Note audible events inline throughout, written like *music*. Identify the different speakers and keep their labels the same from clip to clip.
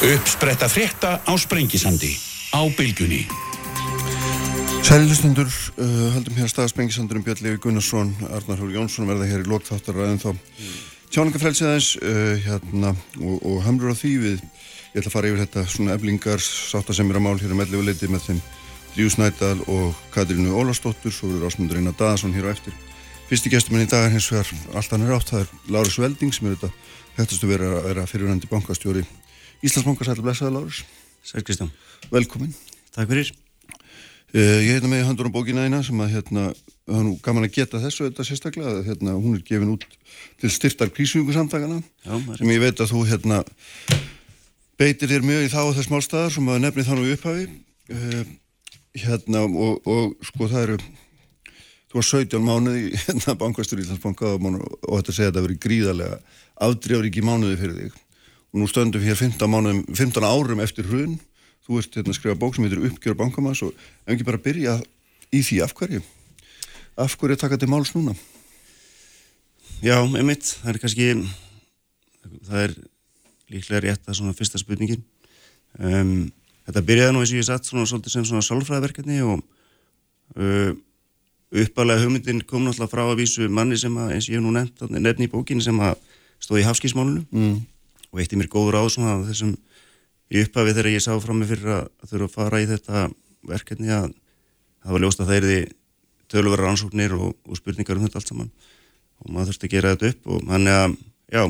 Speaker 1: Uppspretta frétta á Sprengisandi á bylgunni.
Speaker 2: Sælilustundur, uh, haldum hér stað Sprengisandurum Björn Levi Gunnarsson, Arnar Hóri Jónsson verða hér í lokþáttaræðin þá mm. tjáningafrælsiðaðins uh, hérna, og, og hamrur á því við ég ætla að fara yfir þetta svona eflingar sátta sem er að mál hér um 11 leiti með þeim Dríu Snædal og Katrínu Ólastóttur svo verður Ásmundur Einar Daðarsson hér á eftir fyrsti gestuminn í dag er hins vegar allt hann er átt, það er Láris Velding sem er þetta hættastu verið að vera fyrirvændi bankastjóri Íslandsbanka sætla blessaði Láris
Speaker 3: Sæl Kristján.
Speaker 2: Velkomin.
Speaker 3: Takk fyrir.
Speaker 2: Uh, ég heita með handur á bókina eina sem að hérna, það er nú gaman að geta þessu þetta sérstaklega, að, hérna, hún er gefin út til styrtar krísvíku samtakana sem ég veit að þú hérna beitir þér mjög í þá og þess málstæðar sem að nefni þannig upphafi. Uh, hérna og, og sko það eru þú var 17 mánuði í hérna bankastur Íslandsbanka og, og þetta segja að það veri gríðarlega afdrjáríki mánuði fyrir þig og nú stöndum hér 15, mánuðum, 15 árum eftir hrun. Þú ert hérna að skrifa bók sem heitir Uppgjör bankamans og ef ekki bara byrja í því af hverju? Af hverju taka til máls núna?
Speaker 3: Já, einmitt, það er kannski það er líklega rétt að svona fyrsta spurningin. Um, þetta byrjaði nú eins og ég satt svona svolítið sem svona sálfræðverkefni og uh, uppalega hugmyndin kom náttúrulega frá að vísu manni sem að, eins og ég hef nú nefnt nefni í bókinu sem að stóði í hafskísmálunu mm. Og eitt í mér góður á þessum í upphafi þegar ég sá fram með fyrir að þurfa að fara í þetta verkefni að það var ljóst að það er því tölvara rannsóknir og, og spurningar um þetta allt saman. Og maður þurfti að gera þetta upp og hann er að, já,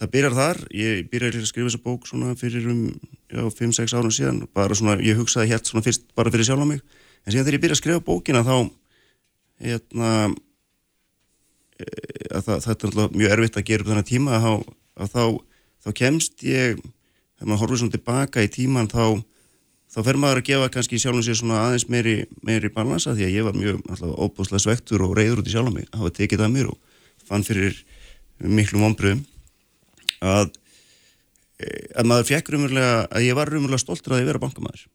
Speaker 3: það byrjar þar. Ég byrjar að skrifa þessa bók svona fyrir um, já, 5-6 árum síðan. Bara svona, ég hugsaði hér svona fyrst bara fyrir sjálf á mig, en síðan þegar ég byrja að skrifa bókina þá hérna e, að það, þetta er mjög erfitt að gera upp þennan tíma að, að þá, þá kemst ég þegar maður horfður svona tilbaka í tíman þá, þá fer maður að gefa kannski sjálfum sér svona aðeins meiri, meiri balansa því að ég var mjög alltaf óbúslega svektur og reyður út í sjálfum mig að hafa tekið það mér og fann fyrir miklu vonbröðum að, e, að maður fekk rumurlega að ég var rumurlega stoltur að ég vera bankamæður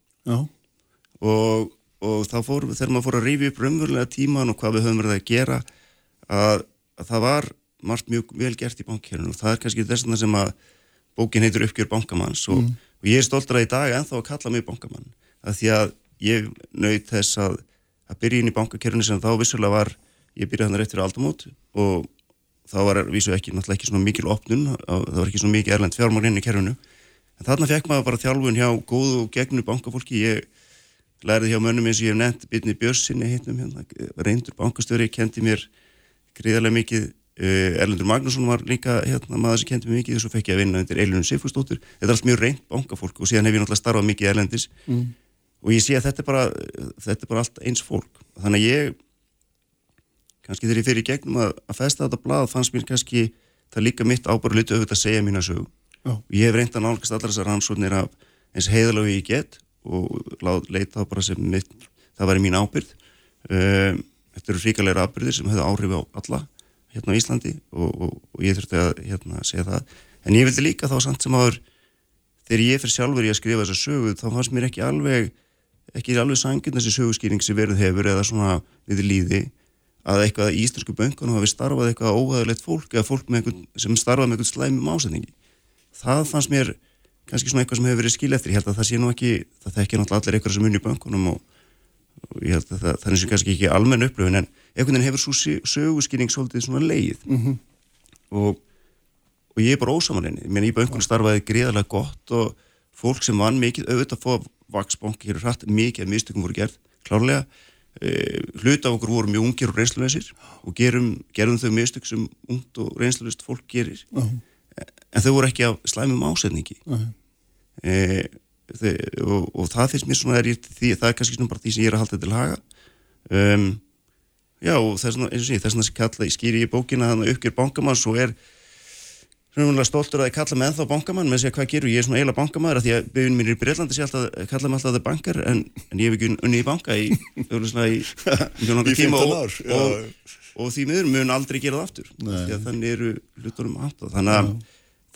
Speaker 3: og, og þá fór, þegar maður fór að rífi upp rumurlega tíman og hvað við höfum verið að gera að, að það var margt mjög vel gert í bankkerfinu og það er kannski þess að bókin heitur uppgjör bankamanns og, mm. og ég er stoltur að í dag enþá að kalla mig bankamann. Að því að ég nöyð þess að að byrja inn í bankakerfni sem þá vissulega var ég byrjaði hann rétt fyrir aldamót og þá var vísu ekki náttúrulega ekki svona mikil opnun, það var ekki svona mikil erlend fjármár inn í kerfinu, en þarna fekk maður bara þjálfun hjá góðu og gegnu bankafólki. Ég lærið hjá mönnum eins og ég hef nefnt byrni Björnssoni hittum hérna, reyndur bankastöri, kendi mér gríðarlega mikið Erlendur Magnússon var líka hérna, maður sem kendi mig mikið og svo fekk ég að vinna undir Eilunum Sifustóttur þetta er allt mjög reynd bankafólk og síðan hef ég náttúrulega starfað mikið erlendis. Mm. og ég sé að þetta er, bara, þetta er bara allt eins fólk. Þannig að ég kannski þegar ég fyrir í gegnum að, að festa þetta blad fannst mér kannski það líka mitt ábæru litu auðvitað að segja mín að sög oh. og ég hef reynd að nálgast allar þessar rannsóknir af eins heiðalögu ég get og leita bara sem mitt, það væri mín ábyrð um, þetta eru ríkalegra ábyrðir sem hefur áhrif á alla hérna á Íslandi og, og, og ég þurfti að hérna, segja það. En ég vildi líka þá samt sem áður þegar ég fyrir sjálfur í að skrifa þessa sögu þá fannst mér ekki alveg ekki alveg sangin þessi sögurskýring sem verið hefur eða svona við líði að eitthvað í Íslandsku böngunum hafi starfað eitthvað óhæðilegt fólk eða fólk einhvern, sem starfað með eitthvað slæmum ásetningi. Það fannst mér kannski svona eitthvað sem hefur verið skil eftir. Ég held að það sé nú ekki, það þekkir náttúrulega allir eitthvað sem unni í böngunum og, og ég held að það, það er kannski ekki almenn upplöfun en einhvern veginn hefur svo sögurskynning svolítið svona leið mm -hmm. og, og ég er bara ósamanleginni ég meina í böngun starfaði greiðarlega gott og fólk sem vann mikið auðvitað að fá vaksbanki hér hrætt mikið að mistökum voru gerð klárlega e, hluta af okkur voru mjög ungir og reynslunleysir og gerum, gerum þau mistök sem ungt og reynslunleyst fólk gerir uh -huh. en þau voru ekki af slæmum ásetningi uh -huh. e, þau, og, og það finnst mér svona er ég, því, það er kannski svona bara því sem ég er að halda til haga. Um Já, þess vegna sem kalla í skýri í bókina þannig uppgjör bankamann svo er svona stoltur að ég kalla með ennþá bankamann með að segja hvað gerur, ég er svona eiginlega bankamæður því að byggjum mér í Breitlandi sé alltaf kalla mig alltaf það bankar en, en ég hef ekki unni í banka í, í, *laughs*
Speaker 2: í tíma og,
Speaker 3: og, og því miður mun aldrei gera það aftur því að þannig eru hluturum aftur þannig að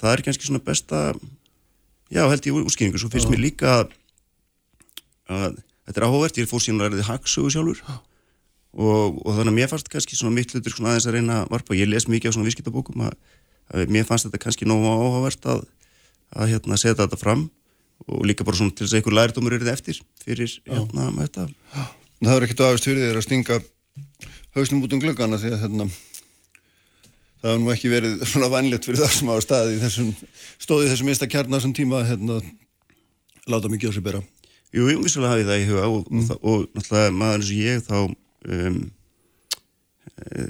Speaker 3: það er kannski svona besta já held ég úrskýringu svo finnst mér líka að, að þetta er áhugavert, ég fór síðan að ræði hagsögu sjálfur. Og, og þannig að mér fannst kannski svona mitt hlutur svona aðeins að reyna að varpa, ég les mikið á svona vískiptabókum að, að mér fannst þetta kannski nógu áhugavert að, að hérna setja þetta fram. Og líka bara svona til þess að einhver lærdómur eru þetta eftir fyrir hérna með þetta.
Speaker 2: Það er ekkert aðeins fyrir þér að stinga hausnum út um glöggana því að hérna það hefur nú ekki verið svona vanlegt fyrir það sem á staði þessum, stóði þessum einsta kjarnar sem tíma hérna láta mikið á sig bera.
Speaker 3: Jú, ég vissulega hafi það í huga og, mm. og, og náttúrulega maður eins og ég þá um, e,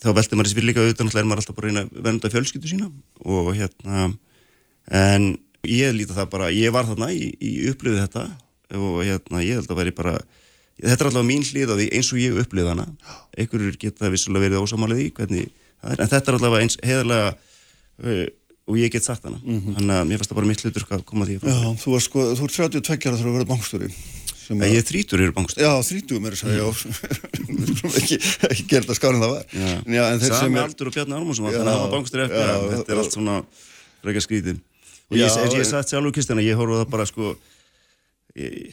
Speaker 3: þá veldur maður þessi fyrir líka auðvitað náttúrulega er maður alltaf bara reyna að vernda fjölskyldu sína og hérna en ég líti það bara, ég var þarna í, í upplöðu þetta og hérna ég held að veri bara þetta er alltaf mín hlið á því eins og ég upplöðu hana. Einhverjur geta vissulega verið ósamalið í hvernig er, en þetta er alltaf eins heðarlega uh, og ég get sagt hana. Mm -hmm. þannig að mér fannst það bara mitt hlutur að koma því
Speaker 2: Já, þú er sko, þú er 32 ára þegar þú verður bankstjóri
Speaker 3: að... Ég er 30 eru bankstjóri.
Speaker 2: Já, 30 mér er það, já. *laughs* Ekki, ekki gerð að skána það var.
Speaker 3: Já, Sami er... aldur og Bjarni Armússon þannig að það var bankstjóri eftir já, þetta er allt svona frekar skrítið og ég, ég, ég satt sjálfur Kristjana, ég horfði það bara sko ég,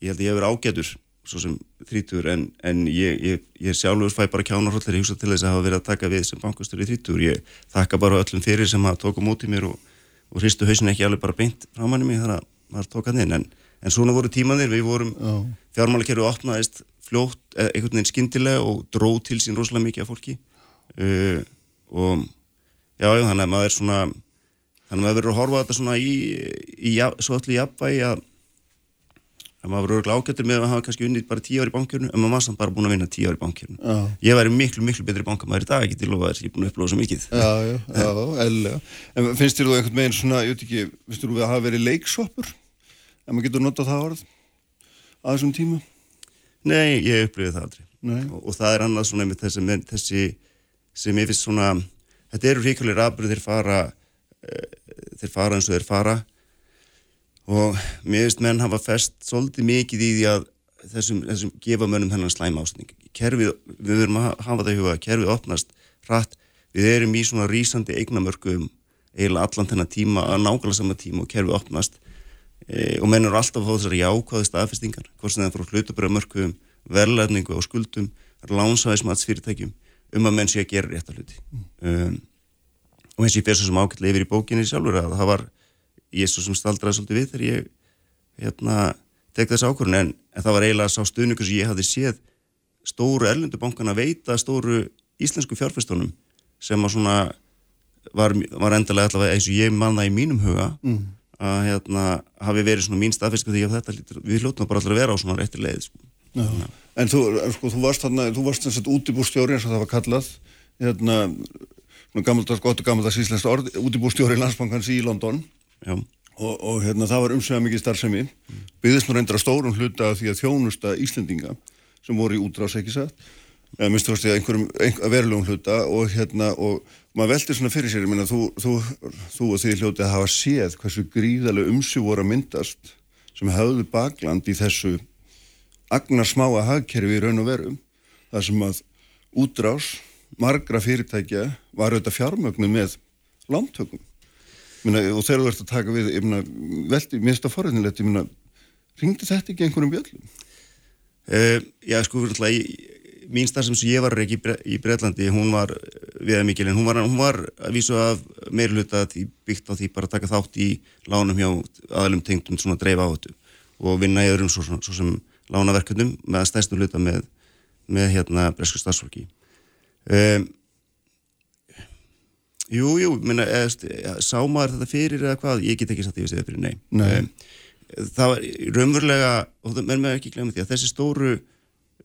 Speaker 3: ég held að ég hef verið ágætur svo sem þrítur en, en ég, ég, ég sjálfur fæ bara kjánarhóllir í húsa til þess að hafa verið að taka við sem bankastur í þrítur ég þakka bara öllum fyrir sem að tóka mótið mér og, og hristu hausin ekki alveg bara beint frá manni mig þar að maður tóka hann inn. En, en svona voru tímanir, við vorum fjármálakerfið opnaðist fljótt, e, einhvern veginn skindilega og dróð til sín rosalega mikið af fólki. Uh, og já, þannig að maður er svona þannig að maður verður að horfa þetta svona í, í, í svo allir jafnvægi að að maður verður ágættur með að hafa kannski unnið bara tíu ári í bankjörnu en maður var samt bara búin að vinna tíu ári í bankjörnu já. ég væri miklu, miklu betri bankamæður í dag ekki til að vera, ég er búin að upplóða svo mikið.
Speaker 2: Já, já, já, eðlega En finnst þér þú einhvern veginn svona, ég veit ekki finnst þú að hafa verið leiksoppur en maður getur notað það orð að þessum tíma?
Speaker 3: Nei, ég upplifið það aldrei. Og, og það er annað svona með þessi, með þessi sem ég finnst svona þetta eru ríkulegur afbröð þeir fara, uh, þeir fara og mér veist menn hafa fest svolítið mikið í því að þessum, þessum gefa mönnum þennan slæma ásning. Kerfið, við verum að hafa það í huga kerfið opnast hratt. Við erum í svona rýsandi eignamörku eiginlega allan þennan tíma að nákvæmlega sama tíma og kerfið opnast. E, og menn eru alltaf að fá þessari jákvæði staðfestingar hvort sem það er frá hlutabröðamörku verðlæðningu og skuldum lánsaðismatsfyrirtækjum um að menn sé að gera rétt að hluti. Mm. um, og eins og ég fer svo sem ákveðlega yfir í bókinni sjálfur að það var ég svo sem staldraði svolítið við þegar ég hérna, tek þess ákvörðun en, en það var eiginlega sá stuðningu sem ég hafði séð stóru erlendubankana veita stóru íslensku fjárfæstunum sem að svona var, var endalega allavega eins og ég manna í mínum huga mm. að hérna hafi verið svona mín lítur, við hljóttum bara allir að vera á svona réttir leið sko.
Speaker 2: En þú, sko, þú varst þarna, þú varst þess að útibúrstjóri eins og það var kallað hérna, gammaldags gott og gammaldags íslenskt orð, útibúrstjóri landsbankans í London og, og hérna, það var umsvega mikið starfsemi. Mm. byggðist nú reyndra stórum hluta því að þjónusta Íslendinga sem voru í útrás ekki satt? Eða minnstu fyrst í einhverjum einhver, verulegum hluta og hérna og maður veldi svona fyrir sér, ég minna þú, þú, þú og því hljótið að hafa séð hversu gríðarlega umsug voru að myndast sem hafðu bakland í þessu agnar smáa hagkerfi í raun og veru þar sem að útrás margra fyrirtækja var auðvitað fjármögnu með lántökum Minna, og þegar þú ert að taka við myna, veldi, minnst að forðinilegt ringdi þetta ekki einhverjum bjöllum?
Speaker 3: Uh, já sko mín starf sem ég var ekki í Breitlandi hún var viða mikil en hún var, hún var að vísu af meirluta byggt á því bara að taka þátt í lánum hjá aðlum tengtum svona dreif áhættu og vinna í öðrum svo, svo sem lánaverkundum með að stæstu hluta með, með hérna bresku starfsfólki um, Jú, jú, minna, eða, sá maður þetta fyrir eða hvað, ég get ekki satt í þessu eða fyrir, nei. nei. Um, það var raunverulega, og það mér með ekki glemja því að þessi stóru,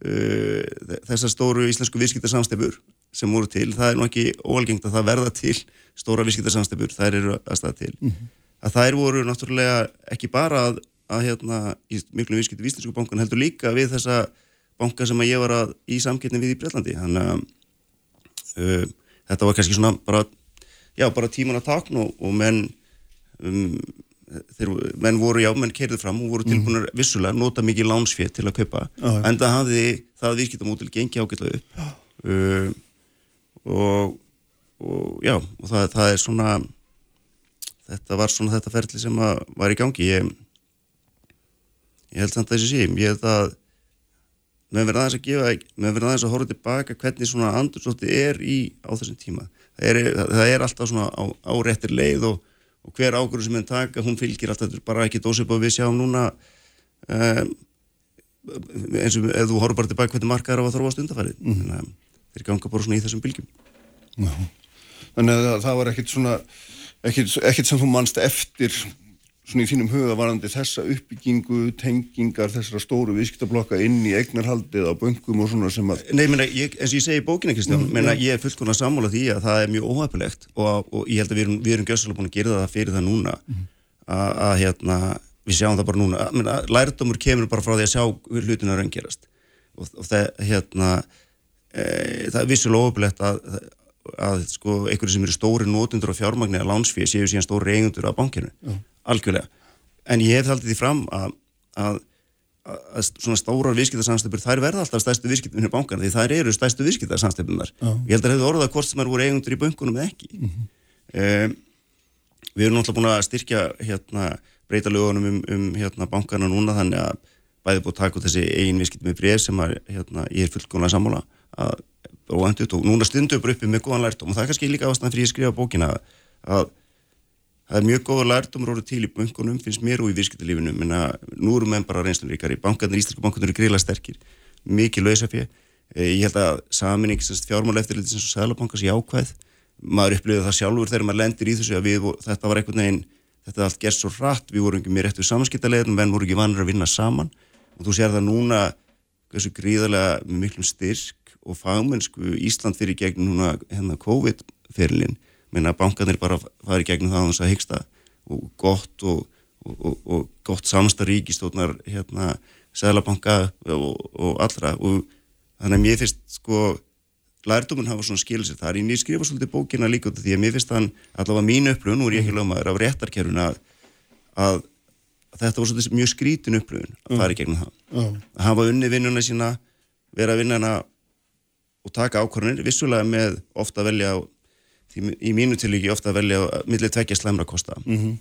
Speaker 3: uh, þessar stóru íslensku viðskiptarsamstefur sem voru til, það er nú ekki óalgengt að það verða til stóra viðskiptarsamstefur, þær eru að staða til. Mm -hmm. Að þær voru náttúrulega ekki bara að, að hérna, í miklu viðskiptu víslinsku bankan heldur líka við þessa banka sem að ég var að í samkettni við í Breitlandi, þannig að uh, þetta var kannski svona bara já, bara tíman að takna og, og menn um, þeir, menn voru, já, menn kerðið fram og voru tilbúinur mm. vissulega, nota mikið lánsfétt til að kaupa, ah, en það hafði það virkittamótil gengið ágætlega upp. Uh, og, og já, og það, það er svona þetta var svona þetta ferli sem var í gangi. Ég, ég held samt að þessi sé ég held að með verið aðeins að gefa, með verið aðeins að horfa tilbaka hvernig svona andurslótti er í á þessum tíma það er, það er alltaf svona á, á réttir leið og, og hver ákvörðu sem henn taka, hún fylgir alltaf bara ekki dósið búið við sjáum núna um, eins og ef þú horfður bara tilbaka hvernig markaður á að þróast undarfærið mm. þannig að þeir ganga bara svona í þessum bylgjum
Speaker 2: Já. Þannig að það var ekkit svona ekkit, ekkit sem þú mannst eftir svona í þínum huga varandi þessa uppbyggingu, tengingar þessara stóru viðskiptablokka inn í eignarhaldið á böngum og svona sem að
Speaker 3: Nei, menna, ég, eins og ég segi í bókinu, Kristján, mm, menna, ég er fullkona sammála því að það er mjög óhæfilegt og, og ég held að við erum, erum gössalega búin að gera það fyrir það núna. Mm. að hérna, við sjáum það bara núna. Menna, lærdómur kemur bara frá því að sjá hlutina raungerast og, og það, hérna e, það er vissulega óhæfilegt að, að, að sko, einhverju sem eru stóri nótundur á fjármagnir að lánsfíð séu síðan stóri eigundur á bankinu. Mm algjörlega en ég hef haldið því fram að, að, að svona stórar viðskiptarsamstöpur þær verða alltaf stæstu í bankana því þær eru stæstu viðskiptarsamstöpunar uh. ég held að það hefur orðað hvort sem er voru eigundur í bankunum eða ekki uh -huh. um, við erum náttúrulega búin að styrkja hérna, breyta lögunum um, um hérna, bankana núna þannig að bæði búin að taka út þessi eigin viðskiptum með breyð sem að, hérna, ég er fullkonlega sammála að, og núna stundu upp uppi með góðan lært og það er kannski líka ástæðan fyrir að skrifa bókina að það er mjög góða lærdomur orðið til í bankunum, finnst mér og í virkskiptalífinu menna nú eru menn bara reynslunríkari bankarnir, íslenska bankarnir eru grila sterkir mikið lausafið, eh, ég held að saminning fjármál eftirliti sem Sælabankars í ákvæð, maður upplifið það sjálfur þegar maður lendir í þessu að við, þetta var einhvern veginn, þetta allt gerst svo hratt við vorum ekki með rétt við samanskiptalegin menn voru ekki vanur að vinna saman. Og þú sér það núna þessu gríðarlega miklum styrk og fagmennsku Ísland fyrir gegn núna hérna COVID-ferlin minna bankanir bara fari gegnum það á þess að hyggsta. Og gott og, og, og, og gott samstaríkistóknar hérna Sælabanka og allra. Og þannig að mér finnst sko lærdomun hafa svona skil sér. Þar, ég skrifa svolítið bókina líka út af því að mér finnst þann allavega mínu upplöfun, nú er ég ekki lögmaður af réttarkerfun að, að, þetta var svolítið mjög skrítin upplöfun að fara í gegnum það, mm. að hafa unni vinnuna sína, vera að vinna hana og taka ákvarðanir, vissulega með ofta velja í mínu tilíki ofta að velja millir tvekja slemra kosta mm -hmm.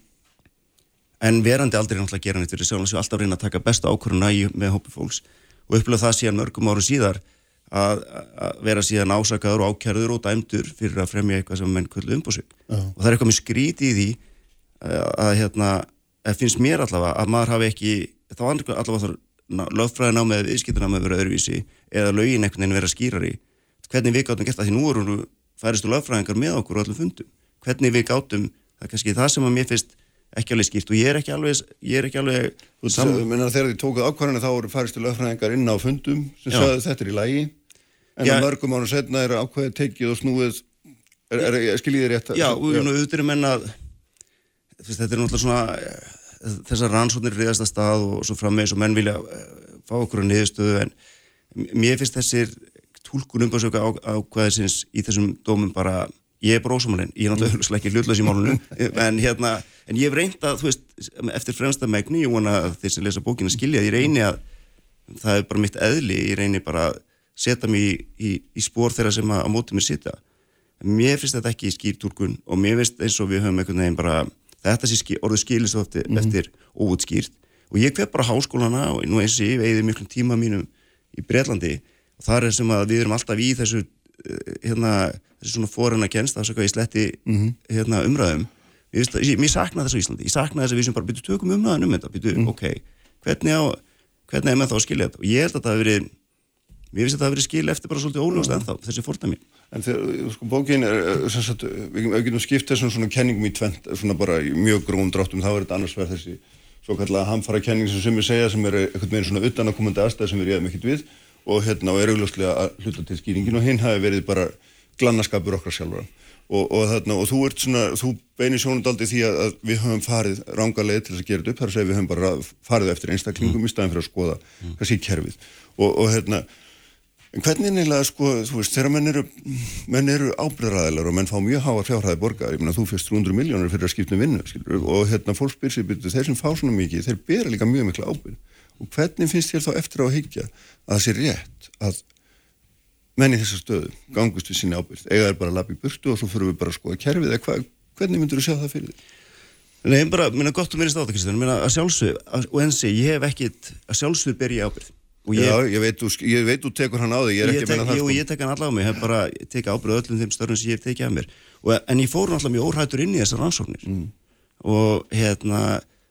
Speaker 3: en verandi aldrei náttúrulega gera neitt fyrir sjálf og alltaf reyna að taka besta ákvöruna með hópi fólks og upplöða það síðan mörgum áru síðar að, að vera síðan ásakaður og ákjærður og dæmdur fyrir að fremja eitthvað sem menn kvöldu umbúsug uh -huh. og það er eitthvað með skríti í því að, að hérna, finnst mér allavega að maður hafi ekki, þá allavega þarf lögfræðin á með viðskiptuna með vera öðruvísi eða lögin einhvern veginn vera skýrari hvernig við gáttum gert það því nú erum færistu lögfræðingar með okkur og öllum fundum. Hvernig við gátum, það er kannski það sem að mér finnst ekki alveg skýrt og ég er ekki alveg, ég er ekki alveg...
Speaker 2: Þú mennar þegar þið tókuð ákvarðinu þá eru færistu lögfræðingar inn á fundum sem sagði þetta er í lægi, en að mörgum ára setna er ákveðið tekið og snúið, er, er, er skiljið þér rétt?
Speaker 3: Já, og auðvitað er menna, þetta er náttúrulega svona, eh, þessar rannsóknir riðast að stað og svo fram með eins og menn vilja eh, fá okkur á niðurstöðu en mér finnst þessir tólkun umbásöka ákvæðisins í þessum dómum bara, ég er bara ósamalinn, ég er náttúrulega ekki hlutlaus í málunum, *laughs* en hérna, en ég hef reynd að, þú veist, eftir fremsta megni, ég vona að þeir sem lesa bókina skilja, ég reyni að, það er bara mitt eðli, ég reyni bara að setja mig í, í, í spór þeirra sem að, að móti mér sita. Mér finnst þetta ekki í skýrtúrkun og mér finnst eins og við höfum einhvern veginn bara, þetta sé orðið skilis ofti mm -hmm. eftir óutskýrt og ég hver bara háskólana og nú eins og ég veiði miklum tíma mínum í Breitlandi þar er sem að við erum alltaf í þessu eh, hérna, þessu svona fórun að kennst það í sletti mm -hmm. hérna, umræðum ég, mér sakna þess á Íslandi ég sakna þess að við sem bara byrju tökum umræðan um þetta byrju, mm. ok, hvernig, á, hvernig er með þá að skilja þetta og ég held að það hefur verið mér finnst að það hefur verið skil eftir bara svolítið óljóðast mm. ennþá, þessi fórtæmi
Speaker 2: En þegar, sko, bókin er sagt, við getum skipt þessum svona kenningum í tvent svona bara í mjög grún dráttum þá er þetta annars verð þessi svo kallega hamfara kenning sem sem við segja sem er eitthvað meira svona utan að komandi aðstæð sem við réðum ekkert við og hérna og er augljóslega að hluta til skýringin og hinn hafi verið bara glannaskapur okkar sjálfur og, og þarna og þú svona, þú beinir sjónundaldi því að, að við höfum farið ránga leið til þess að gera þetta upp, þar að segja við höfum bara farið eftir einstaklingum mm. í staðin fyrir að skoða mm. hvað sé kerfið og, og hérna en hvernig neilega sko, þú veist, þegar menn eru menn eru ábyrðaræðilar og menn fá mjög háa fjárhæði borgar, ég meina þú fyrst 300 miljónur fyrir að skipta um vinnu, skilur, og hérna fólk spyr sér byrju, þeir sem fá svona mikið, þeir bera líka mjög mikla ábyrð og hvernig finnst þér þá eftir á að higgja að það sé rétt að menni þessa stöðu gangust við sinni ábyrgd, eiga þær bara að lappa í burtu og svo fyrir við bara að skoða kerfið eða hvernig myndur þú sjá það fyrir þig?
Speaker 3: Nei, bara, minna gott að minnast á það Kristján, minna að sjálfsög og ensi, ég hef ekkit að sjálfsög ber ég ábyrgd
Speaker 2: ég, Já, ég veit, ég veit þú tekur hann á þig, ég er
Speaker 3: ekki
Speaker 2: að menna það
Speaker 3: Jú, sko. ég tek hann allavega á mig, ég hef bara tekið ábyrgd öllum þeim störnum sem ég hef tekið af mér og, en ég fór náttúrulega mjög óhættur inn í þessar rannsóknir mm. og hérna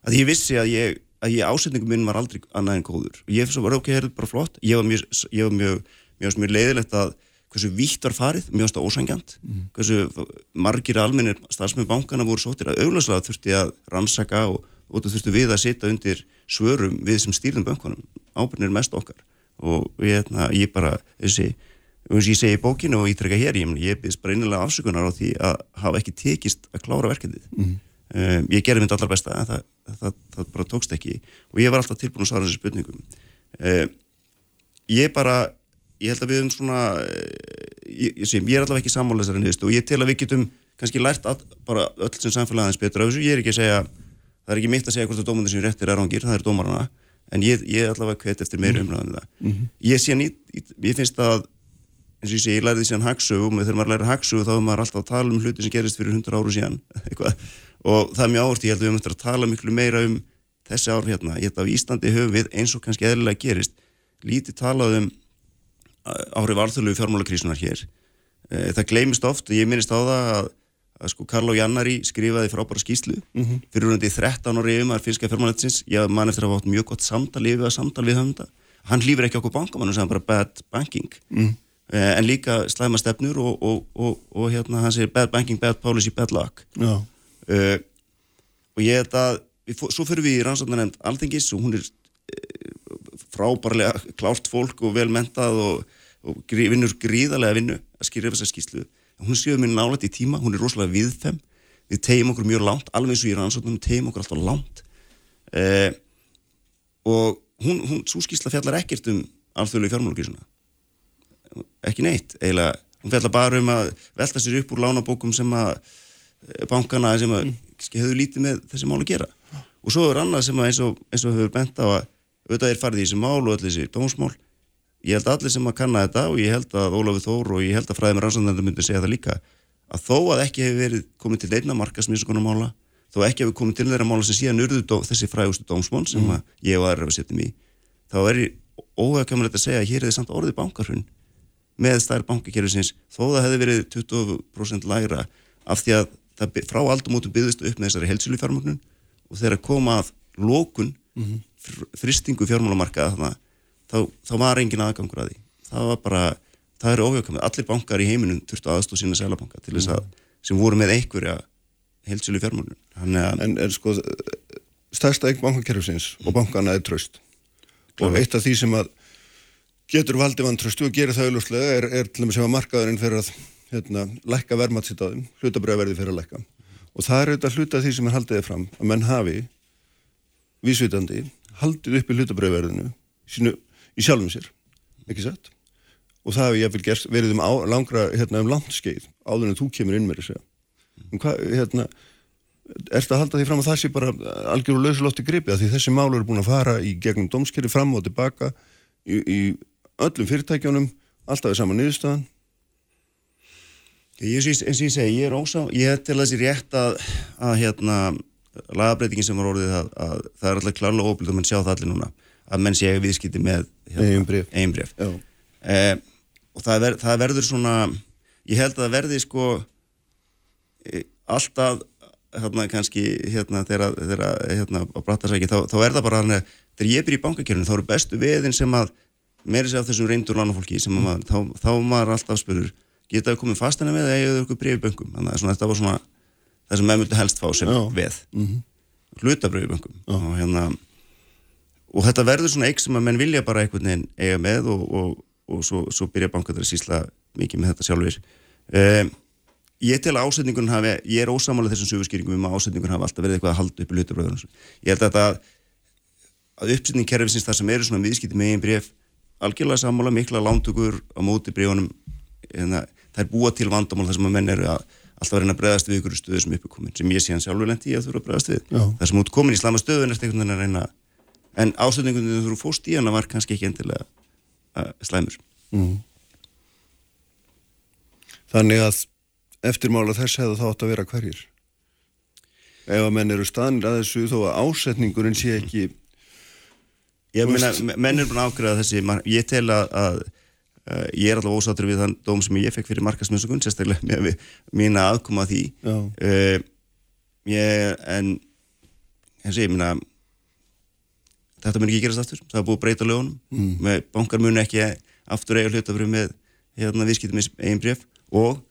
Speaker 3: að ég vissi að ég, að ég ásetningum minn var aldrei annað en góður. Og ég fyrir svo var ok, það er bara flott. Ég var mjög, ég var mjög, mjög, mjög leiðilegt að hversu vítt var farið, mjög ást að ósangjant mm. hversu margir almennir stafsmið bankana voru sóttir að augljóslega þurfti að rannsaka og, og þurfti við að sitja undir svörum við sem stýrðum bankunum ábyrnir mest okkar. Og ég, hérna, ég bara, þessi og ég segi í bókinu og ég treka hér ég, ég byrðist bara einnilega afsökunar á því að hafa ekki tekist að klára verkefnið. Mm. Um, ég gerði mynd allar besta en það, það, það, bara tókst ekki. Og ég var alltaf tilbúin að svara þessi spurningum. Um, ég bara ég held að við um svona ég, ég, ég er allavega ekki sammála þessari niðurstu og ég tel að við getum kannski lært all, bara öll sem samfélagins betur af þessu, ég er ekki að segja það er ekki mitt að segja hvort að dómundir sem réttir er ángir, það er dómarana. En ég, ég er allavega hveit eftir meira umræðan um mm -hmm. ég, ég, ég finnst að eins og ég sé, ég læriði síðan hagsögum og þegar maður læri hagsögum þá er maður alltaf að tala um hluti sem gerist fyrir 100 áru síðan *laughs* og það er mjög áherslu, ég held að við möttum að tala miklu meira um þessi ár hérna. Ég held að á Íslandi höfum við eins og kannski eðlilega gerist lítið talað um árið alþjóðlegu fjármálakrísunar hér. E, það gleymist oft og ég minnist á það að, að sko Karlo Jannari skrifaði frábæra skýslu mm -hmm. fyrir hundi 13 ári yfir maður finska fjármálatsins ég man eftir að hafa átt mjög gott samtal yfir að samtal við höfunda. Hann lífur ekki okkur bankamann og bara bad banking. Mm. Eh, en líka slæma stefnur og, og, og, og hérna hann segir bad banking, bad policy, bad luck uh, og ég held að við, svo fyrir við í rannsóknarnefnd Alþingis og hún er uh, frábærlega klárt fólk og velmentað og grí, vinnur gríðarlega vinnu að skýra þessar skýslu hún séu mér nálægt í tíma, hún er rosalega viðfem við tegjum okkur mjög langt, alveg eins og í rannsóknarnefnd tegjum okkur alltaf langt. Uh, og hún, hún svo skýsla fjallar ekkert um alþjóðlegu fjármálugísuna ekki neitt eiginlega, hún fjallar bara um að velta sér upp úr lánabókum sem að bankana sem mm. hefur lítið með þessi mál að gera og svo er annað sem eins og, eins og hefur bent á að auðvitað er farið í þessi mál og allir þessi dómsmál ég held að allir sem að kanna þetta og ég held að Ólafur Þór og ég held að fræðum rannsóndandi myndi segja það líka að þó að ekki hefur verið komið til einna markasmísugunamála þó ekki hefur komið til þeirra mála sem síðan urðu þessi frægustu dómsmál sem mm. ég og aðra hefur setjum í þá er óhagkvæmulegt að segja að hér er þið samt orðið bankarhund með stær bankakerfisins þó það hefði verið 20% lægra af því að það frá aldamótum byggðist upp með þessari helsilu fjármögnun og þegar að koma að lókun mm -hmm. fristingu fjármálamarka þá, þá var engin aðgangur að því. Það var bara, það er ofjökamið allir bankar í heiminum þurftu aðstóð sína selabanka til þess að, sem voru með einhverja helsilu fjármögnun
Speaker 2: En er sko stærsta eign bankakerfisins og bankana er tröst og eitt af því sem að getur valdið vantröstu og gerir það auðvuslega er, er til með sem að markaðurinn fyrir að hérna, lækka vermaðsitt á þeim, hlutabröðverði fyrir að lækka. Og það er auðvitað hluta því sem er haldiðið fram að menn hafi vísvitandi haldið upp í hlutabröðverðinu í sjálfum sér, ekki satt? Og það hefur ég vel verið um á, langra hérna, um landskeið áður en þú kemur inn með þessu um hvað, hérna Er þetta að halda því fram að það sé bara algjör og lausulótti gripi? Að því þessi málu eru búin að fara í gegnum domskeri fram og tilbaka í, í öllum fyrirtækjónum, alltaf er saman niðurstaðan?
Speaker 3: Ég, eins og ég segi, ég er ósá, ég er til þessi rétt að, að hérna, lagabreitingin sem var orðið að, að það er alltaf klarlega óbyrgt að mann sjá það allir núna, að menn sé viðskipti með
Speaker 2: hérna,
Speaker 3: einbref. Eh, og það, ver, það verður svona, ég held að það verði sko e, alltaf, hérna kannski, hérna þegar, hérna á Brattarsæki, þá, þá er það bara hann að þegar ég byrja í bankakjörnum, þá eru bestu veðin sem að meiri sér af þessum reyndur lánafólki sem mm. maður, þá, þá maður alltaf spurur geta komið fastina með eða eða eitthvað breyfiböngum þannig að þetta var svona það sem myndi helst fá sem Já. veð. Mm -hmm. hluta breyfiböngum og, hérna, og þetta verður svona eitthvað sem að menn vilja bara einhvern veginn eiga með og, og, og svo, svo byrja bankaður að sísla mikið með þetta sjálfur um, ég tel að ásetningun hafi ég er ósamála þessum sögurskýringum um að ásetningun hafi alltaf verið eitthvað að halda upp í hluta breyfiböngum ég held að, að, að uppsetning kerfisins þar sem eru svona viðskipti með einn breyf algjörlega sammála mikla lántökur á móti bríðunum hérna, það er búa til vandamál þar sem að menn eru að alltaf að reyna að bregðast við ykkur stöðu sem uppikomin sem ég sé hann sjálfur lendi að þú eru að bregðast við Já. það sem út komin í slama stöðun eftir einhvern veginn að reyna en ástöðningunum þú eru fóst í hana var kannski ekki endilega uh, slæmur mm.
Speaker 2: Þannig að eftirmála þess hefðu þátt að vera hverjir ef að menn eru staðnir að þessu þó að ásetningurinn sé ekki
Speaker 3: Ég meina, menn er búin að ákveða þessi, ég tel að, að uh, ég er alltaf ósáttur við þann dóm sem ég fekk fyrir markasmjössugun, sérstaklega með mína aðkoma því. Uh, ég, en hensi, ég minna þetta mun ekki gerast aftur, það er búið að breyta lögunum mm. bankar mun ekki aftur eiga hlutafrið með hérna, viðskiptum með einn bref og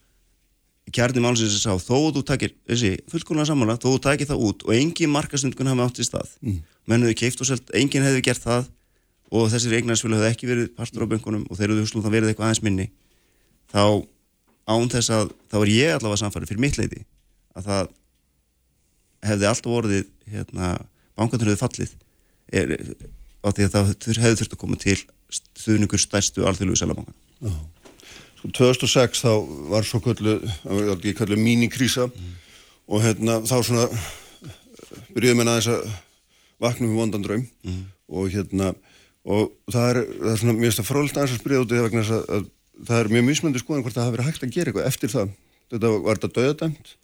Speaker 3: kjarni málsins er sá, þó þú takir þessi fullkóna samanlega, þó þú takir það út og engin markastundkun hafa átt í stað mm. mennuðu keift og selt, engin hefði gert það og þessir eignarsfjölu hefði ekki verið partur á böngunum og þeir eru þú slútt að verið eitthvað aðeins minni þá án þess að þá er ég allavega samfarið fyrir mitt leiti að það hefði alltaf orðið hérna, bankandur hefði fallið er, á því að það hefði þurft að koma til stuðningur stærstu alþjóðlugu selabankan.
Speaker 2: Sko 2006 þá var svo köllu mínikrísa mm. og hérna þá svona byrjuðum við aðeins að vakna um vondan draum mm. og hérna og það er, það er svona mjög stað frólikt aðeins að spyrja út í það vegna að, að það er mjög mismöndi skoðan hvort það hafi verið hægt að gera eitthvað eftir það. Þetta var þetta döðadæmt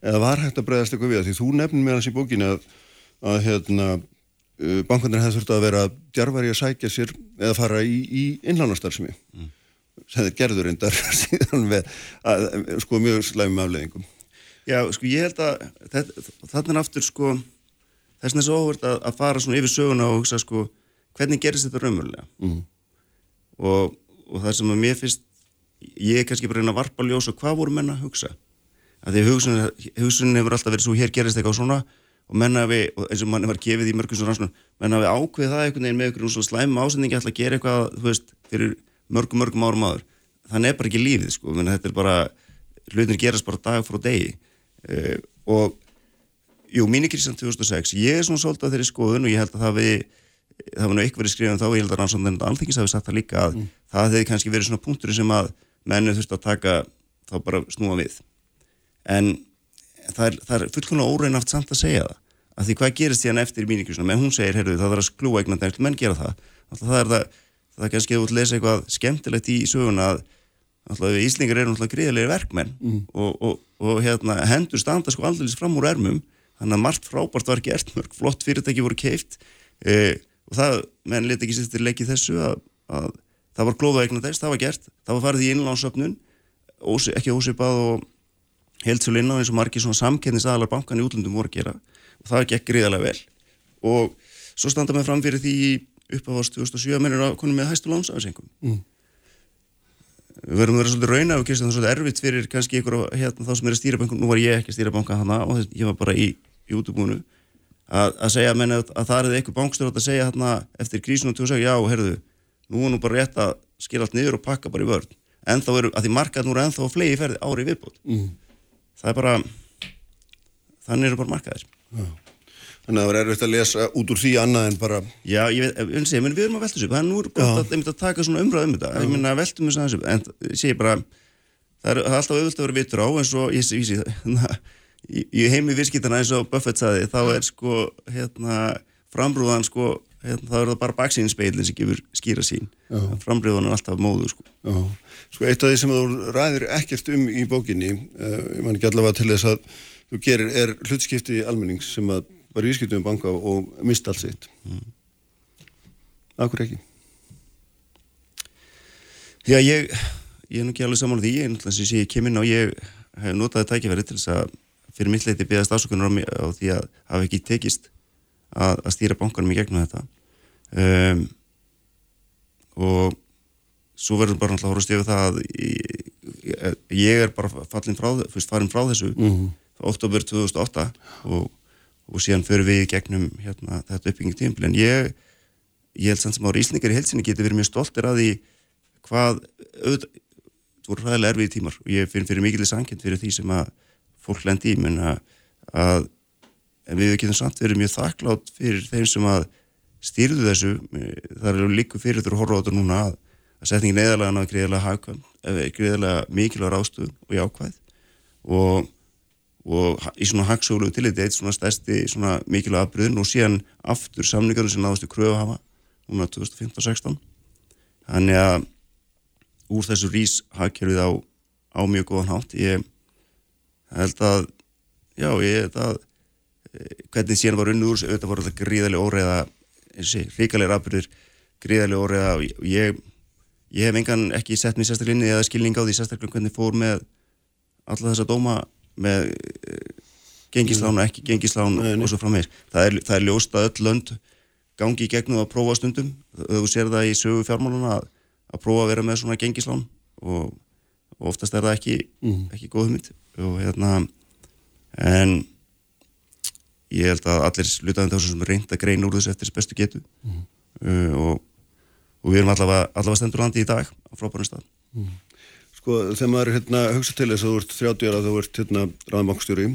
Speaker 2: eða var hægt að breyðast eitthvað við því þú nefnir mér hans í bókinu að, að hérna Uh, bankandir hefði þurft að vera djarfari að sækja sér eða fara í, í innlánarstarfsemi mm. sem þeir gerður reyndar *laughs* síðan með að, sko mjög slæmum afleðingum
Speaker 3: Já, sko ég held að þarna er aftur sko þess vegna er svo óhvert að, að fara svona yfir söguna og hugsa sko hvernig gerist þetta raunverulega mm. og, og það sem að mér finnst ég er kannski bara reyna að varpa ljós og hvað voru menna að hugsa að því hugsunin hefur alltaf verið svo hér gerist eitthvað svona og menna við, og eins og manni var gefið í mörgum svona rannsóknum, menna við ákveð það einhvern veginn með einhverjum svona slæmum ásendingi ætla að gera eitthvað, þú veist, fyrir mörgum, mörgum árum áður. Þannig er bara ekki lífið, sko, menna þetta er bara, hlutinir gerast bara dag frá degi. Uh, og, jú, mínikrísan 2006, ég er svona svolítið að þeirri skoðun og ég held að það við, það var nú eitthvað verið skrifað um þá, ég held að rannsóknum þetta alþengis hafi sagt það líka að mm. það hefði kannski verið svona punktur sem að mennu þurfti að taka þá bara snúa við. En það er, það er fullkonlega óreinaft samt að segja það að því hvað gerist hérna eftir mínikrísunum en hún segir, heyrðu, það þarf að sklúa eignandi eftir menn gera það, alltaf það er það það er kannski að út lesa eitthvað skemmtilegt í söguna að alltaf Íslingar eru alltaf gríðilegir verkmenn mm. og, og, og hérna, hendur standa sko aldrei fram úr ermum, þannig að margt frábært var gert, mörg flott fyrirtæki voru keift e, og það menn leti ekki sýttir leikið þessu að, að það var glóða eignandi þess, það var gert. Það var farið í innlánsöfnun ekki ósipað og heldsölu innan eins og margir svona samkennisaðalar bankan í útlundum voru að gera. Og það gekk gríðarlega vel. Og svo standa með fram fyrir því upp á ást 2007 að mennir að konu með hæstu lánsafinsengum mm. við verðum að vera svolítið rauna og það er svolítið erfitt fyrir kannski ykkur hérna, þá sem er að stýra bankan, nú var ég ekki að stýra bankan hana og ég var bara í, í útubúinu að, að segja að, að, að það er eitthvað bankstjóð að segja hérna eftir krísunum og tjóðsæk, já, herðu nú er nú bara rétt að skilja allt niður og pakka bara í vörð en þá eru, að því markað nú er ennþá að flegi ferði ári viðbútt mm. Það er bara þannig eru bara markaðir. Já.
Speaker 2: Þannig að það var erfitt að lesa út úr því annað en bara
Speaker 3: Já, ég veit, unnsi, við erum að velta þessu það er nú gott að, að taka svona umræð um þetta. Ég minna að veltum þessu en ég sé bara það er, það alltaf auðvitað að vera vittur á eins og ég sé í, í heimi virkitana eins og Buffett saði þá er sko hérna frambrúðan sko hérna, þá er það bara baksínspeilin sem gefur skýra sín frambrúðan er alltaf móðu sko Já
Speaker 2: Sko eitt af því sem þú ræðir ekkert um í bókinni, uh, ég man ekki allavega til þess að þú gerir, er hlutskipti almennings sem að var í ískiptum um banka og mista alls eitt. Mm. Akkur ekki?
Speaker 3: Já, ég, ég er nú ekki alveg saman á því, ég, ég, ég kem inn og ég hef notaði tækifæri til þess að fyrir mitt leiti beðast ásökunar á, því að hafa ekki tekist að, að stýra bankanum í gegnum þetta. Um, og svo verður bara alltaf að horfast yfir það að ég, ég er bara fallin frá, fyrst farin frá þessu mm -hmm. oktober 2008 og, og síðan fyrir við gegnum hérna, þetta uppbyggjum tímpil en ég, ég held samt sem ára íslningar í helsinni getur verið mjög stoltir að því hvað auðvitað, þú voru hræðilega erfið í tímar og ég finn fyrir mikilvæg sankend fyrir því sem að fólk lendi í menna að við getum samt verið mjög þakklátt fyrir þeim sem að stýrðu þessu. Það er líku fyrir þú að horfa á þetta núna að að setningin eðalega náðu greiðilega hagkvæm, greiðilega mikilvæg rástuð og jákvæð. Og, og í svona hagsólu tiliti eitt svona stærsti svona mikilvæg afbröðun og síðan aftur samningarinn sem náðustu kröfu að hafa núna 2015-16 þannig að úr þessu rís hagkerfið á, á mjög góðan hátt. Ég held að já ég held að eh, hvernig síðan var unnur auðvitað voru þetta gríðarlega óreiða ríkalegur afbröður gríðarlega óreiða og ég ég hef engan ekki sett mér sérstaklega inn eða skilning á því sérstaklega hvernig fór með alla þessa dóma með eh, gengislán og ekki gengislán og svo frammeir. Það er, það er ljóst að öll lönd gangi í gegnum að prófa stundum. Þú sér það í sögu fjármáluna að, að prófa að vera með svona gengislán og, og oftast er það ekki, mm. ekki góð hugmynd og hérna en ég held að allir lutaðum þessu sem reynd að greina úr þessu eftir bestu getu mm. uh, og, og við erum allavega, allavega stendur landi í dag á frábærnum stað mm.
Speaker 2: Sko þegar maður hérna, hugsa til þess að þú ert 30 ára þú ert hérna ráðbankstjóri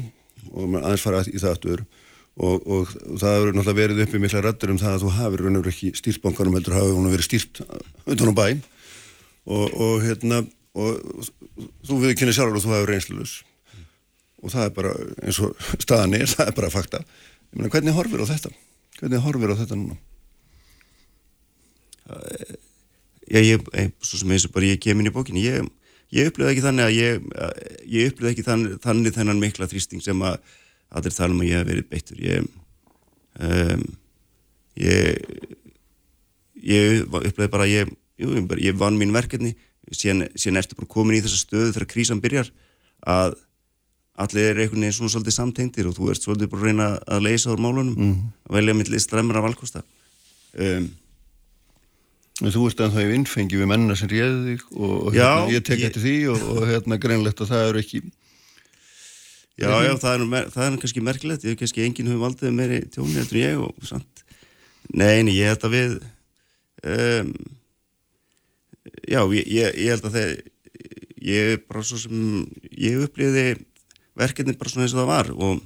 Speaker 2: og maður aðeins fara í það aftur og, og það hefur náttúrulega verið uppi mikla rættur um það að þú hafið raun og verið ekki stýrt bankanum heldur hafið hún verið stýrt undan á bæ og, og hérna og þú við kynni sjálfur og þú hafið reynslulus og það er bara eins og staðan er, *laughs* það er bara fakta. Meina, hvernig horfir á þetta? hvernig horfir á þetta núna?
Speaker 3: Já, ég, svo sem eins og bara ég kem inn í bókinu, ég, ég upplöði ekki þannig að ég, ég upplöði ekki þann, þannig þennan mikla þrýsting sem að allir tala um að ég hef verið beittur. Ég um, ég ég upplöði bara ég, jú, ég vann mín verkefni síðan, ertu bara komin í þessa stöðu þegar krísan byrjar að allir er einhvern veginn svona svolítið samtengtir og þú ert svolítið bara að reyna að leysa úr málunum mm -hmm. að velja millir stremra valkosta um,
Speaker 2: Þú ert að það er innfengi við mennina sem réði þig og, og
Speaker 3: já,
Speaker 2: hérna, ég tek þetta því og, og hérna greinlegt að það eru ekki
Speaker 3: Já, já, það er, það er kannski merkilegt, ég hef kannski enginn höfum aldrei meiri tjóni eftir ég og sant Nei, en ég held að við um, Já, ég, ég held að þeir ég bara svo sem ég upplýði verkefni bara svona eins og það var og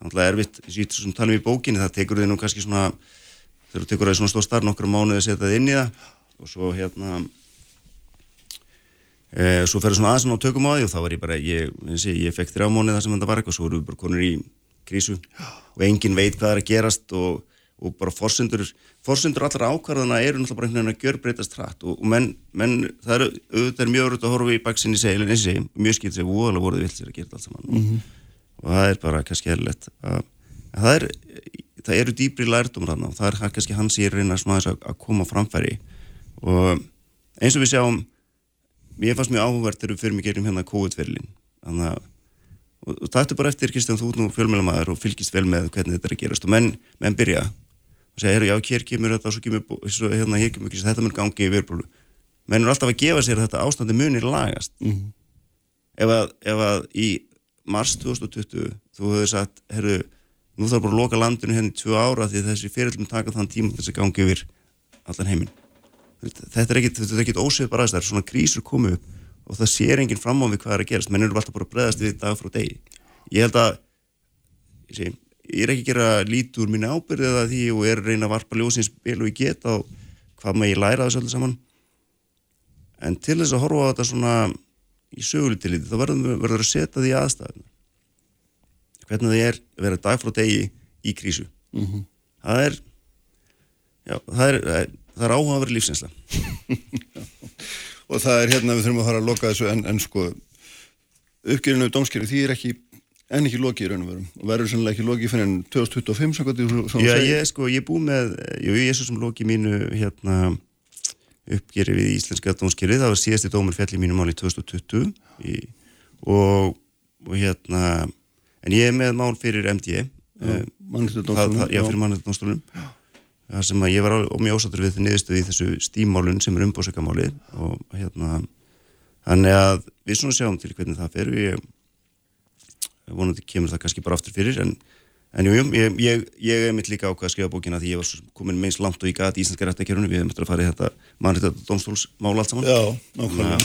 Speaker 3: náttúrulega erfitt, eins og ég tala um í bókinni það tekur þið nú kannski svona þú tekur það í svona stóð starf nokkru mánuði að setja það inn í það og svo hérna e, svo ferur svona aðeins á tökum á því og þá var ég bara, ég, ég, ég fekk þrjá mánuði það sem þetta var eitthvað, svo erum við bara konur í krísu og engin veit hvað er að gerast og, og bara forsendur forsendur allra ákvarðana eru náttúrulega bara einhvern veginn að gjör breytast hratt og, og menn, menn það er, auðvitað er mjög öruð að horfa í baksinni segil en eins og segi, mjög skilt segja, óalega voruð vilt sér að gera allt saman. Mm -hmm. og það er bara kannski erlegt að það er það eru dýbri lærdum rann og það er kannski hans ég reyna að, að koma framfæri. Og eins og við sjáum ég fannst mjög áhugverð þegar við fyrir mig gerum hérna COVID-verlin þannig að og, og það er bara eftir Kristján þú nú fjölmjölamæður og fylgist vel með hvernig þetta er að gerast og menn, menn byrja og segja, já, hér kemur þetta svo kemur, svo, hérna, hér kemur þetta mun gangi í viðbúlu menn er alltaf að gefa sér þetta ástandi munir lagast. Mm -hmm. ef, að, ef að í mars 2020 þú hefur sagt, herru nú þarf bara að loka landinu henni tvö ára því þessi fyrirlum taka þann tíma þess að gangi yfir allan heiminn. Þetta er ekkit, ósvið bara aðeins það er svona krísur komið upp og það sér enginn fram á við hvað er að gerast. Menn eru alltaf bara að bregðast við dag frá degi. Ég held að ég, sé, ég er ekki að gera lít úr mín ábyrðið að því og er að reyna að varpa ljósins bil og ég geta og hvað maður ég læra þessu öllu saman. En til þess að horfa á þetta svona í sögulitiliti þá verður að setja því aðstæðinu hvernig það er að vera dag frá degi í krísu. Mm -hmm. það er já, það er, er áhuga að vera lífsinsla *laughs*
Speaker 2: og það er hérna við þurfum að fara að loka þessu en, en sko uppgjörinu af dómskjöru því er ekki en ekki lokið í raun og verum og verður sannlega ekki lokið fyrir enn 2025 svo,
Speaker 3: Já ég sko ég er búið með jú, ég er svo sem lokið mínu hérna uppgjörið við íslenska dómskjöru það var síðasti dómur fjall í mínu máli 2020 í, og, og hérna en ég er með mál fyrir MD
Speaker 2: eh, mannhættadónstólunum
Speaker 3: já, fyrir mannhættadónstólunum það sem að ég var mjög ósattur við niðurstöði í þessu stímálun sem er umbóðsökamáli og hérna þannig að við svona sjáum til hvernig það fer vonandi kemur það kannski bara aftur fyrir en, en jú, ég, ég, ég er mitt líka ákvað að skrifa bókina því ég var komin meins langt og ég gæti íslenska rættakjörunum við hefum eftir að fara í þetta mannhættadónstólsmál allt saman.
Speaker 2: Já, nákvæmlega.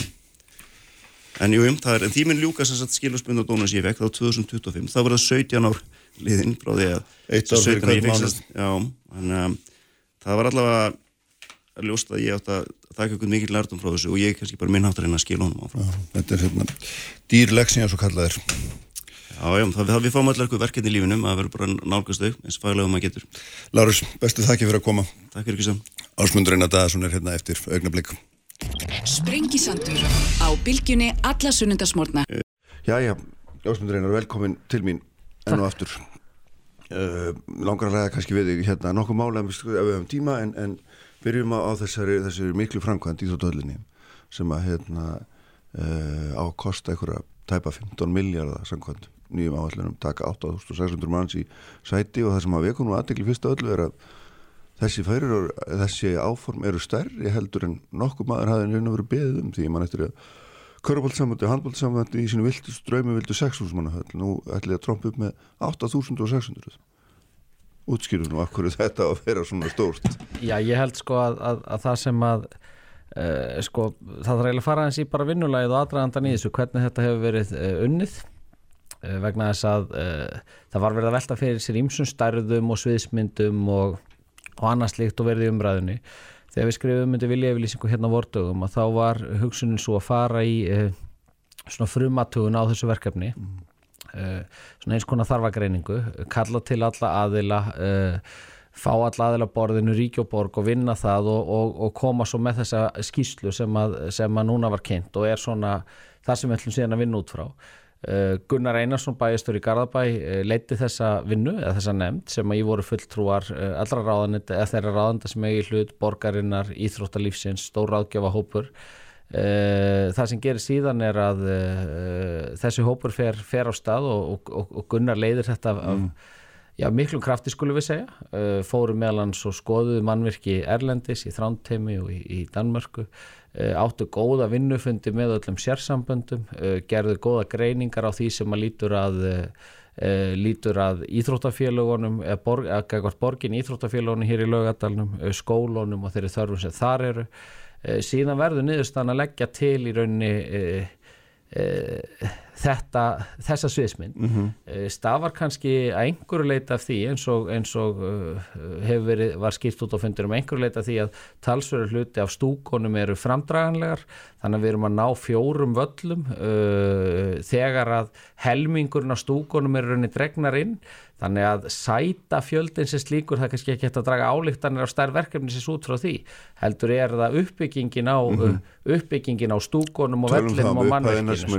Speaker 3: En jú, það er, en því minn ljúkast að skilurspund og dónus ég vekk þá 2025, þá var það 17 ár liðinn frá því að
Speaker 2: Eitt ár fyrir hvern mánuð.
Speaker 3: Já, þannig að það var allavega að ljósta að ég átt að taka ykkur mikið lærtum frá þessu og ég kannski bara minnháttur en að skilja honum áfram.
Speaker 2: Já, Þetta er hérna dýrleksin eins og kallað er
Speaker 3: Já, já, það, það við fáum allar ykkur verkefni í lífinum að vera bara nálgast þau eins faglega maður getur.
Speaker 2: Lárus, bestu þakki fyrir að koma.
Speaker 3: Takk fyrir ekki
Speaker 2: Ásmundur Einar Daðarsson er hérna eftir augnablík
Speaker 4: Sprengisandur á bylgjunni alla sunnundasmórna
Speaker 2: Jæja, Ásmundur Einar, velkomin til mín enn og aftur. Uh, Langar að ræða kannski við þig hérna nokkuð mála ef við höfum tíma en, en byrjum á þessari, þessari miklu framkvæmd í þóttöðlinni sem að hérna uh, á að kosta einhverja tæpa 15 miljardar samkvæmt nýjum áallunum taka 8600 manns í sæti og það sem að vekunum aðdekli fyrst öllu er að þessi, færir, þessi áform eru stærri heldur en nokkuð maður hafði nefn að vera beðið um því mann eftir að Körbóltsamöndi og handbóltsamöndi í sínu viltust dröymi vildu 6.000 manna höll nú ætli að trompa upp með 8.600 útskýru nú hverju þetta að vera svona stórt.
Speaker 5: Já, ég held sko að, að, að það sem að uh, sko, það þarf eiginlega að fara eins í bara vinnulegið og aðdragandan í þessu hvernig þetta hefur verið uh, unnið vegna þess að það var verið að velta fyrir sér ímsum stærðum og sviðsmyndum og, og annars líkt og verið í umræðinni þegar við skrifum myndi vilja yfirlýsingu hérna vortögum og þá var hugsunin svo að fara í svona frumatuguna á þessu verkefni. Mm. Eh, svona eins konar þarfagreiningu kalla til alla aðila eh, fá alla aðila borðinu ríkjóborg og vinna það og, og, og koma svo með þessa skýslu sem að, sem að núna var kynnt og er svona það sem við ætlum síðan að vinna út frá. eh, Gunnar Einarsson bæjastur í Garðabæ leiti þessa vinnu eða þessa nefnd sem að ég voru fulltrúar allra ráðanit eða þeirra ráðanda sem í hlut borgarinnar, íþróttalífsins, stór ráðgjafa hópur Eh, það sem gerir síðan er að þessi hópur fer, fer á stað og, og, og Gunnar leiðir þetta af, mm. já, miklum krafti skulum við segja. Fóru meðlans og skoðuðu mannverki Erlendis í Þrándheimi og í, í Danmörku áttu góða vinnufundi með öllum sérsamböndum gerðu góða greiningar á því sem að lítur að lítur að íþróttafélagunum eða borg, borgin íþróttafélagunum hér í lögadalunum, skólunum og þeirri þörfum sem þar eru. Eh, síðan verður niðurstan að leggja til í rauninni e, þetta þessa sviðsmynd mm -hmm. stafar kannski að einhverju leita af því eins og, eins og uh, hefur verið, var skipt út á fundurum einhverju leita af því að talsverður hluti af stúkonum eru framdraganlegar þannig að við erum að ná fjórum völlum uh, þegar að helmingurinn af stúkonum eru rauninni dregnar inn þannig að sæta fjöldin sem slíkur það kannski ekki hægt að draga álíktanir á stærð verkefni sem svo út frá því heldur er það uppbyggingin á mm -hmm. uppbyggingin á stúkonum og vellinum og mannverkinu
Speaker 2: sko.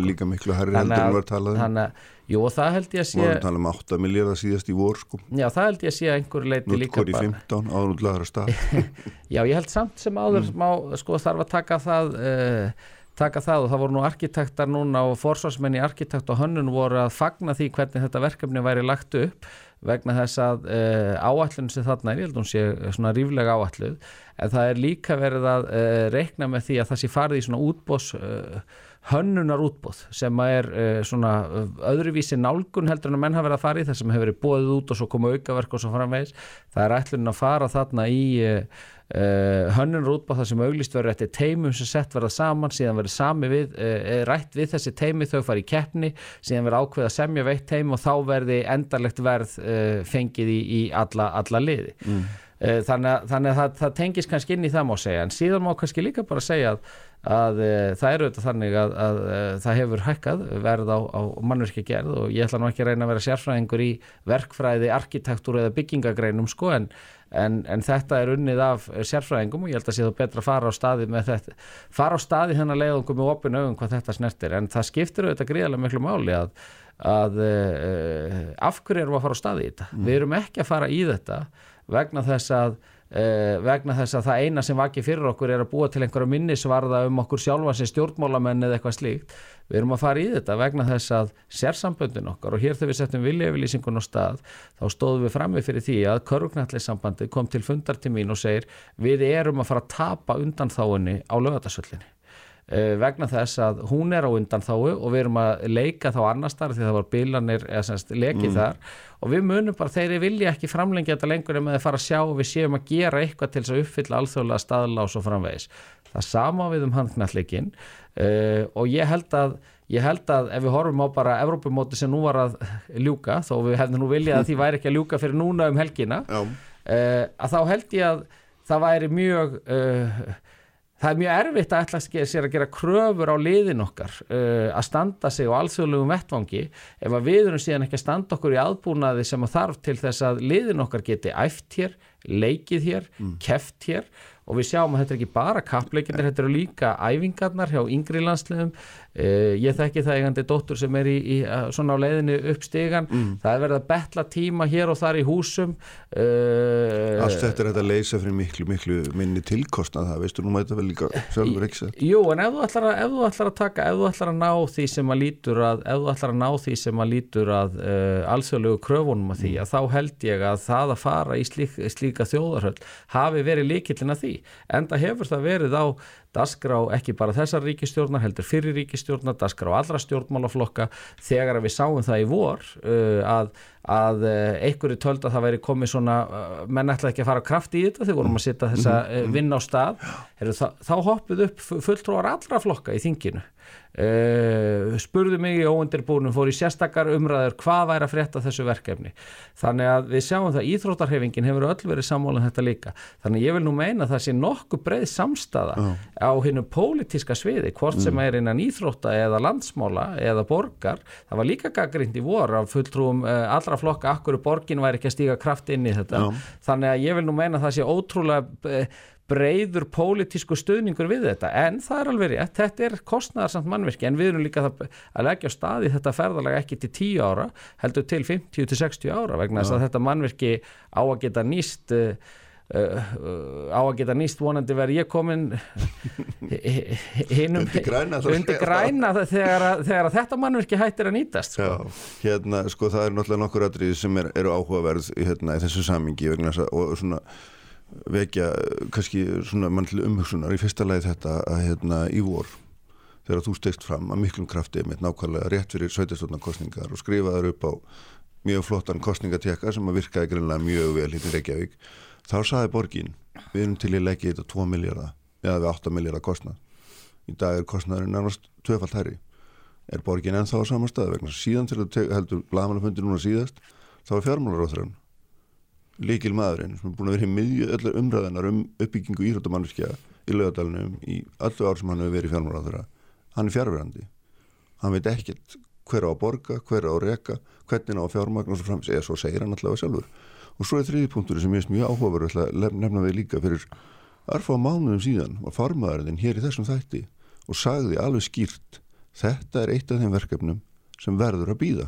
Speaker 2: var talað
Speaker 5: um þannig að, jú það held ég að sé
Speaker 2: vorum talað um 8 miljardar síðast í vor sko
Speaker 5: já það held ég að sé að einhver leiti líka
Speaker 2: bara 15 áðurlaðara stað
Speaker 5: já ég held samt sem áður mm. má, sko þarf að taka það uh, taka það og það voru nú arkitektar núna og forsvarsmenn í arkitekt og hönnun voru að fagna því hvernig þetta verkefni væri lagt upp vegna þess að uh, eh, áallun sem þarna er, ég held að hún sé svona ríflega áalluð, en það er líka verið að uh, reikna með því að það sé farið í svona útbós uh, hönnunar útbóð sem er svona öðruvísi nálgun heldur en að menn hafa verið að fara í þess að hefur verið bóðið út og svo koma aukaverk og svo framvegis, það er ætlun að fara þarna í Uh, hönnun rútbáð það sem auglist verður eftir teimum sem sett verða saman síðan verður sami við, uh, rætt við þessi teimi þau fari í keppni, síðan verður ákveð að semja veitt teim og þá verði endarlegt verð uh, fengið í, í alla, alla liði mm. þannig að, þannig að það, það tengis kannski inn í það má segja en síðan má kannski líka bara segja að, að það eru auðvitað þannig að, að það hefur hækkað verð á, á mannverki gerð og ég ætla nú ekki að reyna að vera sérfræðingur í verkfræði, arkitektúr eða byggingagreinum sko en En, en þetta er unnið af sérfræðingum og ég held að sé þú betra að fara á staði með þetta, fara á staði hennar leiðungum með opinu augum hvað þetta snertir en það skiptir auðvitað gríðarlega miklu máli að, að uh, af hverju erum við að fara á staði í þetta? Mm. Við erum ekki að fara í þetta vegna þess að Uh, vegna þess að það eina sem vakið fyrir okkur er að búa til einhverja minnisvarða um okkur sjálfa sem stjórnmálamenn eða eitthvað slíkt. Við erum að fara í þetta vegna þess að sérsamböndin okkar og hér þegar við settum viljafylýsingun á stað þá stóðum við frammi fyrir því að Körgugnallisambandi kom til fundartímin og segir við erum að fara að tapa undan þáinni á lögatarsöllinni vegna þess að hún er á undan þáu og við erum að leika þá annar starf því það var bilanir eða semst lekið mm. þar og við munum bara, þeir vilja ekki framlengja þetta lengur en með að fara að sjá og við séum að gera eitthvað til þess að uppfylla alþjóðlega staðla og framvegis. Það sama við um handknallegin uh, og ég held að ég held að ef við horfum á bara Evrópumóti sem nú var að ljúka þó við hefðum nú viljað að því væri ekki að ljúka fyrir núna um helgina uh, að þá held ég að það væri mjög það er mjög erfitt að ætla sér að gera kröfur á liðin okkar uh, að standa sig á alþjóðlegum vettvangi ef að við erum síðan ekki að standa okkur í aðbúnaði sem að þarf til þess að liðin okkar geti æft hér, leikið hér, keft hér. Og við sjáum að þetta er ekki bara kappleikinir, þetta eru líka æfingarnar hjá yngri landsliðum ég þekki það eigandi dóttur sem er í, í uh, svona á leiðinu upp stegan það er verið að betla tíma hér og þar í húsum uh,
Speaker 2: Allt þetta er að leysa fyrir miklu, miklu minni tilkostnað það, veistu, nú maður þetta vel líka sjálfur ekki sett.
Speaker 5: Jú, en ef þú, ætlar að, ef þú ætlar að taka, ef þú ætlar að ná því sem að lítur að, ef þú ætlar að ná því sem að lítur að uh, alþjóðlegu kröfunum að því, að þá held ég að það að fara í slík, slíka þjóðarhöll hafi verið líkillin að því. Enda hefur það verið á dasgrá ekki bara þessar ríkistjórnar, heldur fyrir ríkistjórnar, dasgrá allra stjórnmálaflokka þegar við sáum það í vor uh, að, að uh, einhverju töld að það væri komið svona, uh, menn ætlaði ekki að fara kraft í þetta þegar vorum að setja þessa uh, vinn á stað, Heru, þá, þá hoppuð upp fulltróðar allra flokka í þinginu Uh, spurðu mig í óundirbúnum fór í sérstakar umræður hvað væri að frétta þessu verkefni. Þannig að við sjáum það íþróttarhefingin hefur öll verið sammálað þetta líka. Þannig ég vil nú meina að það sé nokkuð breið samstaða uh. á hinnu pólitíska sviði hvort sem er innan íþrótta eða landsmála eða borgar. Það var líka gaggrind í vor af fulltrúum uh, allra flokka akkur borgin væri ekki að stíga kraft inn í þetta. Uh. þannig að ég vil nú meina að það sé ótrúlega breyður pólitísku stöðningur við þetta. En það er alveg rétt, þetta er kostnæðarsamt mannverki en við erum líka að leggja á staði þetta ferðalega ekki til 10 ára heldur til 50 til 60 ára vegna þess að þetta mannverki á að geta nýst uh, uh, á að geta nýst vonandi verið ég komin *laughs* hinum
Speaker 2: Undir græna,
Speaker 5: undir græna þegar, að, þegar að þetta mannverki hættir að nýtast sko.
Speaker 2: Já, hérna, sko, það er náttúrulega nokkur atriði sem er, eru áhugaverð hérna, í þessu samingi og svona vekja eh, kannski svona mann til umhugsunar í fyrsta lagi þetta að hérna í vor þegar þú stegst fram að miklum krafti með nákvæmlega rétt fyrir sveitastónarkostningar og skrifaður upp á mjög flottan kostningatekka sem að virkaði greinlega mjög vel hittir Reykjavík þá saði borgin við erum til í leggja þetta 2 miljardar eða við 8 miljardar kostnað. Í dag er kostnaðurinn nærmast tvöfalt herri er borgin ennþá á sama stað vegna síðan til að heldur blagamannafundi núna síðast þá er fjármálaróþrann líkil maðurinn sem er búin að vera í miðju öllar umræðanar um uppbyggingu íþróttamannskja í lögadalunum í öllu ár sem hann hefur verið fjármálaróþra hann er fjárverandi hann veit ekkert hver á að borga, hver á að reka hvernig á að fjármagn og svo frams eða svo segir hann allavega sjálfur. Og svo er þriði punktur sem ég er mjög áhugaverð að nefna við líka fyrir örfa á mánuðum síðan var farmaðurinn hér í þessum þætti og sagði alveg skýrt þetta er eitt af þeim verkefnum sem verður að býða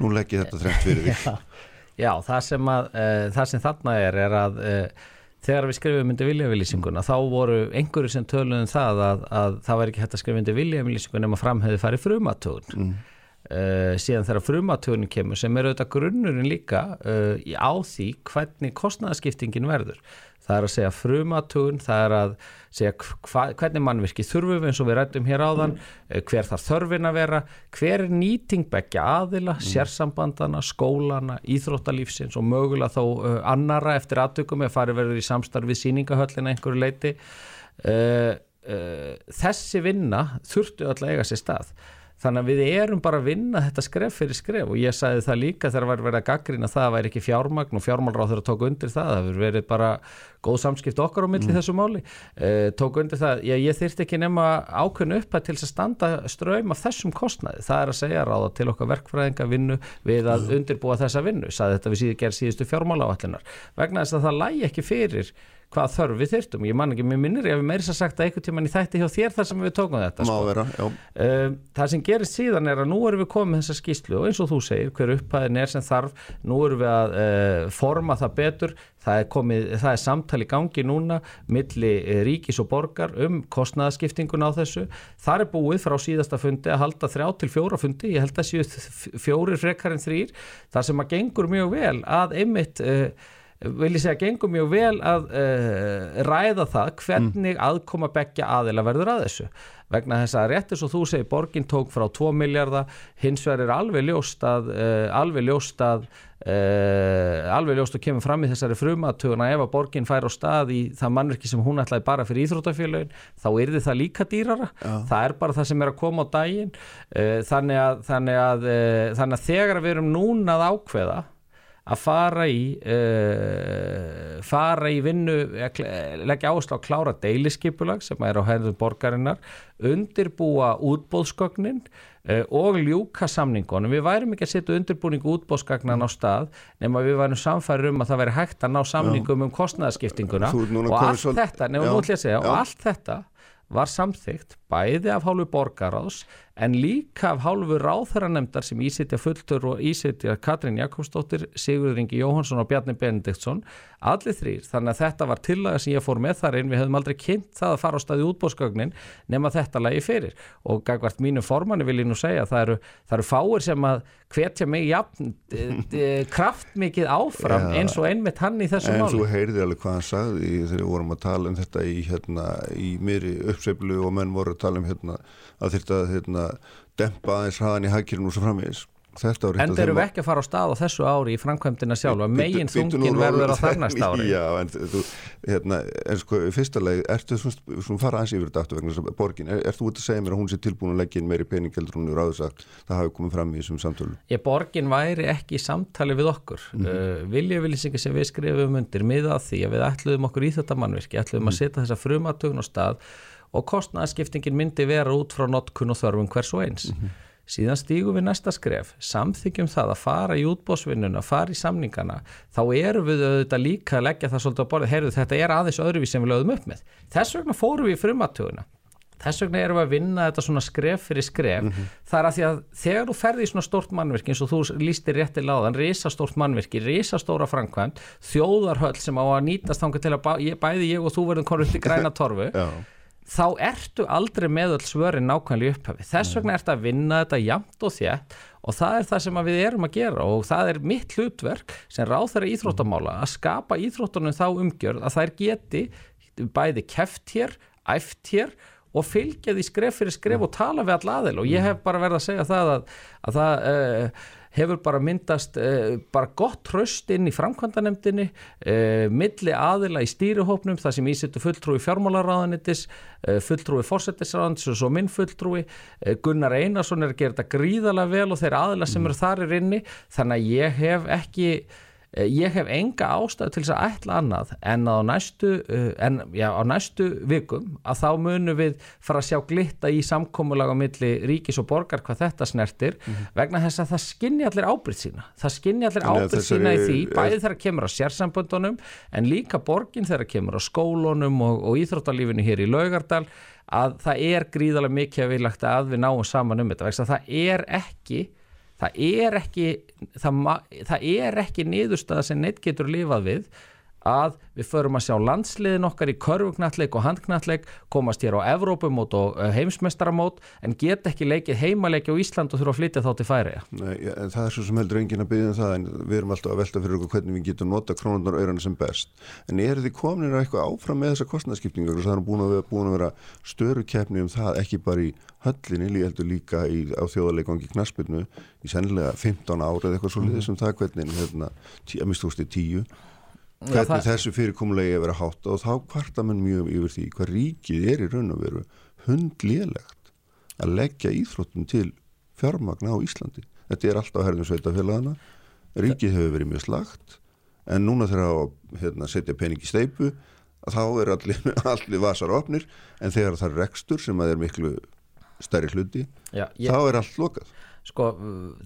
Speaker 2: nú legg ég þetta þrengt fyrir því *laughs*
Speaker 5: Já, það sem, að, uh, það sem þarna er er að uh, þegar við skrifum undir viljavilýsinguna þá voru einhverju sem töluðum það að, að það væri ekki hægt að skrifa undir viljavilýsinguna nema framhefði farið frumatögun mm. uh, síðan þegar frumatögunin kemur sem er auðvitað grunnurinn líka á því hvernig kostnæðaskiptingin verður það er að segja frumatögun, það er að segja hva, hvernig mannvirki þurfum eins og við rættum hér áðan, mm. hver þarf þörfin að vera, hver er nýting begja aðila, mm. sérsambandana, skólana, íþróttalífsins og mögulega þá uh, annara eftir aðtökum eða farið verður í samstarfið síningahöllina einhverju leiti. Uh, uh, þessi vinna þurftu öll að eiga sér stað þannig að við erum bara að vinna þetta skref fyrir skref. Og ég sagði það líka þegar var verið að gaggrina það að væri ekki fjármagn og fjármálráð þeirra tók undir það, það hefur verið bara góð samskipt okkar á milli mm. þessu máli. Uh, tók undir það, ég, ég þyrti ekki nema ákveðnu upp að til að standa ströym af þessum kostnaði, það er að segja ráða til okkar verkfræðinga vinnu við að mm. undirbúa þessa vinnu, sagði þetta við síðu gerð síðustu fjármáláallinar, vegna þess að það lægi ekki fyrir hvað þörf við þyrtum, ég man ekki, mér minnir ég að við meirins að sagt að einhvern tíman í þætti hjá þér þar sem við tókum þetta
Speaker 2: sko. vera,
Speaker 5: uh, það sem gerist síðan er að nú erum við komið með þessa skýslu og eins og þú segir hver upphæðin er sem þarf nú erum við að uh, forma það betur. Það er, komið, það er samtali gangi núna milli uh, ríkis og borgar um kostnæðaskiptingun á þessu. Þar er búið frá síðasta fundi að halda þrjá til fjóra fundi, ég held að séu fjórir frekar en þrýr, þar sem að gengur mjög vel að einmitt vil ég segja, gengum mjög vel að uh, ræða það hvernig mm. aðkoma begja aðila verður að þessu vegna þess að réttir svo þú segir borgin tók frá 2 miljardar hins vegar er alveg ljóst að uh, alveg ljóst að uh, alveg ljóst að kemur fram í þessari frumatuguna ef að borgin fær á stað í það mannverki sem hún ætlaði bara fyrir íþrótafélagin þá er þið það líka dýrara Já. það er bara það sem er að koma á daginn þannig að, þannig að, þannig að þegar við erum núna að ákveða að fara í uh, fara í vinnu eh, leggja áherslu á að klára deiliskypulag sem er á hæðum borgarinnar undirbúa útbóðsgögnin uh, og ljúka samningunum. Við værum ekki að setja undirbúningu útbóðsgagnan á stað nema við værum samfæri um að það væri hægt að ná samningum um kostnæðaskiptinguna og allt þetta, nefnum segja, og allt þetta var samþygt bæði af hálfu borgaráðs en líka af hálfu ráþæranemdar sem ísitja fulltur og ísitja Katrín Jakobsdóttir, Sigurður Ingi Jóhansson og Bjarni Benediktsson, allir þrýr þannig að þetta var tillaga sem ég fór með þar inn. Við hefðum aldrei kynnt það að fara á staði útbóðsgögnin nema þetta lagi fyrir. Og gagvart mínu formanni vil ég nú segja það eru, það eru fáir sem að hvetja mig jafn kraftmikið áfram ja, eins og einmitt hann í þessu
Speaker 2: máli.
Speaker 5: En
Speaker 2: svo heyrði alveg hvað hann sagði þegar við vorum að tala um þetta í, hérna, í að tala um hérna, að þetta hérna, dempa aðeins hraðan í hækirinn og svo framvegis.
Speaker 5: En þeir eru ekki að fara á stað á þessu ári í framkvæmdina sjálf að megin þungin verður á þarnast ári *laughs*
Speaker 2: Já, en þú, hérna, en sko, fyrsta leið, ertu svona, svona fara ansið yfir þetta aftur vegna þess að borgin, er, er þú út að segja mér að hún sé tilbúin að leggja inn meiri peningeldur hún er áðursagt, það hafi komið fram í þessum samtölu
Speaker 5: Ég, borgin væri ekki í samtali við okkur. Mm -hmm. uh, Viljavillisingi sem við skrifum undir miða að því að við ætluðum okkur í þetta mannvirki, ætluðum mm -hmm. að setja þessa frumatögun á stað og kostnæðaskiptingin myndi vera út frá notkun og þörfum hvers og eins. Mm -hmm síðan stígum við næsta skref, samþykjum það að fara í útbósvinnuna, fara í samningana, þá eru við auðvitað líka að leggja það svolítið á borðið, heyrðu þetta er aðeins öðruvís sem við lögum upp með. Þess vegna fórum við í frumatuguna, þess vegna erum við að vinna þetta svona skref fyrir skref, mm -hmm. það er að því að þegar þú ferði í svona stórt mannverki eins og þú lístir rétti láðan, risastórt mannverki, risastóra framkvæmt, þjóðarhöll sem á að nýtast þángu til að bæði ég og þú verðum konur til græna torfu *laughs* þá ertu aldrei með öll svörin nákvæmlega upphafi. Þess vegna ertu að vinna þetta jamt og þjætt og það er það sem við erum að gera og það er mitt hlutverk sem ráð þeirra íþróttamála að skapa íþróttunum þá umgjörð að þær geti bæði keft hér, æft hér og fylgja því skref fyrir skref og tala við all aðeil og ég hef bara verið að segja það að, að það uh, hefur bara myndast uh, bara gott tröst inn í framkvæmdanemdini uh, milli aðila í stýrihópnum það sem ísettu fulltrúi fjármálaráðanitis uh, fulltrúi fórsettisráðanitis og svo minn fulltrúi. Gunnar Einarsson er að gera þetta gríðalega vel og þeir aðila sem eru þar er inni. Þannig að ég hef ekki Eh, ég hef enga ástæðu til þess að ætla annað en á næstu, eh, en, já, á næstu vikum að þá munum við fara að sjá glitta í samkómulag á milli ríkis og borgar hvað þetta snertir mm -hmm. vegna þess að það skinni allir ábyrð sína það skinni allir ábyrð sína í því bæði þegar kemur á sérsamböndunum en líka borgin þegar kemur á skólunum og, og íþróttalífinu hér í Laugardal að það er gríðarlega mikið að við lagt að við náum saman um þetta það er ekki það er ekki það, það er ekki niðurstaða sem neitt getur lifað við að við förum að sjá landsliðin okkar í körfugnattleik og handknattleik komast hér á Evrópumót og eh, heimsmestaramót en get ekki leikið heimaleiki á Ísland og þurfa að flytja þá til færi
Speaker 2: það er svo sem heldur engin að byggja um það en við erum alltaf að velta fyrir okkur hvernig við getum nota krónunar og öyrana sem best. En er þið komin að eitthvað áfram með þessa kostnarskipningu það er búin að vera, búin að vera störu keppni um það ekki bara í höllinni, heldur líka í, á þjóðarleikongi knaspinu í sennilega 15 árið eitthvað svo liðið sem það hvernig hérna, að mistústi tíu hvernig það... þessu fyrirkomulegi er verið að hátta og þá kvarta mann mjög yfir því hvað ríkið er í raun og veru hundlélegt að leggja íþróttum til fjármagna á Íslandi. Þetta er alltaf herðum sveitafélagana ríkið hefur verið mjög slagt en núna þegar að hérna, setja pening í steipu þá er allir, *laughs* allir vasar opnir en þegar það er rekstur sem að er miklu stærri hluti Já, ég... þá er allt lokað
Speaker 5: Sko,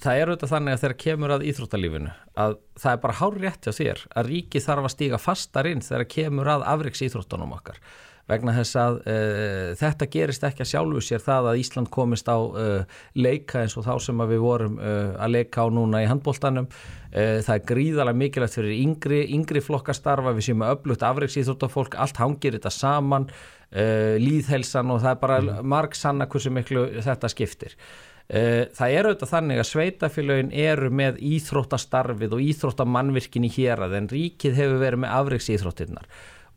Speaker 5: það er auðvitað þannig að þegar kemur að íþróttalífinu að það er bara hár rétt hjá þér að ríki þarf að stíga fastar inn þegar kemur að afriks íþróttunum okkar. Vegna þess að uh, þetta gerist ekki að sjálfu sér það að Ísland komist á uh, leika eins og þá sem við vorum uh, að leika á núna í handbóltanum það er gríðarlega mikilvægt fyrir yngri, yngri flokkastarfa við séum að öflugt afriks íþróttafólk allt hangir þetta saman líðhelsan og það er bara mm. marg sanna hversu miklu þetta skiptir það er auðvitað þannig að sveitafélagin eru með íþróttastarfið og íþróttamannvirkin í hér að en ríkið hefur verið með afriks íþróttinnar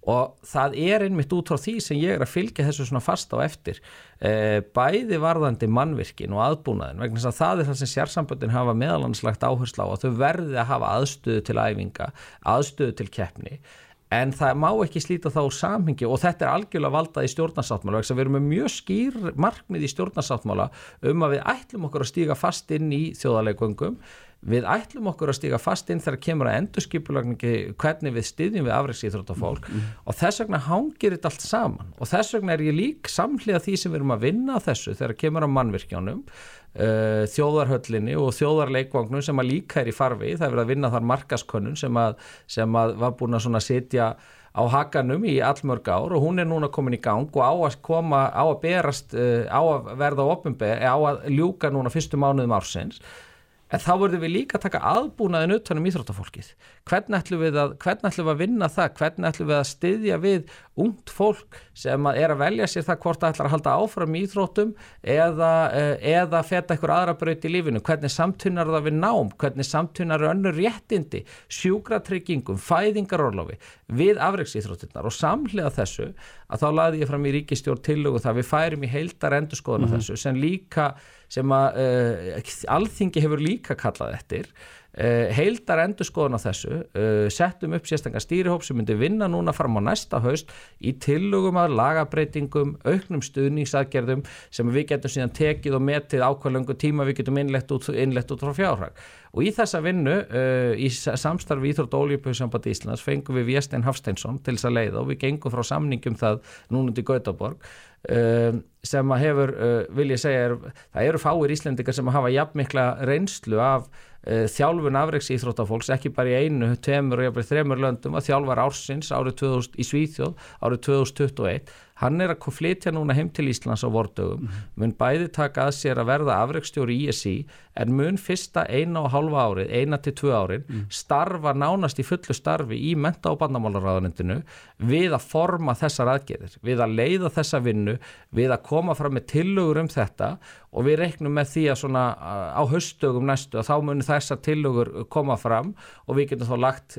Speaker 5: og það er einmitt út frá því sem ég er að fylgja þessu svona fast á eftir. Eh, bæði varðandi mannvirkin og aðbúnaðin vegna þess að það er það sem sérsamböndin hafa meðalanslagt áherslu á að þau verði að hafa aðstöðu til æfinga, aðstöðu til keppni en það má ekki slíta þá samhengi og þetta er algjörlega valdað í stjórnarsáttmála við erum með mjög skýr markmið í stjórnarsáttmála um að við ætlum okkur að stíga fast inn í þjóðarleikvöngum við ætlum okkur að stíga fast inn þegar kemur að endurskipulagningi hvernig við styðjum við afreiksýþróttafólk mm. og þess vegna hangir þetta allt saman. Og þess vegna er ég lík samhliða því sem við erum að vinna þessu þegar kemur að mannvirkjánum uh, þjóðarhöllinni og þjóðarleikvagnum sem að líka er í farfi, það er verið að vinna þar markaskönnun sem að, sem að var búin að setja á hakanum í allmörg ár og hún er núna komin í gang og á að koma, á að berast, uh, á að verða ofinbeð, á að ljúka núna fyrstu mánuðum ársins En þá verðum við líka að taka aðbúnaðin utanum íþróttafólkið. Hvernig ætlum við að, ætlum við að vinna það? Hvernig ætlum við að styðja við ungt fólk sem að er að velja sér það hvort það ætlar að halda áfram í íþróttum eða, eh, eða feta einhver aðra braut í lífinu? Hvernig samtunar það við nám? Hvernig samtunar önnur réttindi, sjúkratryggingum, fæðingarorlofi við afreiksíþróttinnar og samhliða þessu að þá laði ég fram í ríkistjórn tillögu það við færum í heildar endurskoðuna mm -hmm. þessu sem líka sem að uh, alþingi hefur líka kallað eftir uh, heildar endur skoðun á þessu uh, settum upp sérstaklega stýrihóp sem myndi vinna núna fram á næsta haust í tillugum að lagabreitingum auknum stuðningsaðgerðum sem við getum síðan tekið og metið ákvæðlöngu tíma við getum innlegt út, innlegt út frá fjárhag. Og í þessa vinnu í samstarfi Íþrótt Ólíupauðsamband Íslands fengum við Vjestein Hafsteinsson til þess að leiða og við gengum frá samningum það núnandi Gautaborg. Um, sem að hefur, uh, vil ég segja er, það eru fáir íslendikar sem hafa jafnmikla reynslu af uh, þjálfun afreiks íþróttafólks, ekki bara í einu tveimur og jafnveg þreimur löndum að þjálfar ársins árið 2000, í Svíþjóð árið 2021 hann er að flytja núna heim til Íslands á vordögum, mm -hmm. mun bæði taka að sér að verða afreikstjóri í ESI en mun fyrsta eina og halva árið eina til tvö árin, mm. starfa nánast í fullu starfi í menta- og bandamálaráðanendinu við að forma þessar aðgerðir, við að leiða þessa vinnu, við að koma fram með tillögur um þetta og við reiknum með því að svona á höstugum næstu að þá munir þessar tillögur koma fram og við getum þá lagt,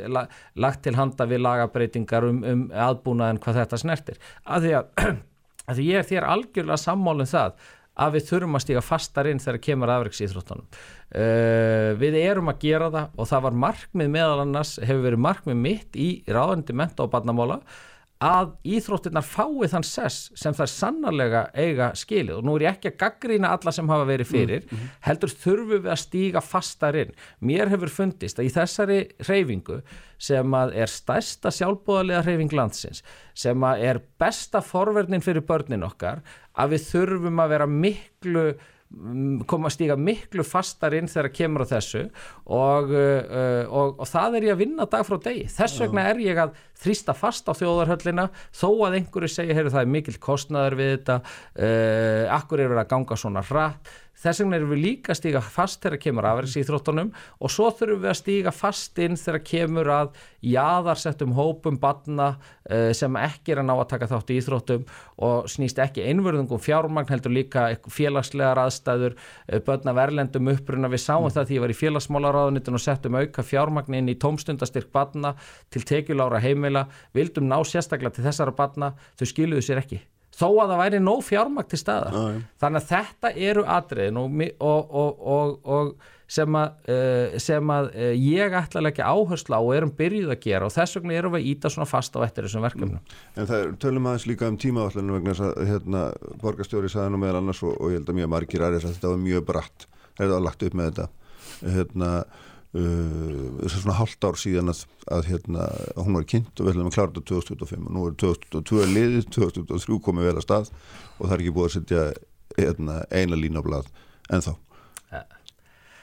Speaker 5: lagt til handa við lagabreitingar um, um aðbúnaðin hvað þetta snertir. Að því að *clears throat* að ég er þér algjörlega sammálinn um það að við þurfum að stíga fastar inn þegar kemur afreiks íþróttunum. Uh, við erum að gera það og það var markmið meðal annars, hefur verið markmið mitt í ráðandi menta og barnamála að íþróttirnar fái þann sess sem það er sannarlega eiga skilið og nú er ég ekki að gaggrína alla sem hafa verið fyrir, mm -hmm. heldur þurfum við að stíga fastar inn. Mér hefur fundist að í þessari reyfingu sem að er stærsta sjálfbúðarlega reyfing landsins, sem að er besta forverðnin fyrir börnin okkar, að við þurfum að vera miklu koma að stíga miklu fastar inn þegar kemur á þessu og, uh, og, og það er ég að vinna dag frá degi. Þess vegna er ég að þrýsta fast á þjóðarhöllina þó að einhverju segja heyru það er mikil kostnaður við þetta uh, akkur er verið að ganga svona hratt Þess vegna erum við líka að stíga fast þegar kemur afræðs í þróttunum og svo þurfum við að stíga fast inn þegar kemur að jáðarsettum hópum badna uh, sem ekki er að ná að taka þátt í íþróttum og snýst ekki einverðungum fjármagn heldur líka félagslegar aðstæður, uh, börna verlendum uppruna. Við sáum mm. það því að ég var í félagsmálaráðunitin og settum auka fjármagn inn í tómstundastyrk badna til tekjulára heimila, vildum ná sérstaklega til þessara badna, þau skiluðu sér ekki þó að það væri nóg fjármakt til staða ah, þannig að þetta eru atriðin og, og, og, og sem að, uh, sem að uh, ég ætla að leggja áherslu á og erum byrjuð að gera og þess vegna erum við að íta svona fast á eftir þessum verkefnum. Mm.
Speaker 2: En það er, tölum aðeins líka um tímaáallinu vegna þess að hérna, borgarstjóri saði nú meðal annars og ég held að mjög margir aðeins að þetta var mjög bratt, er það lagt upp með þetta hérna Uh, þess að svona halvt ár síðan að, að, hérna, að hún var kynnt og við ætlum að klára þetta 2025 og nú er 2022 liðið 2023 komið vel að stað og það er ekki búið að setja hérna, eina lína á blad en þá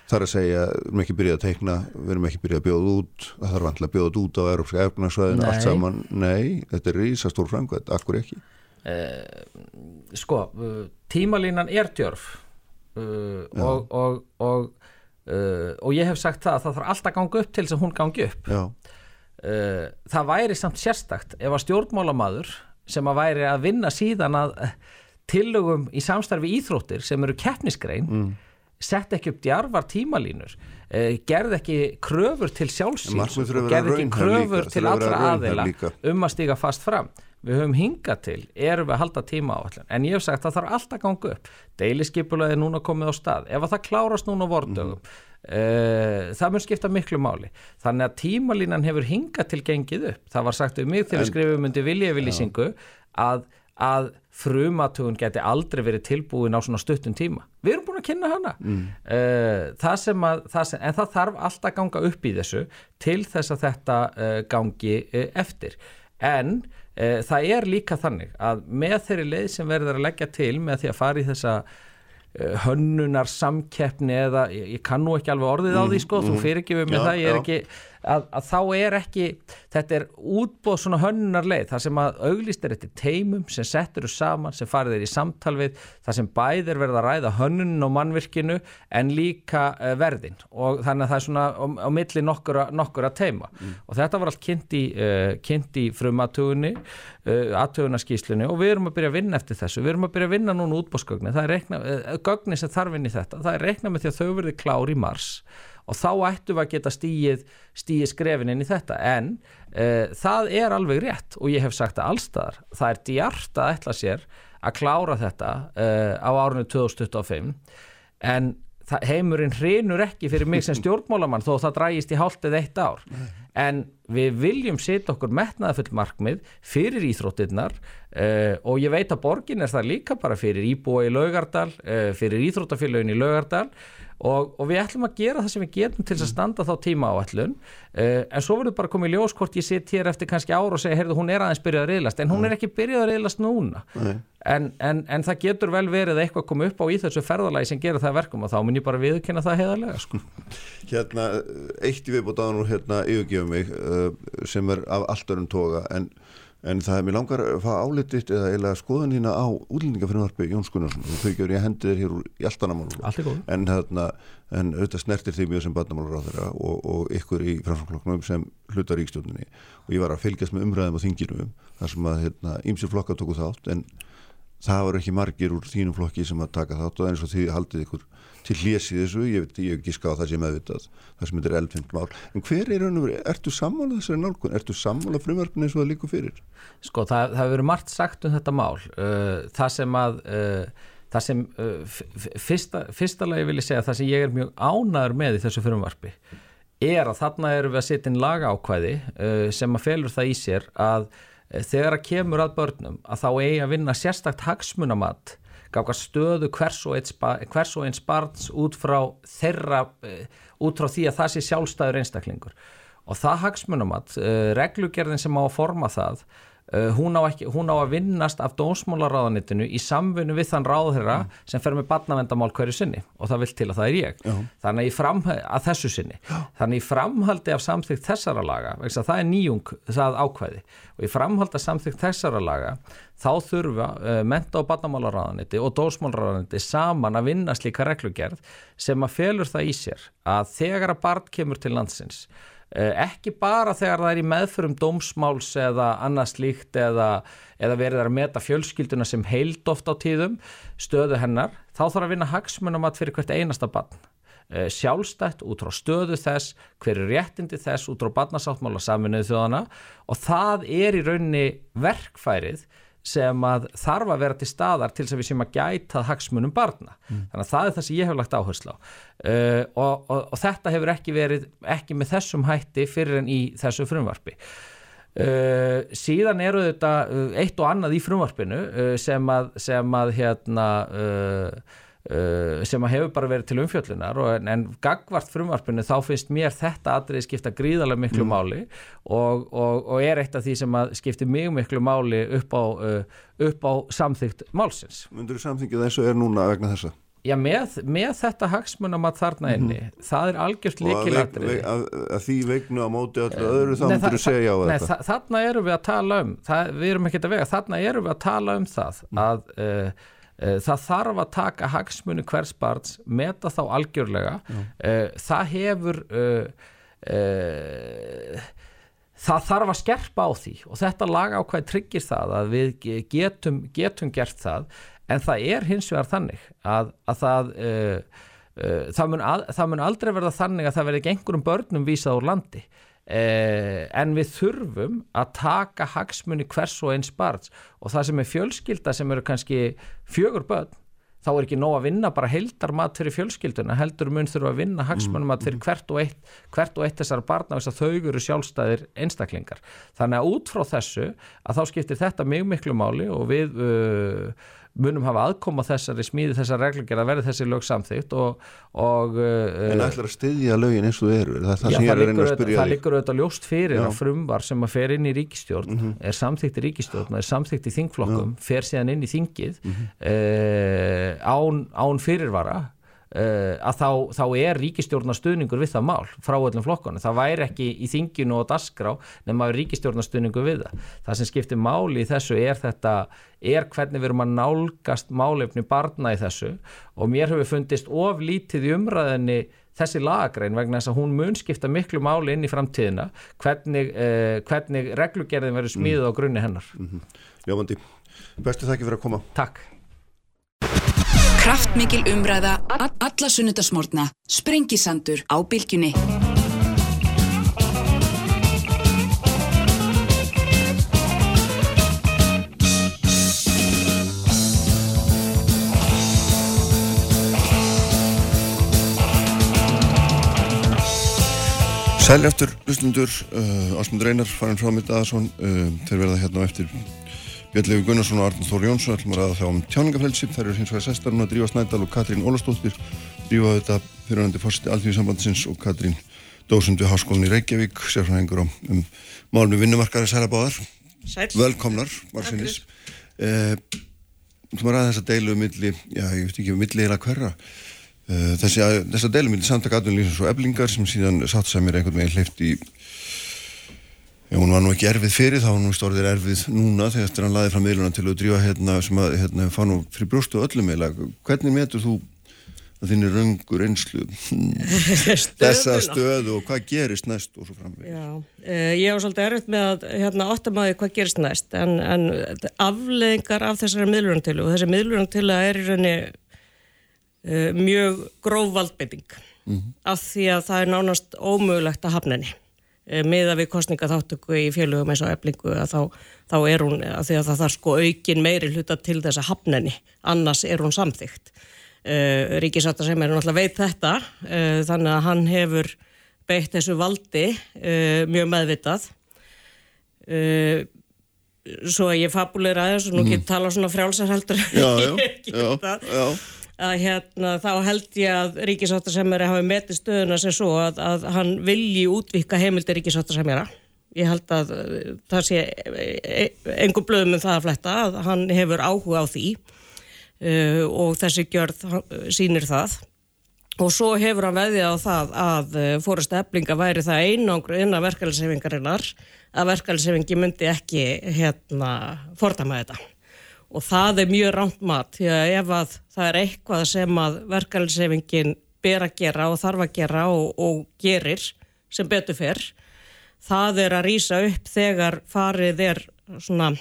Speaker 2: það er að segja, við erum ekki byrjað að teikna við erum ekki byrjað að bjóða út það þarf vantilega að bjóða út á Európska efnarsvæðin allt saman, nei, þetta er rísastór framkvæmt, akkur ekki?
Speaker 5: Uh, Sko, uh, tímalínan er djörf uh, og, og, og Uh, og ég hef sagt það að það þarf alltaf að ganga upp til þess að hún gangi upp. Uh, það væri samt sérstakt ef að stjórnmálamadur sem að væri að vinna síðan að uh, tillögum í samstarfi íþróttir sem eru keppnisgrein mm. sett ekki upp djarvar tímalínur uh, gerð ekki kröfur til sjálfsýns og gerð ekki kröfur til allra aðeila um að stiga fast fram við höfum hingað til erum við að halda tíma áallin en ég hef sagt að það þarf alltaf ganga upp. Deiliskypulaði er núna komið á stað. Ef að það klárast núna á vordögum mm það mun skipta miklu máli. Þannig að tímalínan hefur hingað til gengið upp. Það var sagt um mig þegar skrifum undir viljefylýsingu að, að frumatugun geti aldrei verið tilbúin á svona stuttum tíma. Við erum búin að kynna hana. Mm. það sem að, það sem, en það þarf alltaf ganga upp í þessu til þess að þetta uh, gangi uh, eftir. En uh, það er líka þannig að með þeirri leið sem verður að leggja til með því að fara í þessa hönnunar samkeppni eða ég, ég kann nú ekki alveg orðið á því sko, mm, þú fyrirgefur með það, ég er já. ekki að, að þá er ekki, þetta er útbóð svona hönnunar leið, það sem að auglist er eftir teimum sem settur saman, sem farið er í samtal við, það sem bæðir verða að ræða hönnunin og mannvirkinu en líka uh, verðin. Og þannig að það er svona á, á milli nokkura, nokkura teima. Mm. og þetta var allt kynnt í, uh, í frumatugunni, uh, aðtugunarskíslunni og við erum að byrja að vinna eftir þessu, við erum að byrja að vinna núna útbóðsgögni, það er reikna, gögni sem þarf inn í þetta, það er reikna með því að þau verði klár í mars og þá ættum við að geta stíið, stíið skrefin inn í þetta. En uh, það er alveg rétt og ég hef sagt það allstaðar, það er djart að ætla sér að klára þetta uh, á árunni 2025 en heimurinn hrinur ekki fyrir mig sem *laughs* stjórnmálamann þó það drægist í hálftið eitt ár. En við viljum setja okkur metnaðafull markmið fyrir íþróttirnar uh, og ég veit að borgin er það líka bara fyrir íbúa í Laugardal, fyrir íþróttafélagin í Laugardal og, og við ætlum að gera það sem við getum til að standa þá tíma á ætlun uh, en svo verður bara komið í ljós hvort ég sitt hér eftir kannski ára og segja, heyrðu hún er aðeins byrjað að reyðlast en hún er ekki byrjað að reyðlast núna. En, en, en það getur vel verið eitthvað að koma upp á í þessu ferðalagi sem gera það verkum og þá mun ég bara viðkynna það heiðarlega sko. *laughs*
Speaker 2: Hérna, eitt í viðbútt ánum hérna yfirgefum mig uh, sem er af allt örum toga en En það er mér langar að fá álititt eða eiginlega skoðan hérna á útlendingafriðnvarpi Jóns Gunnarsson og þau gefur ég að hendi þér hér úr í alltanamálu en, hérna, en auðvitað snertir því mjög sem barnamálur á þeirra og, og ykkur í framframklokknum sem hlutar ríkstjóninni og ég var að fylgjast með umræðum á þinginu þar sem að hérna, ímsi flokka tóku þátt en það var ekki margir úr þínum flokki sem að taka þátt og eins og því haldið ykkur til hlési þessu, ég veit, ég hef ekki skáð það sem meðvitað, það sem þetta er eldfimt mál. En hver er raun og verið, ertu sammála þessari nálgun, ertu sammála frumverfni eins og það líku fyrir?
Speaker 5: Sko, það, hefur verið margt sagt um þetta mál. Uh, það sem að uh, það sem uh, fyrsta, fyrsta lagi vil ég segja, það sem ég er mjög ánæður með í þessu frumvarfi er að þarna eru við að setja inn laga ákvæði sem að felur það í sér að þegar að kemur að börnum að þá eigi að vinna sérstakt hagsmunamatt gafka stöðu hvers og, eins barns út frá þeirra, eh, út frá því að það sé sjálfstæður einstaklingur. Og það hagsmunumat, eh, reglugerðin sem á að forma það hún, á ekki, hún á að vinnast af dómsmálaráðanitinu í samfunnu við þann ráðherra mm. sem fer með barnavendamál hverju sinni og það vil til að það er ég Já. þannig í framhaldi að þessu sinni þannig í framhaldi af samþygt þessara laga það er nýjung það ákvæði og í framhaldi af samþygt þessara laga þá þurfa uh, menta og barnamálaráðaniti og dómsmálaráðaniti saman að vinna slíka reglugerð sem að felur það í sér að þegar að barn kemur til landsins Eh, ekki bara þegar það er í meðförum dómsmáls eða annað slíkt eða, eða verið að meta fjölskylduna sem heild oft á tíðum stöðu hennar, þá þarf að vinna hagsmunum að fyrir hvert einasta barn. Eh, sjálfstætt út frá stöðu þess hver er réttindi þess út frá barnasáttmála saminuðu þjóðana og það er í raunni verkfærið sem að þarf að vera til staðar til þess að við séum að gæta hagsmunum barna. Mm. Þannig að það er það sem ég hef lagt áherslu á. Uh, og, og, og þetta hefur ekki verið, ekki með þessum hætti fyrir en í þessu frumvarfi. Uh, síðan eru þetta uh, eitt og annað í frumvarpinu uh, sem að, sem að hérna Uh, sem að hefur bara verið til umfjöllunar og, en, en gagvart frumvarpinu þá finnst mér þetta aðrið skipta gríðarlega miklu mm. máli og, og, og er eitt af því sem að skipti mjög miklu máli upp á, uh, upp á samþygt málsins.
Speaker 2: Mundur þú samþyngið og er núna vegna þessa?
Speaker 5: Já, með, með þetta hagsmunum að þarna inni, mm það er algjörst líkilættrið.
Speaker 2: Og að, að, að því vegnu á móti öllu öðru þá myndur þú segja á
Speaker 5: nei,
Speaker 2: þetta.
Speaker 5: Nei, þarna eru við að tala um, það, við erum ekki að vega, þarna eru við að tala um það mm. að uh, Eh, það þarf að taka hagsmunni hvers barns, meta þá algjörlega. Uh, það hefur uh, uh, það þarf að skerpa á því og þetta laga á hvað tryggir það að við getum, getum gert það. En það er hins vegar þannig að, að það það mun, að, það mun aldrei verða þannig að það verði ekki einhverjum börnum vísað úr landi eh, en við þurfum að taka hagsmunni hvers og eins barns og það sem er fjölskylda sem eru kannski fjögur börn þá er ekki nóg að vinna bara heldar mat fyrir fjölskylduna, heldur mun þurfa að vinna hagsmunum mat fyrir hvert og eitt, hvert og eitt þessar barna þess að þau eru sjálfstæðir einstaklingar. Þannig að út frá þessu að þá skiptir þetta mjög miklu máli og við uh, munum hafa aðkoma þessari smíði þessar reglugjör að verði þessi lög samþygt og, og
Speaker 2: uh, En ætlar að styðja lögin eins og eru? Það, það,
Speaker 5: já, það, liggur, auðvitað, það liggur auðvitað ljóst fyrir já. að frumvar sem að fer inn í ríkistjórn mm -hmm. er samþygt í ríkistjórn er samþygt í þingflokkum, já. fer síðan inn í þingið mm -hmm. uh, án, án fyrirvara Uh, að þá, þá er ríkistjórnastuðningur við það mál frá öllum flokkunum. Það væri ekki í þinginu og dasgrá nema ríkistjórnastuðningur við það. Það sem skiptir máli í þessu er þetta er hvernig við erum að nálgast málefni barna í þessu. Og mér hefur fundist of lítið í umræðinni þessi lagagrein vegna þess að hún mun skipta miklu máli inn í framtíðina hvernig, uh, hvernig reglugerðin verður smíðið mm. á grunni hennar. Mm -hmm.
Speaker 2: Jófandi, bestu þakki fyrir að koma.
Speaker 5: Takk
Speaker 4: Kraftmikil umræða, alla sunnudasmórna, sprengisandur á bylgjunni.
Speaker 2: Sæli eftir hlustundur, uh, Ásmundur Einar, farin frá mitt aðarsson, uh, þeir verða hérna á eftir Björnlegu Gunnarsson og Arnur Þór Jónsson ætlum að ræða þá um tjáningafrelsi þær eru hins vegar sestarinn að Drífa Snædal og Katrín Ólastóttir Drífa þetta fyrirhandi fórsti Alþjóðsambandsins og Katrín dósund við Háskólinni Reykjavík sérfræðingur á um málum við vinnumarkaðar særa báðar. Velkomnar varsinnis eh, þú maður ræða þessa deilu um milli, já ég veit ekki milli eða hverra. Eh, þessi, þessa deilu um milli samtak aðunlýsins og eblingar sem síðan satt sæmir einhvern veginn hleyft í Já, hún var nú ekki erfið fyrir þá, hún stórðir erfið núna þegar hann laði fram miðluna til að drífa hérna sem að hérna fann nú fyrir brjóstu öllum eða hvernig metur þú að þínir röngur einslu *laughs* þessa stöðu og hvað gerist næst og svo framvegis?
Speaker 6: Já, eh, ég hef svolítið erfitt með að hérna áttamæði hvað gerist næst en, en afleðingar af þessari miðlunantilu og þessi miðlunantilu er í rauninni eh, mjög gróf valdbeiting mm -hmm. af því að það er nánast ómögulegt að hafna henni miða við kostningaþáttöku í fjölugum eins og eblingu að þá, þá er hún að því að það þarf sko aukin meiri hluta til þess að hafnenni, annars er hún samþygt. Uh, eh, Ríkisáta sem er náttúrulega veit þetta, uh, þannig að hann hefur beitt þessu valdi uh, mjög meðvitað. Svo ég fabuleira aðeins og nú mm. getur tala svona frjálsarheldur.
Speaker 2: Já, já, já, já
Speaker 6: að hérna, þá held ég að ríkisáttarsemjari hafi metið stöðuna sem svo að, að hann vilji útvika heimildi ríkisáttarsemjara. Ég held að uh, það sé engum e, blöðum um það að fletta að hann hefur áhuga á því uh, og þessi gjörð sínir það. Og svo hefur hann veðið á það að uh, fórust eflinga væri það einangru innan verkefælishefingarinnar að verkefælishefingi myndi ekki hérna fordama þetta og það er mjög rámt mat því að ef að það er eitthvað sem að verkefælsefingin ber að gera og þarf að gera og, og gerir sem betur fyrr það er að rýsa upp þegar farið er svona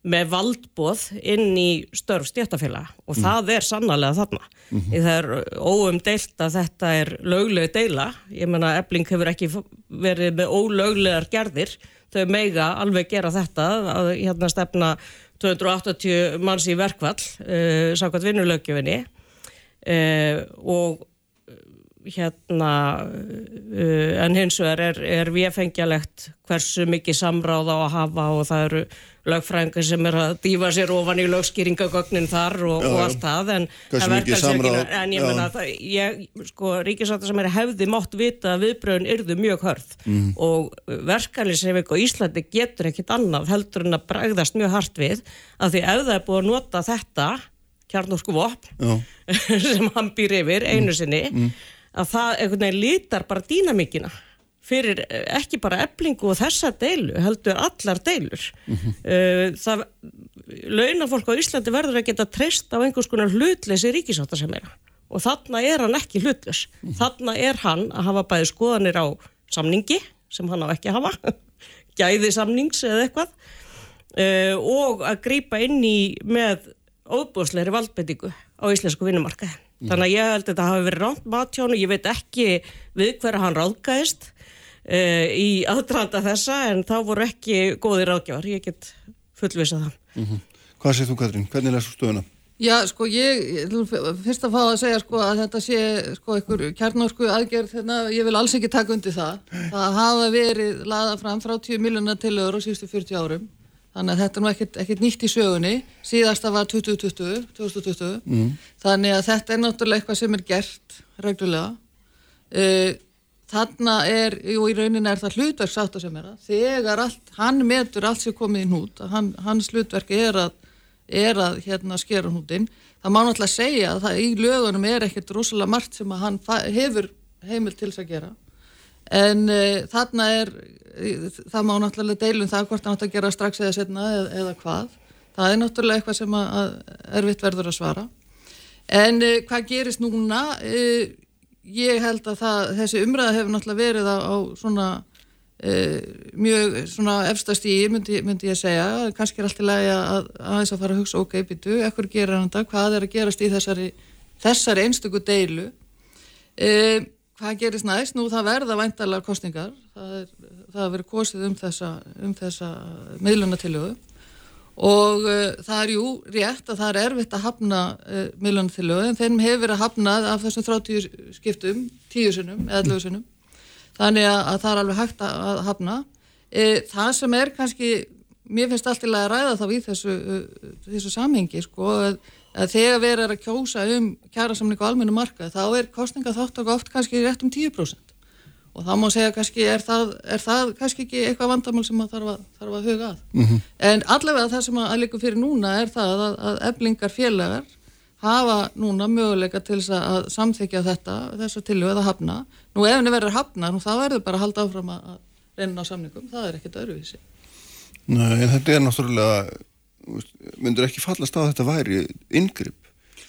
Speaker 6: með valdbóð inn í störf stjættafélag og mm. það er sannarlega þarna. Mm -hmm. Það er óumdeilt að þetta er löglegu deila. Ég menna Ebling hefur ekki verið með ólöglegar gerðir. Þau meiga alveg gera þetta að hérna stefna 280 manns í verkvall uh, sákvæmt vinnulögjöfinni uh, og hérna uh, en hins vegar er, er viðfengjalegt hversu mikið samráð á að hafa og það eru lögfrængar sem er að dýfa sér ofan í lögskýringagögnin þar og, já, og allt það en, en ég menna að ég, sko, ríkisáttar sem er hefði mótt vita að viðbröðun yrðu mjög hörð mm. og verkefnisefik og Íslandi getur ekkit annað heldur en að bregðast mjög hart við að því ef það er búið að nota þetta kjarnósku vopn *laughs* sem hann býr yfir einu sinni mm. Að það einhvern veginn lítar bara dýnamíkina fyrir eh, ekki bara eblingu og þessa deilu, heldur allar deilur. Mm -hmm. Það, launafólk á Íslandi verður að geta treyst á einhvers konar hlutleysi ríkisáttar sem er. Og þarna er hann ekki hlutleys. Mm -hmm. Þarna er hann að hafa bæði skoðanir á samningi, sem hann á ekki að hafa, *laughs* gæði samnings eða eitthvað, uh, og að grýpa inn í með óbúsleiri valdbendingu á íslensku vinnumarkaði. Þannig að ég held að þetta hafi verið ránt matjónu, ég veit ekki við hverja hann ráðgæðist uh, í aðdraðanda þessa en þá voru ekki góðir ráðgjafar, ég get fullvisað það.
Speaker 2: Mm -hmm. Hvað segir þú Katrín? Hvernig lesur stöðuna?
Speaker 7: Já, sko, ég, fyrst að fá að segja sko að þetta sé sko einhver kjarnársku aðgerð, hérna, ég vil alls ekki taka undir það. Það hafa verið laða fram frá 10 miljonar tilögur á síðustu 40 árum, þannig að þetta er nú ekkert, ekkert nýtt í sögunni, síðasta var 2020, 2020, mm. þannig að þetta er náttúrulega eitthvað sem er gert reglulega. Uh, Þannig er, jú í rauninni er það hlutverk sátt að sem er að, þegar allt, hann metur allt sem komið í nút, hann, hans hlutverk er að er að hérna skera húndin það má náttúrulega segja að það í lögunum er ekkert rosalega margt sem að hann hefur heimil til þess að gera en uh, þarna er það má náttúrulega deilum það hvort hann átt að gera strax eða setna eða, eða hvað. Það er náttúrulega eitthvað sem að, að er vitt verður að svara. En uh, hvað gerist núna? Uh, ég held að það, þessi umræða hefur náttúrulega verið á, á svona mjög svona efstast í myndi, myndi ég segja, kannski er allt í lagi að aðeins að fara að hugsa ok, býtu, ekkur gerir hann þetta, hvað er að gerast í þessari þessari einstöku deilu? Uh, hvað gerist næst? Nú það verða væntalega kostningar það er, það er verið kostið um þessa um þessa miðlunatilögu og uh, það er jú rétt að það er erfitt að hafna miðlunatilögu en þeim hefur verið að hafna af þessum 30 skiptum, 10 sinum eða 11 sinum þannig að, að það er alveg hægt að, hafna. E, það sem er kannski mér finnst allt í lagi að ræða þá í þessu, uh, þessu samhengi sko, að, að þegar við erum að kjósa um kjærasamling og almennu marka þá er kostninga þáttak oft kannski rétt um 10% og þá má segja kannski er það, er það kannski ekki eitthvað vandamál sem það þarf, þarf að huga að mm -hmm. en allavega það sem að líka fyrir núna er það að eblingar félagar hafa núna möguleika til þess að samþykja þetta, þess að tilvæða að hafna. Nú ef henni verður hafna, nú þá verður bara að halda áfram að reyna á samningum, það er ekkert öðruvísi.
Speaker 2: Nei, þetta er náttúrulega, myndur ekki fallast á að þetta væri yngripp?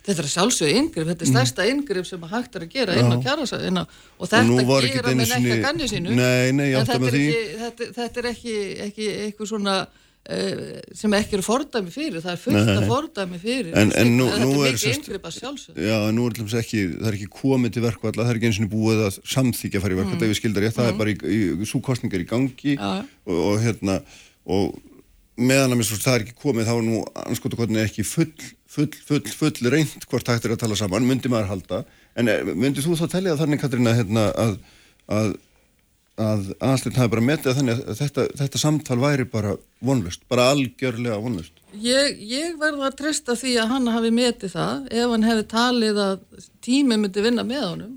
Speaker 7: Þetta er sjálfsög yngripp, þetta er mm. stærsta yngripp sem að hægt er að gera inn á kjærasæðina og þetta gera með nekka ganni sínu.
Speaker 2: Nei, nei,
Speaker 7: ég átta með því. Þetta, þetta er ekki, ekki eitthvað svona Eh, sem ekki eru fordæmi fyrir það er fullt af fordæmi fyrir
Speaker 2: en, en nú,
Speaker 7: þetta
Speaker 2: nú
Speaker 7: er mikið yngripa sjálfsög
Speaker 2: já, nú er ekki, það er ekki komið til verkvalla það er ekki eins og búið að samþykja að fara í verkvalla mm. það mm. er bara í, í súkostningar í gangi ja. og, og hérna og meðan að það er ekki komið þá er nú anskotakotni ekki full, full, full, full reynd hvort hægt er að tala saman, myndi maður halda en eh, myndi þú þá tellja þannig Katrína hérna, að, að að aðstæðin hafi bara metið þannig að þetta, þetta samtal væri bara vonlust, bara algjörlega vonlust.
Speaker 7: Ég, ég verði að trista því að hann hafi metið það ef hann hefði talið að tími myndi vinna með honum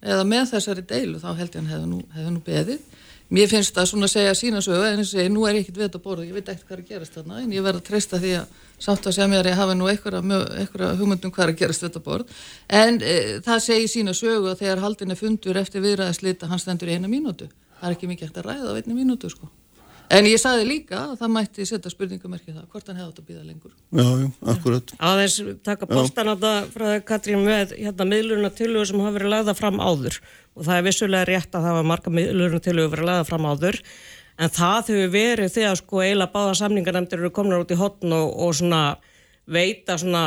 Speaker 7: eða með þessari deilu þá held ég hann hefði nú, hefði nú beðið. Mér finnst það svona að segja sína sögu en þess að nú er ég ekkert við að borða, ég veit ekkert hvað er að gerast þarna en ég verði að treysta því að samt að segja mér að ég hafi nú einhverja hugmyndum hvað er að gerast þetta borð en e, það segir sína sögu að þegar haldin er fundur eftir viðræðaslita hann stendur í eina mínútu það er ekki mikið hægt að ræða á einni mínútu sko. En ég saði líka að það mætti setja spurningamerkið það, hvort hann hefði átt að býða lengur.
Speaker 2: Já, já, akkurat.
Speaker 6: Aðeins taka postan á það frá Katrín með hérna miðlurna tilögur sem hafa verið lagða fram áður. Og það er vissulega rétt að það var marga miðlurna tilögur verið lagða fram áður. En það hefur verið þegar sko eiginlega báða samningarnæmdir eru komnar út í hotn og, og svona veita svona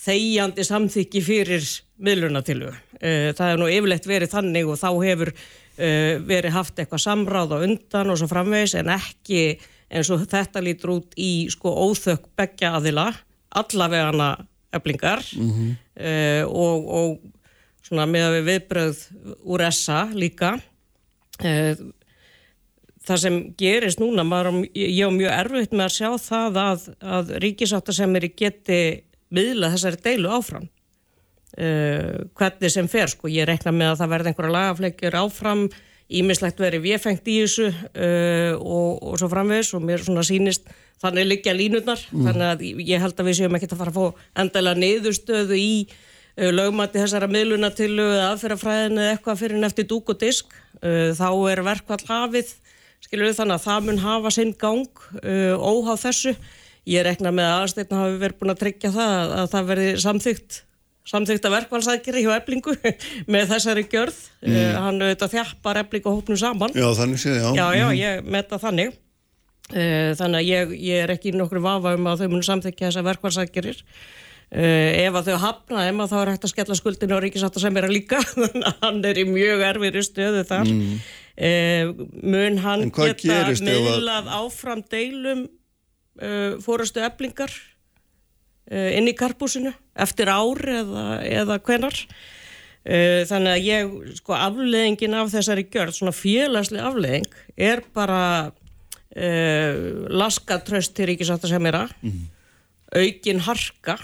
Speaker 6: þegjandi samþykki fyrir miðlurna tilögu. Eh, það hefur nú yfirlegt verið þannig og þá hefur verið haft eitthvað samráð á undan og svo framvegis en ekki eins og þetta lítur út í sko óþökk begja aðila allavegana eflingar mm -hmm. uh, og, og svona með að við viðbröð úr essa líka uh, það sem gerist núna maður, ég er mjög erfitt með að sjá það að, að ríkisáttasemiri geti miðla þessari deilu áfram uh, hvernig sem fer sko, ég rekna með að það verði einhverja lagafleikjur áfram ímislegt verið viðfengt í þessu uh, og, og svo framvegs og mér svona sínist þannig liggja línutnar mm. þannig að ég held að við séum ekki að fara að fá endalega niðurstöðu í uh, lögmati þessara miðlunatilu eða aðferðafræðinu eða eitthvað fyrir nefti dúk og disk. Uh, þá er verkvall hafið skilur við þannig að það mun hafa sinn gang uh, óháð þessu. Ég rekna með að aðstætna hafi verið búin að tryggja það að það verði samþygt samþykta verkvælsækiri hjá eblingu *laughs* með þessari gjörð. Mm. uh, hann auðvitað þjappar eblingu hópnu saman.
Speaker 2: Já, þannig séð, já.
Speaker 6: Já, já, mm. ég metta þannig. Uh, þannig að ég, ég er ekki nokkur vafa um að þau munu samþykja þessar verkvælsækirir uh, eh, ef að þau hafna ema þá er hægt að skella skuldinu á ríkisátta sem er að líka *laughs* þannig að hann er í mjög erfiðri stöðu þar. Mm. mun hann geta
Speaker 2: ef að-
Speaker 6: miðlað áfram deilum fórastu eblingar inn í karpúsinu eftir ár eða, eða hvenar Uh, þannig að ég, sko, afleðingin af þessari gjörð, svona félagslega afleðing er bara uh, laskatröst til ríkisáttasemjara
Speaker 2: Mhm.
Speaker 6: aukin harka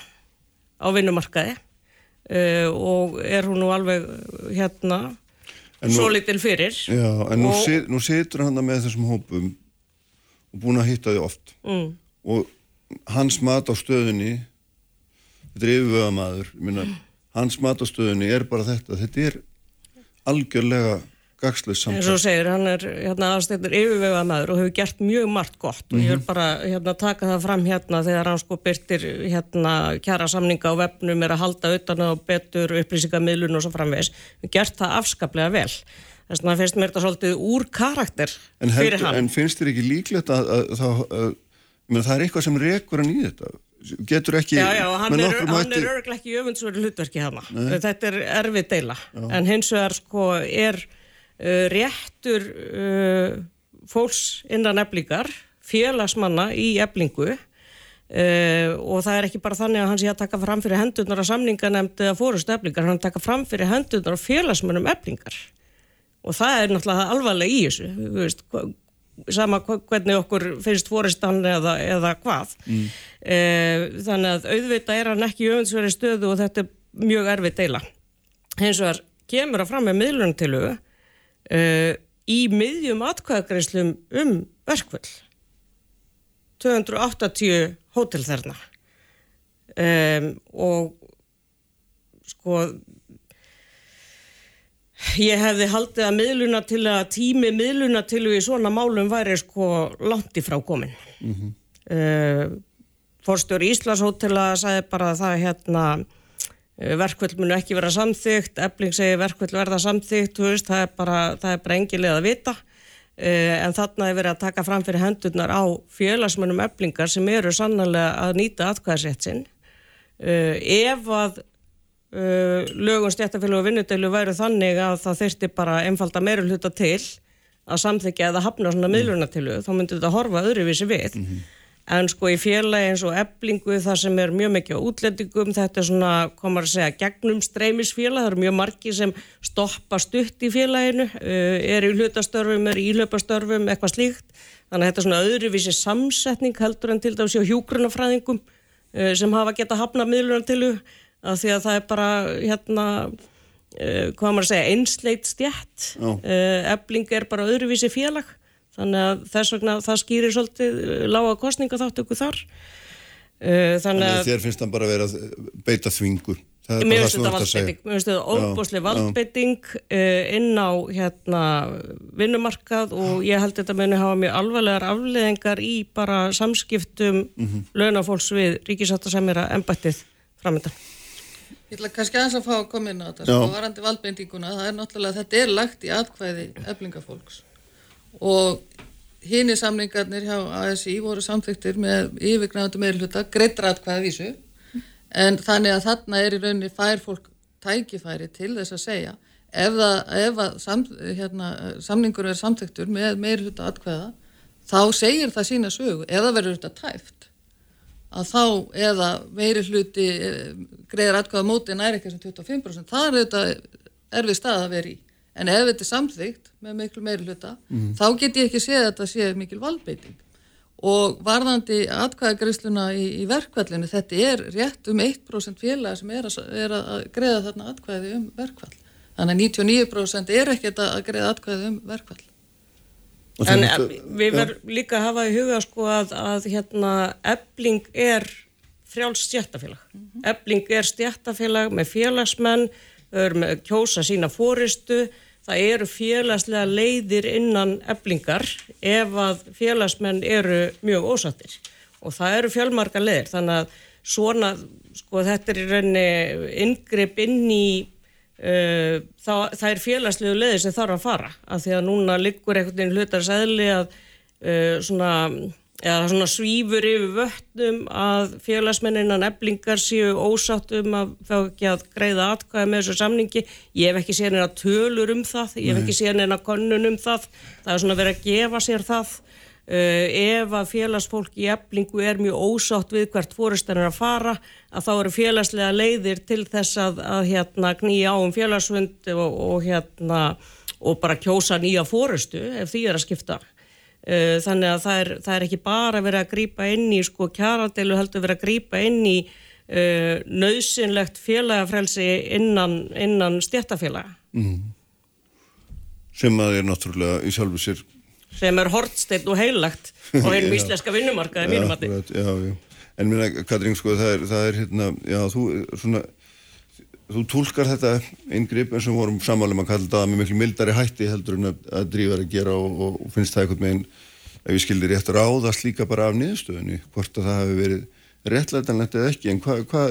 Speaker 6: á vinnumarkaði uh, og er hún nú alveg hérna
Speaker 2: nú-
Speaker 6: svo litil fyrir.
Speaker 2: Já, en nú,
Speaker 6: Og-
Speaker 2: sit, nú situr hann með þessum hópum og búin að hitta þau oft.
Speaker 6: Mm,
Speaker 2: og hans mat á stöðunni þetta er yfirvöðamaður minna, hans mat á stöðunni er bara þetta þetta er algjörlega gagsleis
Speaker 6: og
Speaker 2: samtal
Speaker 6: þú segir, hann er hérna aðstættur yfirvegað maður og hefur gert mjög margt gott. Og ég vil bara hérna taka það fram hérna þegar hann sko byrtir hérna kjara samninga á vefnum er að halda utan á betur upplýsingamilun og svo framvegs, við gert það afskaplega vel. Þess vegna finnst mér þetta svolítið úr karakter
Speaker 2: en,
Speaker 6: fyrir hann.
Speaker 2: en finnst þér ekki líklegt að, að, að, að það er eitthvað sem rekur hann í þetta getur ekki
Speaker 6: Já, já, hann er,
Speaker 2: hætti-
Speaker 6: er örglega ekki öfundsverið hlutverki hana. Þetta er erfið deila. En hins vegar sko er uh, réttur uh, fólks innan eblingar, félagsmanna í eblingu uh, og það er ekki bara þannig að hann sé að taka fram fyrir hendurnar á samninganemnd eða fórustu eblingar, hann taka fram fyrir hendurnar á félagsmannum eblingar. Og það er náttúrulega alvarlega í þessu, þú veist, hva- sama hvernig okkur finnst fóristan eða, eða hvað. Mm. þannig að auðvitað er hann ekki öfundsverið stöðu og þetta er mjög erfið deila. Hins vegar kemur að fram með miðlunartilugu uh, í miðjum atkvæðagreislum um verkvöld. 280 hótelþerna um, og sko ég hefði haldið að miðluna til að tími miðluna til í svona málum væri sko langt í frá komin mm -hmm. uh, Forstjóri Íslands hótela sagði bara að það hérna verkvöld munu ekki vera samþygt Ebling segi verkvöld verða samþygt veist, það er bara, það er bara engilega að vita. Uh, en þarna er verið að taka fram fyrir hendurnar á félagsmönnum Eblingar sem eru sannlega að nýta atkvæðasett sinn. Uh, ef að lögum stjættafélag og vinnudeilu væru þannig að það þyrti bara einfalda meira hluta til að samþykja eða hafna svona miðlunatilu þá myndi þetta horfa öðruvísi við. En sko í félagi eins og eblingu það sem er mjög mikið á útlendingum þetta er svona, komar að segja, gegnum streymisfélag, það eru mjög margi sem stoppa stutt í félaginu uh, er í hlutastörfum, er í hlöpastörfum eitthvað slíkt, þannig að þetta er svona öðruvísi samsetning heldur en til dæmis hjá hjúgrunafræðingum uh, sem hafa geta hafna miðlunatilu að því að það er bara hérna uh, hvað maður að segja, einsleit stjætt uh, ebling er bara öðruvísi félag. Þannig að þess vegna það skýrir svolítið uh, lága kostninga þáttöku þar. Uh, þannig
Speaker 2: Þannig að þér finnst hann bara vera að beita þvingu. Það
Speaker 6: Mér finnst
Speaker 2: það
Speaker 6: þetta valdbeiting, mér finnst þetta óbúslega valdbeiting inn á hérna, vinnumarkað og ég held þetta muni hafa mjög alvarlegar afleðingar í bara samskiptum
Speaker 2: Mhm.
Speaker 6: launafólks við ríkisáttasemjara embættið framöndan.
Speaker 7: Ég ætla kannski aðeins að fá að koma inn á þetta,
Speaker 2: Já.
Speaker 7: sko, varandi valdbendinguna, það er náttúrulega, þetta er lagt í atkvæði eflingafólks. Og hini samlingarnir hjá ASI voru samþyktir með yfirgnæðandi meðluta, greittra atkvæði vísu, en þannig að þarna er í rauninni fær fólk tækifæri til þess að segja, ef, það, ef að sam, hérna, samningur er samþyktur með meðluta atkvæða, þá segir það sína sögu, eða verður þetta tæft að þá eða meiri hluti eh, greiðar atkvæða móti er ekki sem 25% það er þetta erfið stað að vera í. En ef þetta er samþygt með miklu meiri hluta þá get ég ekki séð að þetta sé mikil valdbeiting. Og varðandi atkvæðagreisluna í, í verkvallinu þetta er rétt um 1% félag sem er að, er að greiða þarna atkvæði um verkvall þannig að 99% er ekkert að greiða atkvæði um verkvall
Speaker 6: En eh, við verðum líka að hafa í huga sko að, að hérna ebling er frjáls stjættafélag. Ebling er stjættafélag með félagsmenn, með kjósa sína fóristu, það eru félagslega leiðir innan eblingar ef að félagsmenn eru mjög ósattir og það eru fjölmarga leiðir þannig að svona, sko þetta er í rauninni inngrip inn í það, það er félagslegu leiðir sem þarf að fara af því að núna liggur einhvern veginn hlutar sæðli að uh, svona eða svona svífur yfir vötnum að félagsmenninan eblingar séu ósátt um að fá ekki að greiða atkvæða með þessu samningi. Ég hef ekki séð neina tölur um það ég hef ekki séð neina konnun um það. Það er svona verið að gefa sér það uh, ef að félagsfólk í eblingu er mjög ósátt við hvert fórustan er að fara að þá eru félagslega leiðir til þess að, að hérna knýja á um félagsfund og, og hérna og bara kjósa nýja fórustu ef því er að skipta Eh, þannig að það er, það er ekki bara verið að grýpa inn í sko kjaradeilu heldur verið að grýpa inn í uh, eh, nöðsynlegt félagafrelsi innan, innan stjættafélaga mm.
Speaker 2: sem að er náttúrulega í sjálfu sér
Speaker 6: sem er hortsteinn og heilagt og *laughs* hennum íslenska vinnumarkaði mínum að
Speaker 2: því en minna Katrín sko það er, það er hérna já þú svona þú tólkar þetta yngripp eins og vorum samálega maður kallið það með miklu mildari hætti heldur en að, að drífa að gera og, og finnst það eitthvað með einn ef ég skildir rétt ráðast líka bara af niðurstöðinu hvort að það hefur verið réttlætanlegt eða ekki. En hvað hva,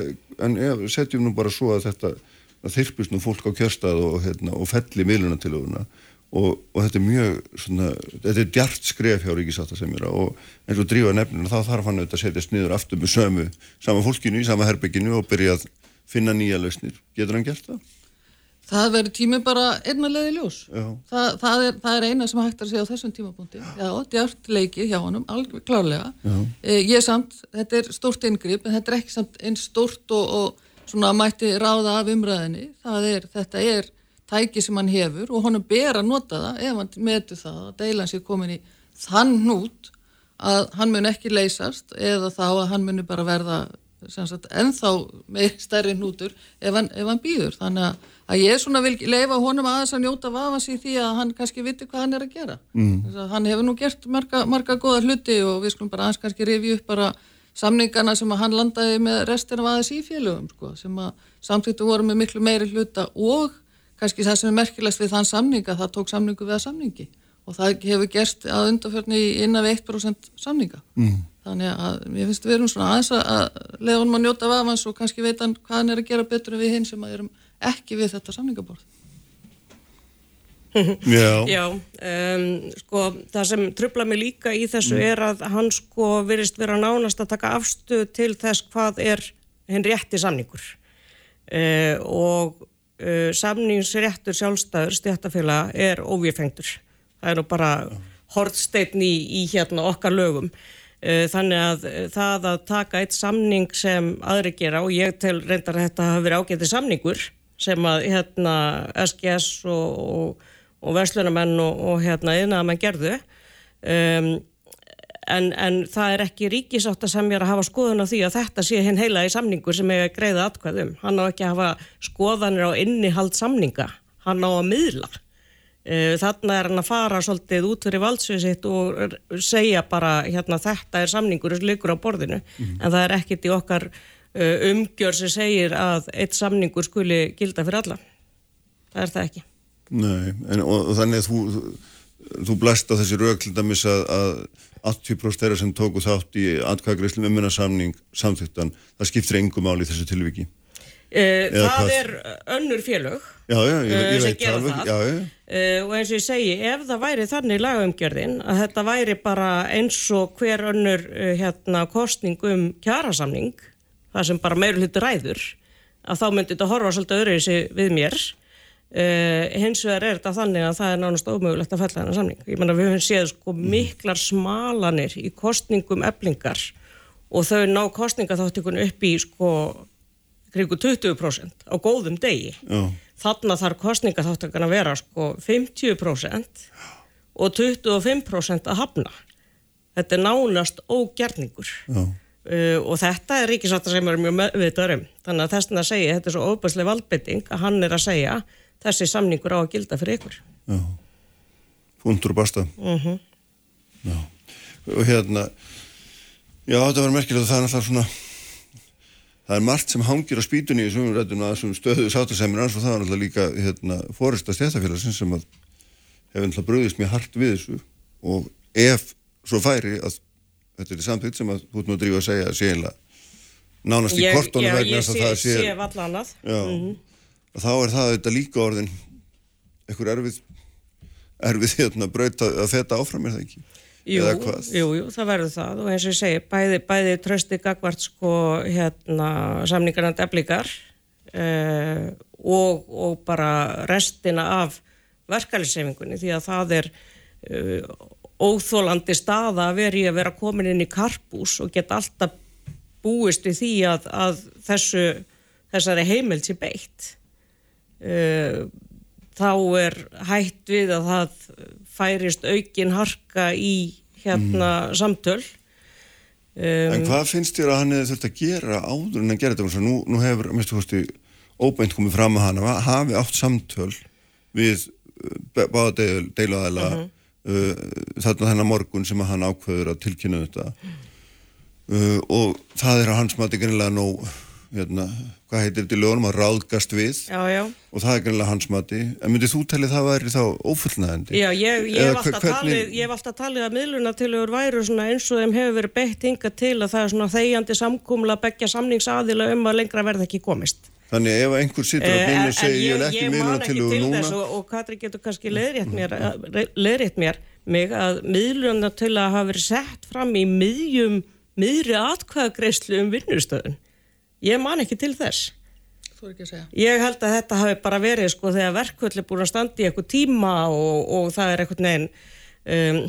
Speaker 2: en ja, setjum nú bara svo að þetta að þyrpist nú fólk á kjörstað og, hérna, og felli miðluna til auðvuna og, og þetta er mjög svona, þetta er djart skref hjá Ríkisáta sem er og eins og drífa nefnina þá þarf hann auðvitað að setjast niður aftur með sömu sama fólkinu í sama herbygginu og byrjað finna nýja lausnir. Getur hann gert það?
Speaker 7: Það verður tími bara einnalega í ljós. Það, það, er, það er eina sem hægt að segja á þessum tímapunkti. Já, djart leikið hjá honum, alveg klárlega. E, ég samt, þetta er stórt inngrip, en þetta er ekki samt einn stórt og, og svona mætti ráða af umræðinni. Er, þetta er tæki sem hann hefur og honum ber að nota það ef hann metur það að deilan sér komin í þann hnút að hann mun ekki leysast eða þá að hann muni bara verða sagt, ennþá meir *laughs* stærri hnútur ef hann, hann býður þannig að, að ég svona vil leifa honum aðeins að njóta vafans í því að hann kannski viti hvað hann er að gera mm. að hann hefur nú gert marga, marga goða hluti og við skulum bara aðeins kannski revi upp bara samningarna sem að hann landaði með restina af aðeins í félögum sko, sem að samtíktu voru með miklu meiri hluta og kannski það sem er merkilegt við þann samninga það tók samningu við að samningi og það hefur gerst að undarförni inn af 1% samninga mm. Þannig að ég finnst við erum svona aðeins að leiða honum að njóta vafans og kannski veit hann hvað hann er að gera betur en við hinn sem að erum ekki við þetta samningaborð. *laughs*
Speaker 6: Já, Já um, sko það sem trubla mig líka í þessu mm. er að hann sko virist vera nánast að taka afstuð til þess hvað er hinn rétti samningur uh, og uh, samningsréttur sjálfstæður stjættafélag er óvífengtur. Það er nú bara hortsteitn í, í hérna okkar lögum. Eh, þannig að eh, það að taka eitt samning sem aðri gera og ég tel reyndar að þetta hafi verið ágætið samningur sem að hérna, SGS og, og, og verslunamenn og, og hérna, yfirnaðamenn gerðu um, en, en það er ekki ríkisátt að semja að hafa skoðun á því að þetta sé hinn heila í samningur sem er greiða atkvæðum. Hann á ekki að hafa skoðanir á innihald samninga, hann á að miðla. Eh, þarna er hann að fara svolítið út fyrir valdsvið sitt og segja bara hérna þetta er samningur sem liggur á borðinu mm en það er ekkit í okkar uh, umgjör sem segir að eitt samningur skuli gilda fyrir alla. Það er það ekki.
Speaker 2: Nei, en, og, og þannig að þú, þú, blæst á þessi raugldamis að, að 80% þeirra sem tóku þátt í atkvæðagreyslu með munna samning samþýttan, það skiptir engum áli þessu tilviki.
Speaker 6: Uh, það er önnur félög
Speaker 2: já, já, ég, ég
Speaker 6: uh, sem gera það, það.
Speaker 2: Já,
Speaker 6: uh, og eins og ég segi ef það væri þannig lagumgjörðin að þetta væri bara eins og hver önnur hérna, kostning um kjærasamning það sem bara meirul hittur ræður að þá myndi þetta horfa svolítið öðru í sig við mér hins vegar er þetta þannig að það er nánast ómögulegt að falla þennan samning ég menna við höfum séð sko miklar smalanir í kostningum eblingar og þau ná kostningaþáttikun upp í sko kringu 20% á góðum degi. Já. Þannig þarf kostningaþáttakana að vera sko 50% og 25% að hafna. Þetta er nánast ógjarningur uh, og þetta er ríkisáttar sem er mjög meðvitaður um. Þannig að þess að segja, þetta er svo óbærslega valdbytting að hann er að segja þessi samningur á að gilda fyrir ykkur.
Speaker 2: Já, fundur og basta. Uh mhm. -huh. Já, og hérna, já þetta var merkilegt að það er alltaf svona það er margt sem hangir á spýtunni í svömmum rættuna að stöðu sátasæmir og það var alltaf líka hérna, fórist að stjættafélagsins sem að hefði alltaf bröðist mjög hart við þessu og ef svo færi að þetta er samtitt sem að þú ert nú að drífa að segja að sé einlega nánast í kortónu vegna
Speaker 6: að það sé, sé vallanað mm
Speaker 2: -hmm. Þá er það þetta líka orðin ekkur erfið erfið hérna bröðt að þetta áfram er það ekki?
Speaker 6: Jú, jú, jú, það verður það. Og eins og ég segi, bæði, bæði trösti gagvart sko hérna samningarna deflíkar uh, og, og bara restina af verkeflisefingunni því að það er uh, óþólandi staða að veri að vera komin inn í karpús og geta alltaf búist við því að, að þessu, þessari heimild sé beitt. Uh, þá er hætt við að það færist aukin harka í hérna samtöl.
Speaker 2: En hvað finnst þér að hann hefði þurft að gera áður en að gera þetta? Nú, nú hefur, minnstu hósti, óbeint komið fram að hann hafi átt samtöl við uh, báða deil, deilaðala uh, þarna þennan morgun sem að hann ákveður að tilkynna þetta uh, og það er að hans mati greinlega nóg hérna, hvað heitir þetta í lögunum að ráðgast við
Speaker 6: Já, já.
Speaker 2: og það er greinlega hans mati en myndið þú talið það væri þá ófullnæðandi?
Speaker 6: Já, ég, ég, hef alltaf
Speaker 2: hvernig-
Speaker 6: talið, ég hef alltaf talið að miðlunartilögur svona eins og þeim hefur verið beitt hinga til að það er svona þegjandi samkúmla begja samningsaðila um að lengra verða ekki komist.
Speaker 2: Þannig ef einhver sittur að
Speaker 6: Eh, en-
Speaker 2: og segja ég vil ekki
Speaker 6: ég man
Speaker 2: miðluna
Speaker 6: ekki
Speaker 2: til
Speaker 6: til
Speaker 2: núna
Speaker 6: og, og Katri getur kannski leiðrétt mér, leiðrétt mér mig að miðlunartilöga hafa verið sett fram í miðjum, miðri atkvæðagreislu um vinnustöðun. Ég man ekki til þess. Ég held að þetta hafi bara verið sko þegar verkvöld er búin að standa í eitthvað tíma og, og það er eitthvað neginn um,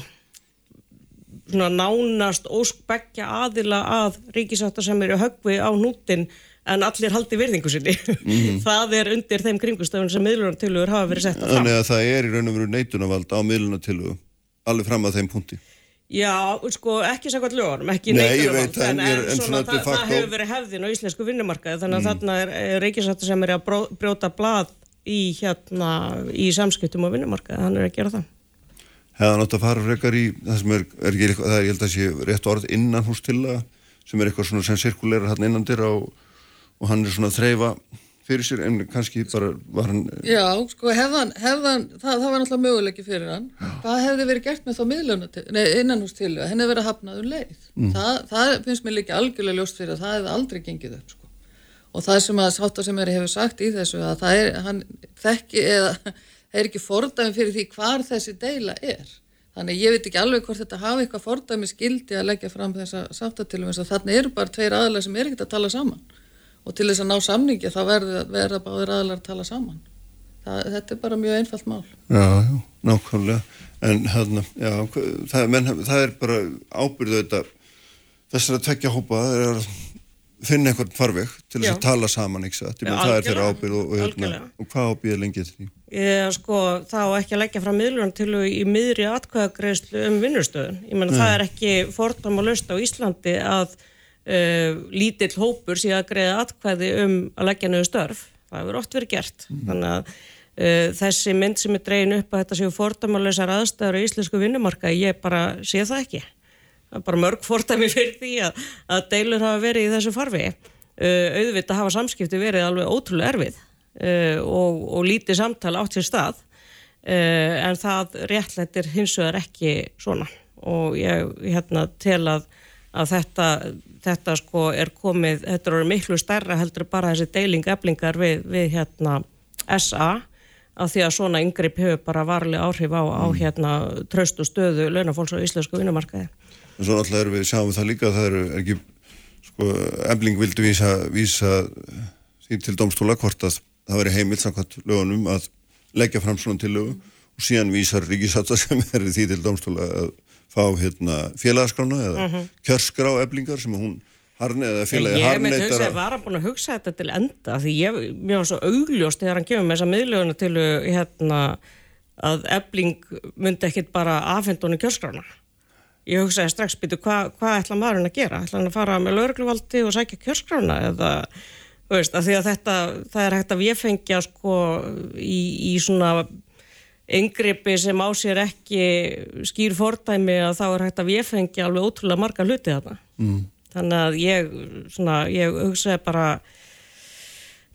Speaker 6: svona nánast óskbeggja aðila að ríkisáttar sem eru högvi á nútin en allir haldi virðingu sinni. *laughs* það er undir þeim kringustöfun sem miðlunartilur hafa verið sett fram.
Speaker 2: Þannig að það er í raun og veru neitunavald á miðluna til alveg fram að þeim punkti.
Speaker 6: Já, sko, ekki sagði lögunum, ekki
Speaker 2: Nei, ég
Speaker 6: neitunarvald,
Speaker 2: veit það, en
Speaker 6: en,
Speaker 2: er-
Speaker 6: svona, það, það hefur verið hefðin á íslensku vinnumarkaði þannig að þarna er, er ríkisáttar sem er að brjóta blað í hérna í samskiptum á vinnumarkaði, hann er að gera það.
Speaker 2: Hefða nátt að fara frekar í það sem er, er ekki eitthvað, það er ég held að sé rétt orð innan hús til það sem er eitthvað svona sem sirkulerar hann innan dyr og, og hann er svona að þreyfa fyrir sér en kannski bara var hann
Speaker 7: Já, sko, hefðan, hefðan það, það var náttúrulega möguleiki fyrir hann. Hvað hefði verið gert með þá miðluna til, nei, innanhústilu, henni hefði verið hafnað um leið. Það, það finnst mér líka algjörlega ljóst fyrir að það hefði aldrei gengið upp, sko. Og það sem að sátta sem er hefur sagt í þessu að það er, hann þekki eða það *laughs* er ekki fordæmi fyrir því hvar þessi deila er. Þannig ég veit ekki alveg hvort þetta hafi eitthvað fordæmi skildi að leggja fram þessa sáttatilum eins og þarna eru bara tveir aðalega sem er ekkert að tala saman og til þess að ná samningi þá verður verða báðir aðalega að tala saman. Það, þetta er bara mjög einfalt mál.
Speaker 2: Já, já, nákvæmlega en hérna, já, það, menn, það er bara ábyrðu þetta þessar að tvekja hópa er að finna einhvern farveg til þess að tala saman,
Speaker 6: Já,
Speaker 2: það er þeirra ábyrð og, og, hérna, og hvað ábyrð lengið því
Speaker 6: Ég, sko, þá ekki að leggja fram miðlunartilu í miðri atkvæðagreislu um vinnustöðun. Ég menna það er ekki fordám að lausta á Íslandi að uh, lítill hópur sé að greiða atkvæði um að leggja niður störf. Það hefur oft verið gert. Þannig að uh, þessi mynd sem er dregin upp að þetta séu lausa aðstæður á íslensku vinnumarka, ég bara sé það ekki. Það er bara mörg fordæmi fyrir því að, að deilur hafa verið í þessu farfi. Uh, auðvitað hafa samskipti verið alveg ótrúlega erfið uh, og, og lítið samtal átt sér stað uh, en það réttlættir hins vegar ekki svona og ég hérna tel að, að þetta, þetta sko er komið, þetta er orðið miklu stærra heldur bara þessi deiling eflingar við, við hérna SA af því að svona yngripp hefur bara varlega áhrif á, á hérna tröst og stöðu launafólks á íslensku vinnumarkaði.
Speaker 2: en svo náttúrulega erum við, sjáum við það líka að það eru er ekki, sko, Ebling vildi vísa, vísa því til domstóla hvort að það veri heimilt samkvæmt lögunum að leggja fram svona til lögu og síðan vísar ríkisatta sem er því til domstóla að fá hérna félagaskrána eða kjörskrá eblingar sem hún harni eða félagi
Speaker 6: Ég hugsa,
Speaker 2: að
Speaker 6: var hann búin að hugsa þetta til enda því ég, mér var svo augljóst þegar hann kemur með þessa miðlöguna til hérna, að ebling myndi ekkit bara afhendunni kjörskrána. Ég hugsaði strax, býtu, hvað hva ætla maðurinn að gera? Ætla hann að fara með laurugluvaldi og sækja kjörskrána eða, veist, að því að þetta, það er hægt að véfengja sko í, í svona yngripi sem á sér ekki skýr fordæmi að þá er hægt að véfengja alveg ótrúlega marga hluti þarna. Mm. Þannig að ég, svona, ég hugsaði bara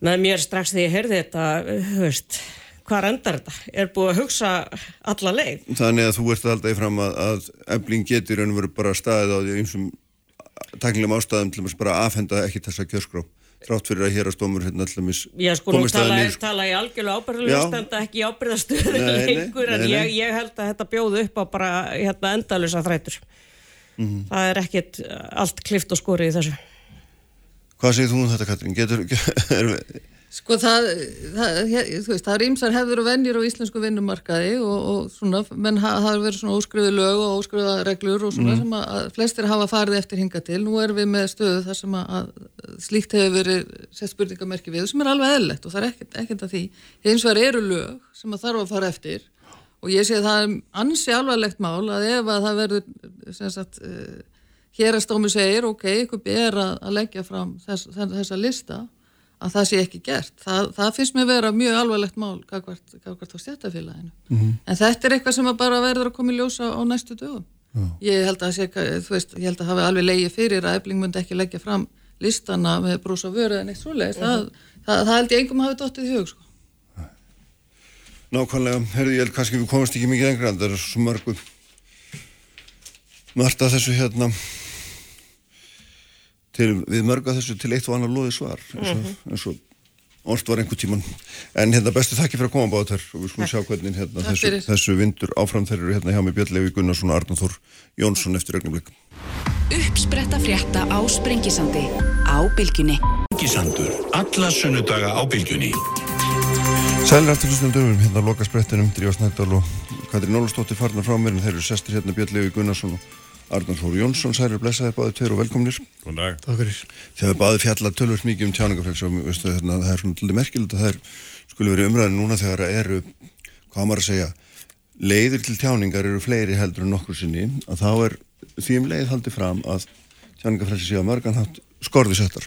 Speaker 6: með mér strax þegar ég heyrði þetta, veist, hvað endar þetta? Er búið að hugsa alla leið?
Speaker 2: þannig að þú ert alltaf í fram að, að ebling getur og veru bara staðið á því einsum taknilegum ástæðum til þess bara að afhenda ekki þessa kjörskrá þrátt fyrir að hér að stómur hérna allmis
Speaker 6: Ég sko nú tala, tala ég algjörlega ábyrðalust en ekki ábyrðastöðu lengur en ég, ég held að þetta bjóðu upp á bara hérna endalusa þrætur. Mm -hmm. það er ekkit allt klift og skorið í þessu.
Speaker 2: Hvað segir þú um þetta Katrín? Getur, *laughs* er,
Speaker 7: Sko það, það, þú veist, það er ímsar hefður og vennir á íslensku vinnumarkaði og, og svona, menn það har verið svona óskriðu lög og óskriða reglur og svona mm. sem að flestir hafa farið eftir hinga til. Nú erum við með stöðu þar sem að slíkt hefur verið sett spurningamerki við sem er alveg eðlegt og það er ekkert, ekkert að því. Hins vegar eru lög sem að þarf að fara eftir og ég sé að það er ansi alvarlegt mál að ef að það verður, sem sagt, uh, hér að stómi segir, ok, ykkur ber að leggja fram þess, þessa lista að það sé ekki gert. Það, það finnst mér vera mjög alvarlegt mál gagvart á stjættafélaginu. Mm -hmm. En þetta er eitthvað sem bara verður að koma í ljósa á næstu dögum. Já. Ég held að, sé, veist, ég held að hafi alveg leiði fyrir að ebling myndi ekki leggja fram listana með brúsa vöru en eitt svoleiðis. Mm -hmm. það, það held ég engum hafi dóttið í hug, sko.
Speaker 2: Nákvæmlega, herðu ég held kannski við komast ekki mikið engra en það er svo mörgum margt að þessu hérna til, við mörga þessu til eitt og annar loði svar. Eins og, mm -hmm. og orð var einhver tíman en hérna bestu þakki fyrir að koma báð þér og við skulum sjá hvernig hérna, þessu, þessu vindur áfram. Þeir eru hérna hjá mig Björn Levi Gunnarsson og Arnur Þór Jónsson eftir ögnumlik
Speaker 4: Uppspretta frétta á Sprengisandi á Bilginni
Speaker 1: Sprengisandur, alla sunnudaga á Bilginni
Speaker 2: Sælir afturlustum dögum hérna loka sprettinum Drívar Snædal og Katrín Ólastóttir farnar frá mér en þeir eru sestir hérna Björn Levi Gunnarsson og Arnar Þóru Jónsson, særir blessaði báði tveir og velkomnir.
Speaker 8: Góðan dag.
Speaker 2: Takk fyrir. Þegar báði fjalla tölvöld mikið um veistu, þarna, það er svona til merkilegt að það er, skulle verið umræðin núna þegar það eru, hvað maður að segja, leiðir til tjáningar eru fleiri heldur en nokkur sinni, að þá er því um leið haldið fram að tjáningaflegi sé að mörgan hatt skorði settar,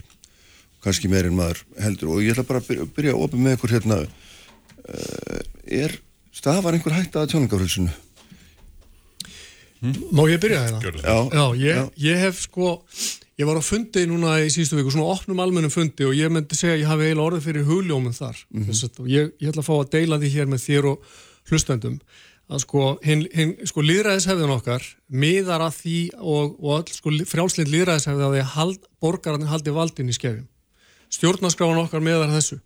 Speaker 2: kannski meir en maður heldur og ég ætla bara að byrja, byrja að opna með ykkur hérna, uh, er, stafar einhver hætta að tjáningaflegsinu?
Speaker 8: Má ég byrja það?
Speaker 2: Hérna? Já.
Speaker 8: Já, ég, ég hef sko, ég var á fundi núna í síðustu viku, svona opnum almennum fundi og ég myndi segja að ég hafi eiginlega orðið fyrir hugljóminn þar. Mm -hmm. og ég, ég ætla að fá að deila því hér með þér og hlustendum að sko, hinn, hinn, sko líðræðishefðin okkar miðar að því og, og all, sko frjálslind líðræðishefði að því hald, borgararnir haldi valdin í skefjum. Stjórnarskráin okkar miðar þessu.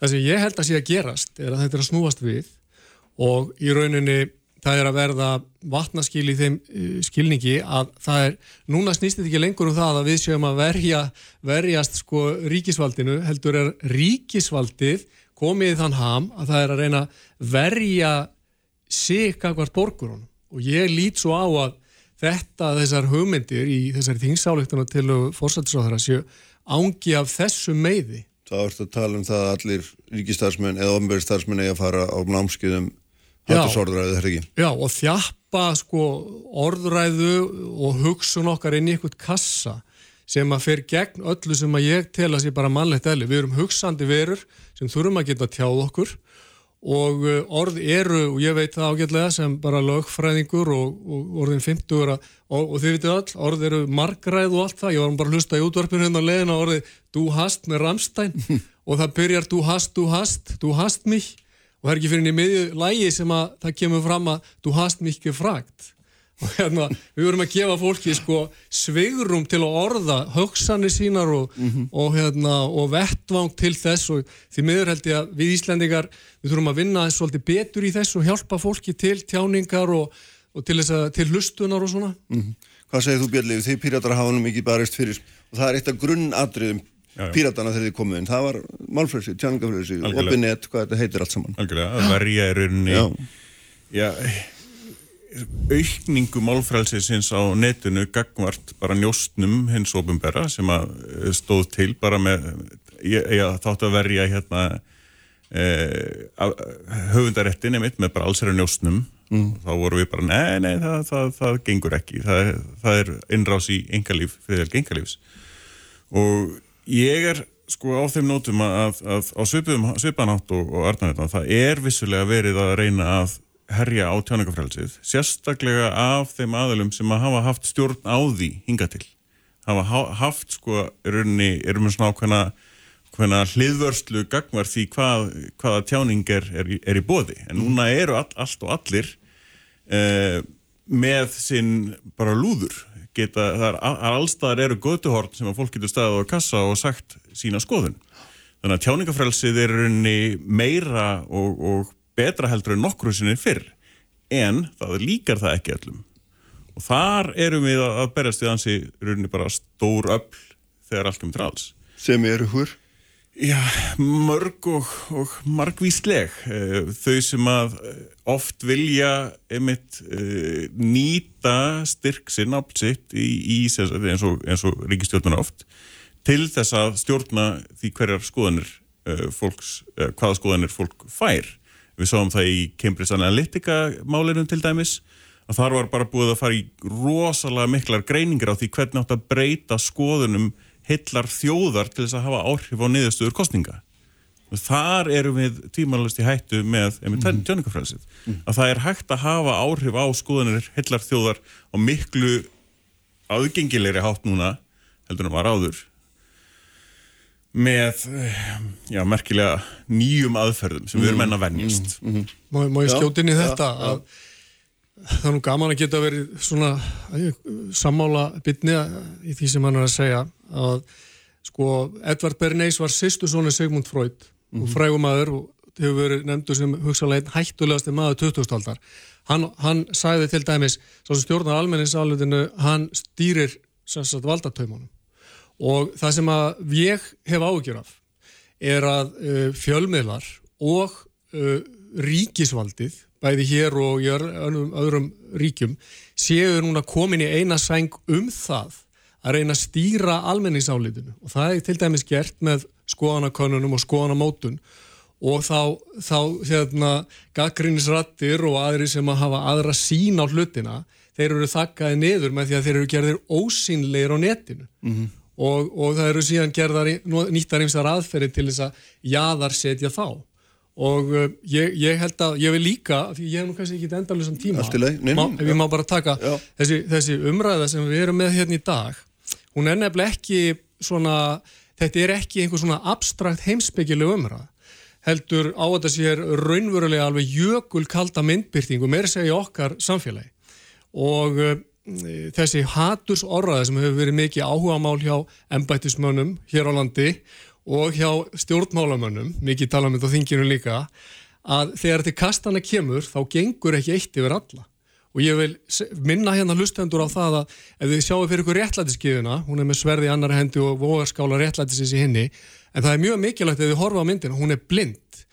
Speaker 8: Það sem ég held að sé að gerast er að þetta er að snúast við og í rauninni það er að verða vatnaskil í þeim uh, skilningi að það er, núna snýst þetta ekki lengur um það að við séum að verja, verjast sko ríkisvaldinu, heldur er ríkisvaldið komið þann ham að það er að reyna verja sig akkvært borgurinn og ég lít svo á að þetta, þessar hugmyndir í þessari þingsáleiktuna til fórsættisráðara séu ángi af þessu meiði.
Speaker 2: Það vart að tala um það að allir ríkistarsmenn eða ofnverðistarsmenn eigi að fara á námskiðum Ekki.
Speaker 8: Já og þjappa sko orðræðu og hugsun okkar inn í eitthvað kassa sem að fer gegn öllu sem að ég tel að sé bara mannlegt eðli. Við erum hugsandi verur sem þurfum að geta tjáð okkur og uh, orð eru, og ég veit það ágætlega sem bara lögfræðingur og, og orðin 50 og, og þið veitu all, orð eru margræð og allt það, ég var bara að hlusta í útvarpinu hérna að leiðina orðið du hast með Ramstein *laughs* og það byrjar du hast, du hast, du hast mich og það er ekki fyrir henni miðju lægi sem að það kemur fram að þú hast mikið fragt og hérna við verum að gefa fólki sko sveigrum til að orða högsanir sínar og, mm -hmm. og, hérna, og vettvang til þess og því miður held ég að við Íslandingar við þurfum að vinna svolítið betur í þess og hjálpa fólki til tjáningar og, og til, til hlustunar og svona mm -hmm.
Speaker 2: Hvað segir þú Björnlegu? Þið pýratar hafa nú mikið barist fyrir og það er eitt af grunnadriðum píratana þegar þið komuð inn, það var málfröðsig, tjáningafröðsig, opinett, hvað þetta heitir allt saman.
Speaker 8: Algjörlega, að verja er unni já, aukningu málfrælsins á netinu gagvart bara njóstnum hins ofinbera sem að eh, stóð til bara með, þátt að verja hérna eh, höfundarettin emitt með bara allsæra njóstnum mm. þá voru við bara, nei, nei, það, það, það gengur ekki, það, það er innrás í engalíf, friðelg engalífs og ég er sko á þeim nótum að, að á svipanátt og, og artnæðina það er vissulega verið að reyna að herja á tjáningafrælsið sérstaklega af þeim aðalum sem að hafa haft stjórn á því hinga til. Hafa haft sko runni, erum við svona ákveðna hvaðna hliðvörslu gagvar því hvað, hvaða tjáning er, er, er í bóði en núna eru all, allt og allir eh, með sinn bara lúður geta, það er allstaðar eru götuhort sem að fólk getur staðið á kassa og sagt
Speaker 9: sína skoðun. Þannig að tjáningafrælsið er rauninni meira og, og betra heldur en nokkru sinni fyrr en það líkar það ekki allum. Og þar erum við að berjast við hansi rauninni bara stór öll þegar allt um til alls.
Speaker 2: Sem eru hver?
Speaker 9: Já, mörg og, og margvísleg. Eh, þau sem að eh, oft vilja einmitt uh, nýta styrk sinn ápsitt eins og, og ríkistjórnuna oft til þess að stjórna því hverjar skoðanir fólks, hvaða skoðanir fólk fær. Við sáum það í Cambridge Analytica málinu til dæmis að þar var bara búið að fara í rosalega miklar greiningar á því hvernig átt að breyta skoðunum hillar þjóðar til þess að hafa áhrif á niðurstöður kostninga. Þar erum við tímanlust í hættu með tjóningafræðsið. Mm. Að það er hægt að hafa áhrif á skoðanir hillar þjóðar á miklu aðgengilegri hátt núna heldur en var áður með já, merkilega nýjum aðferðum sem við erum enn að vennjast.
Speaker 8: Mm. -hmm. Má, ég skjóta inn í þetta að það er nú gaman að geta verið svona sammála bytni í því sem hann er að segja að sko Edvard Bernays var sýstu svona Sigmund Freud mm -hmm. og mhm. frægumæður og hefur verið nefndu sem hugsalega hættulegast maður 2000-aldar hann, hann sæði til dæmis svo sem stjórnar almenningsálutinu hann stýrir sagt, valdatauðmánum og það sem að ég hef ágjör af er að uh, fjölmiðlar og uh, ríkisvaldið bæði hér og í öðrum, öðrum ríkjum, séu núna komin í eina sæng um það að reyna að stýra almenningsálitinu. Og það er til dæmis gert með skoðanakonunum og skoðanamótun. Og þá, þá hérna, gaggrínisrattir og aðri sem að hafa aðra sín á hlutina, þeir eru þakkaði niður með því að þeir eru gerðir ósínleir á netinu. Mm -hmm. og, og það eru síðan gerðar nýttar einsar aðferði til þess að jaðar setja þá og uh, ég, ég held að ég vil líka, því ég hef nú kannski ekki endalus um tíma, má, ef ég má bara taka þessi, þessi umræða sem við erum með hérna í dag, hún er nefnilega ekki svona, þetta er ekki einhver svona abstrakt heimsbyggileg umræða heldur á þetta sér raunverulega alveg jökul kalda myndbyrting og meira segja okkar samfélagi. Og uh, þessi haturs orðaði sem hefur verið mikið áhuga mál hjá embættismönnum hér á landi og hjá stjórnmálamönnum, mikið tala um þetta á þinginu líka, að þegar til kastana kemur þá gengur ekki eitt yfir alla. Og ég vil minna hérna hlustendur á það að ef þið sjáu fyrir ykkur réttlætiskiðuna, hún er með sverði í annar hendi og vogarskála réttlætisins í henni, en það er mjög mikilvægt ef þið horfa á myndina, hún er blind.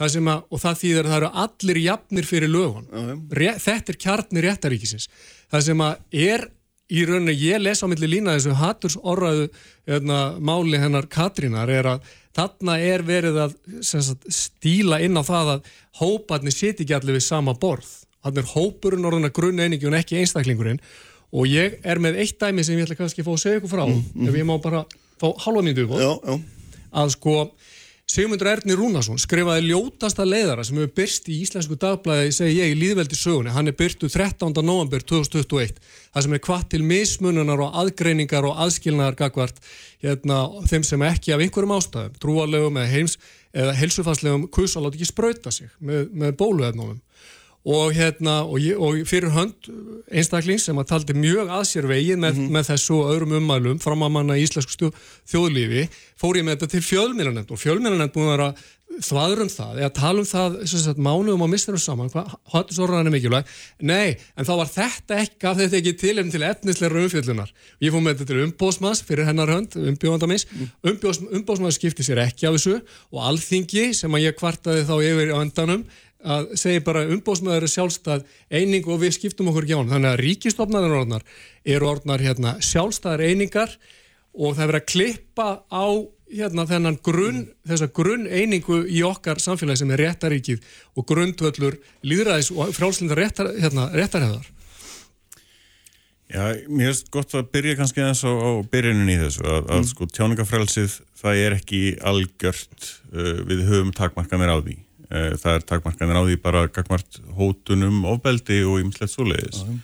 Speaker 8: Það að, og það þýðir að það eru allir jafnir fyrir lögun. Þetta er kjarnir réttaríkisins. Það sem að er í rauninni ég les á milli lína þessu haturs orraðu hérna, máli hennar Katrínar er að þarna er verið að sagt, stíla inn á það að hóparnir siti ekki allir við sama borð. Þannig er hópurinn orðin að grunna einingi og ekki einstaklingurinn. Og ég er með eitt dæmi sem ég ætla kannski að fá að segja ykkur frá mm, mm. ef ég má bara fá halva upp að sko Sigmundur Erni Rúnarsson skrifaði ljótasta leiðara sem hefur byrst í Íslensku dagblæði, segi ég, í líðveldi sögunni. Hann er byrtu 13. november 2021. Það sem er kvart til mismununar og aðgreiningar og aðskilnaðar gagvart hérna, þeim sem ekki af einhverjum ástæðum, trúarlegum eða, eða helsufarslegum, kusalátt ekki spröyta sig með, með bóluefnunum og, hérna, og, ég, og fyrir hönd einstaklings sem að taldi mjög að sér vegið með, mm -hmm. með þessu öðrum ummælum framamanna í íslensku þjóðlífi fór ég með þetta til fjölmjörnend og fjölmjörnend búin að vera þvaður um það eða tala um það sagt, mánuðum og misturum saman hvað hattu svo ræðan er mikilvæg nei, en þá var þetta ekki gaf þetta ekki til en til etnisleira umfjöldunar ég fór með þetta til umbósmanns fyrir hennar hönd umbjóðandamins, mm. umbósmanns skipti sér ekki af þessu og alþingi sem að ég kvartaði þá yfir á endanum að segja bara umbóðsmaður er sjálfstæð eining og við skiptum okkur ekki á hann þannig að ríkistofnaðar orðnar eru orðnar hérna, sjálfstæðar einingar og það er verið að klippa á hérna, þennan grunn, þessa grunn einingu í okkar samfélagi sem er réttaríkið og grundvöldur líðræðis og frálslindar réttar, hérna, réttarheðar
Speaker 9: Já, mér finnst gott að byrja kannski eins á, á byrjunin í þessu að, mm. að sko tjáningafrælsið það er ekki algjört uh, við höfum takmarkanir á því það er takmarkanir á því bara gagmart hótunum, ofbeldi og ymslegt svoleiðis. Aha.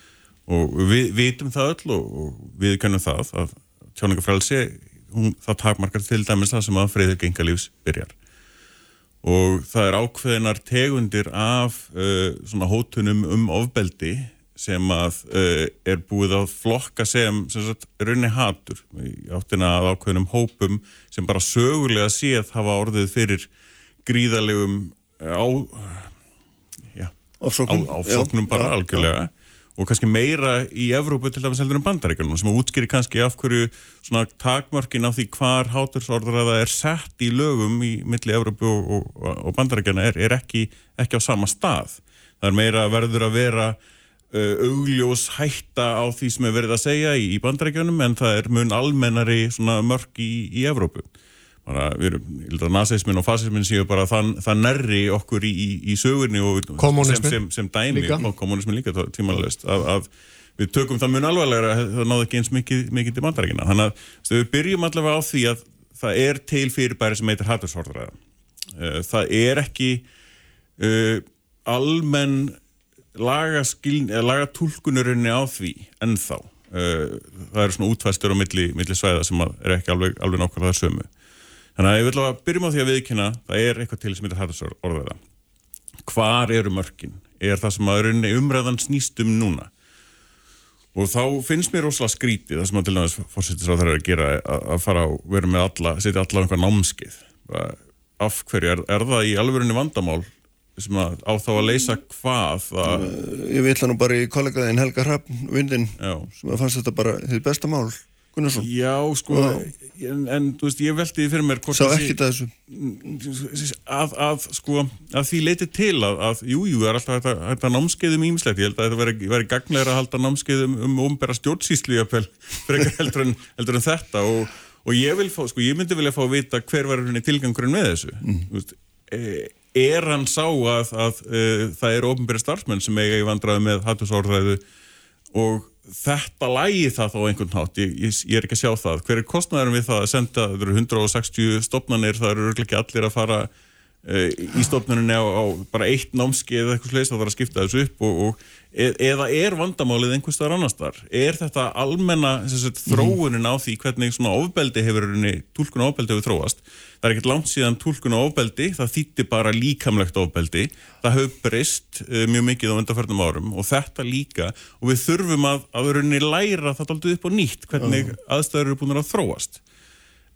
Speaker 9: og við vitum það öll og, og við kannum það að tjóningafrælsi það takmarkar til dæmis það sem að freyður gengalífs byrjar. Og það er ákveðinar tegundir af uh, svona hótunum um ofbeldi sem að uh, er búið að flokka sem, sem sagt, raunni hatur. Áttina að ákveðnum hópum sem bara sögulega séð hafa orðið fyrir gríðalegum á, já,
Speaker 2: Ofsóknum.
Speaker 9: á, áfsóknum
Speaker 2: Já,
Speaker 9: bara
Speaker 2: já,
Speaker 9: algjörlega. og kannski meira í Evrópu til dæmis heldur en bandaríkjunum sem að útskýri kannski af hverju svona takmörkin á því hvar hátursorðræða er sett í lögum í milli Evrópu og, og, og bandaríkjana er, er ekki, ekki á sama stað. Það er meira verður að vera uh, augljós hætta á því sem er verið að segja í, í bandaríkjunum en það er mun almennari svona mörk í, í Evrópu að nazismin og fasismin séu bara það, það nærri okkur í, í, í sögurni og sem, sem, sem dæmi kommunismin líka tímanlega að, að við tökum það mun alvarlega það náðu ekki eins mikið, mikið til bandarækina þannig að við byrjum allavega á því að það er til fyrirbæri sem heitir hattusorðræða uh, það er ekki uh, almenn eða lagatúlkunurinni á því ennþá. Uh, það eru svona útfæstur á milli, milli svæða sem að er ekki alveg, alveg nákvæmlega sömu þannig að ég vil að byrjum á því að viðkynna það er eitthvað til sem heitir hattusorðræða hvar eru mörkin? Er það sem að umræðan snýst um núna? Og þá finnst mér rosalega skrítið það sem að til dæmis fórsettisráð þarf að gera að, fara og vera með alla, setja alla á einhver námskeið. Bara, af hverju, er, er það í alvörunni vandamál sem að á þá að leysa hvað að,
Speaker 2: Ég vil nú bara í kollegaðin Helga Hrafn Vindin
Speaker 9: já,
Speaker 2: sem að fannst þetta bara þitt besta mál Gunnarsson?
Speaker 9: Já sko en, en þú veist, ég velti því fyrir mér
Speaker 2: Sá ekkert að þessu.
Speaker 9: Að, að sko að því leiti til að, að jú, jú, það er alltaf þetta, þetta námskeiðum ímislegt, ég held að þetta veri, gagnegra að halda námskeiðum um umbera stjórnsýslu *laughs* heldur heldur en þetta. Og, og ég vil fá, sko, ég myndi vilja fá að vita hver var henni tilgangurinn með þessu. Mm. veist, e, er hann sá að, að e, það eru ofnbæri starfsmenn sem eiga í vandraði með hattusorðræðu og þetta lægi það þá einhvern hátt, ég, ég, ég er ekki að sjá það. Hver er kostnæðurinn við það að senda? Það eru 160 stopnarnir, það eru ekki allir að fara í stopnarinni á, á bara eitt námski eða eitthvað sleis, það þarf að skipta þessu upp og, og, e, eða er vandamálið einhvers staðar annars þar, er þetta almenna sagt, þróunin á því hvernig svona ofbeldi hefur, tólkun ofbeldi hefur þróast? Það er ekkert langt síðan tólkun ofbeldi, það þýtti bara líkamlegt ofbeldi, það hefur breyst uh, mjög mikið á undarförnum árum og þetta líka og við þurfum að að læra þetta aldrei upp á nýtt hvernig aðstæður eru búin að þróast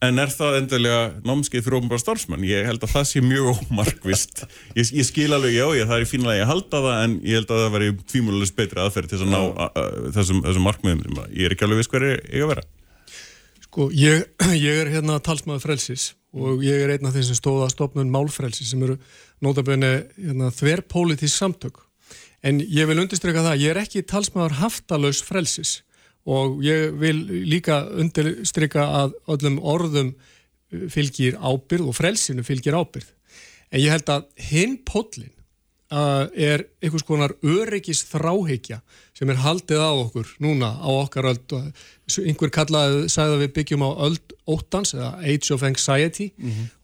Speaker 9: En er það endilega námskeið fyrir ofnbara starfsmann? Ég held að það sé mjög ómarkvist. Ég, ég skil alveg, já, ég, það er fínlega að halda það, en ég held að það veri tvímúlulegst betri aðferð til að ná a, a, þessum, þessum markmiðum sem ég er ekki alveg viss hverju ég að vera.
Speaker 8: Sko, ég, *clears throat* ég er hérna talsmaður frelsis og ég er einn af þeim sem stóða að stopnum málfrelsis sem eru nótabenni hérna, þverrpolítisk samtök. En ég vil undirstryka það, ég er ekki talsmaður haftalös frelsis og ég vil líka undirstryka að öllum orðum fylgir ábyrð og frelsinu fylgir ábyrð. En ég held að hinn pótlinn uh, er einhvers konar öryggis þráheikja sem er haldið á okkur núna á okkar og einhver kallaði, sagði að við byggjum á öld óttans eða age of anxiety.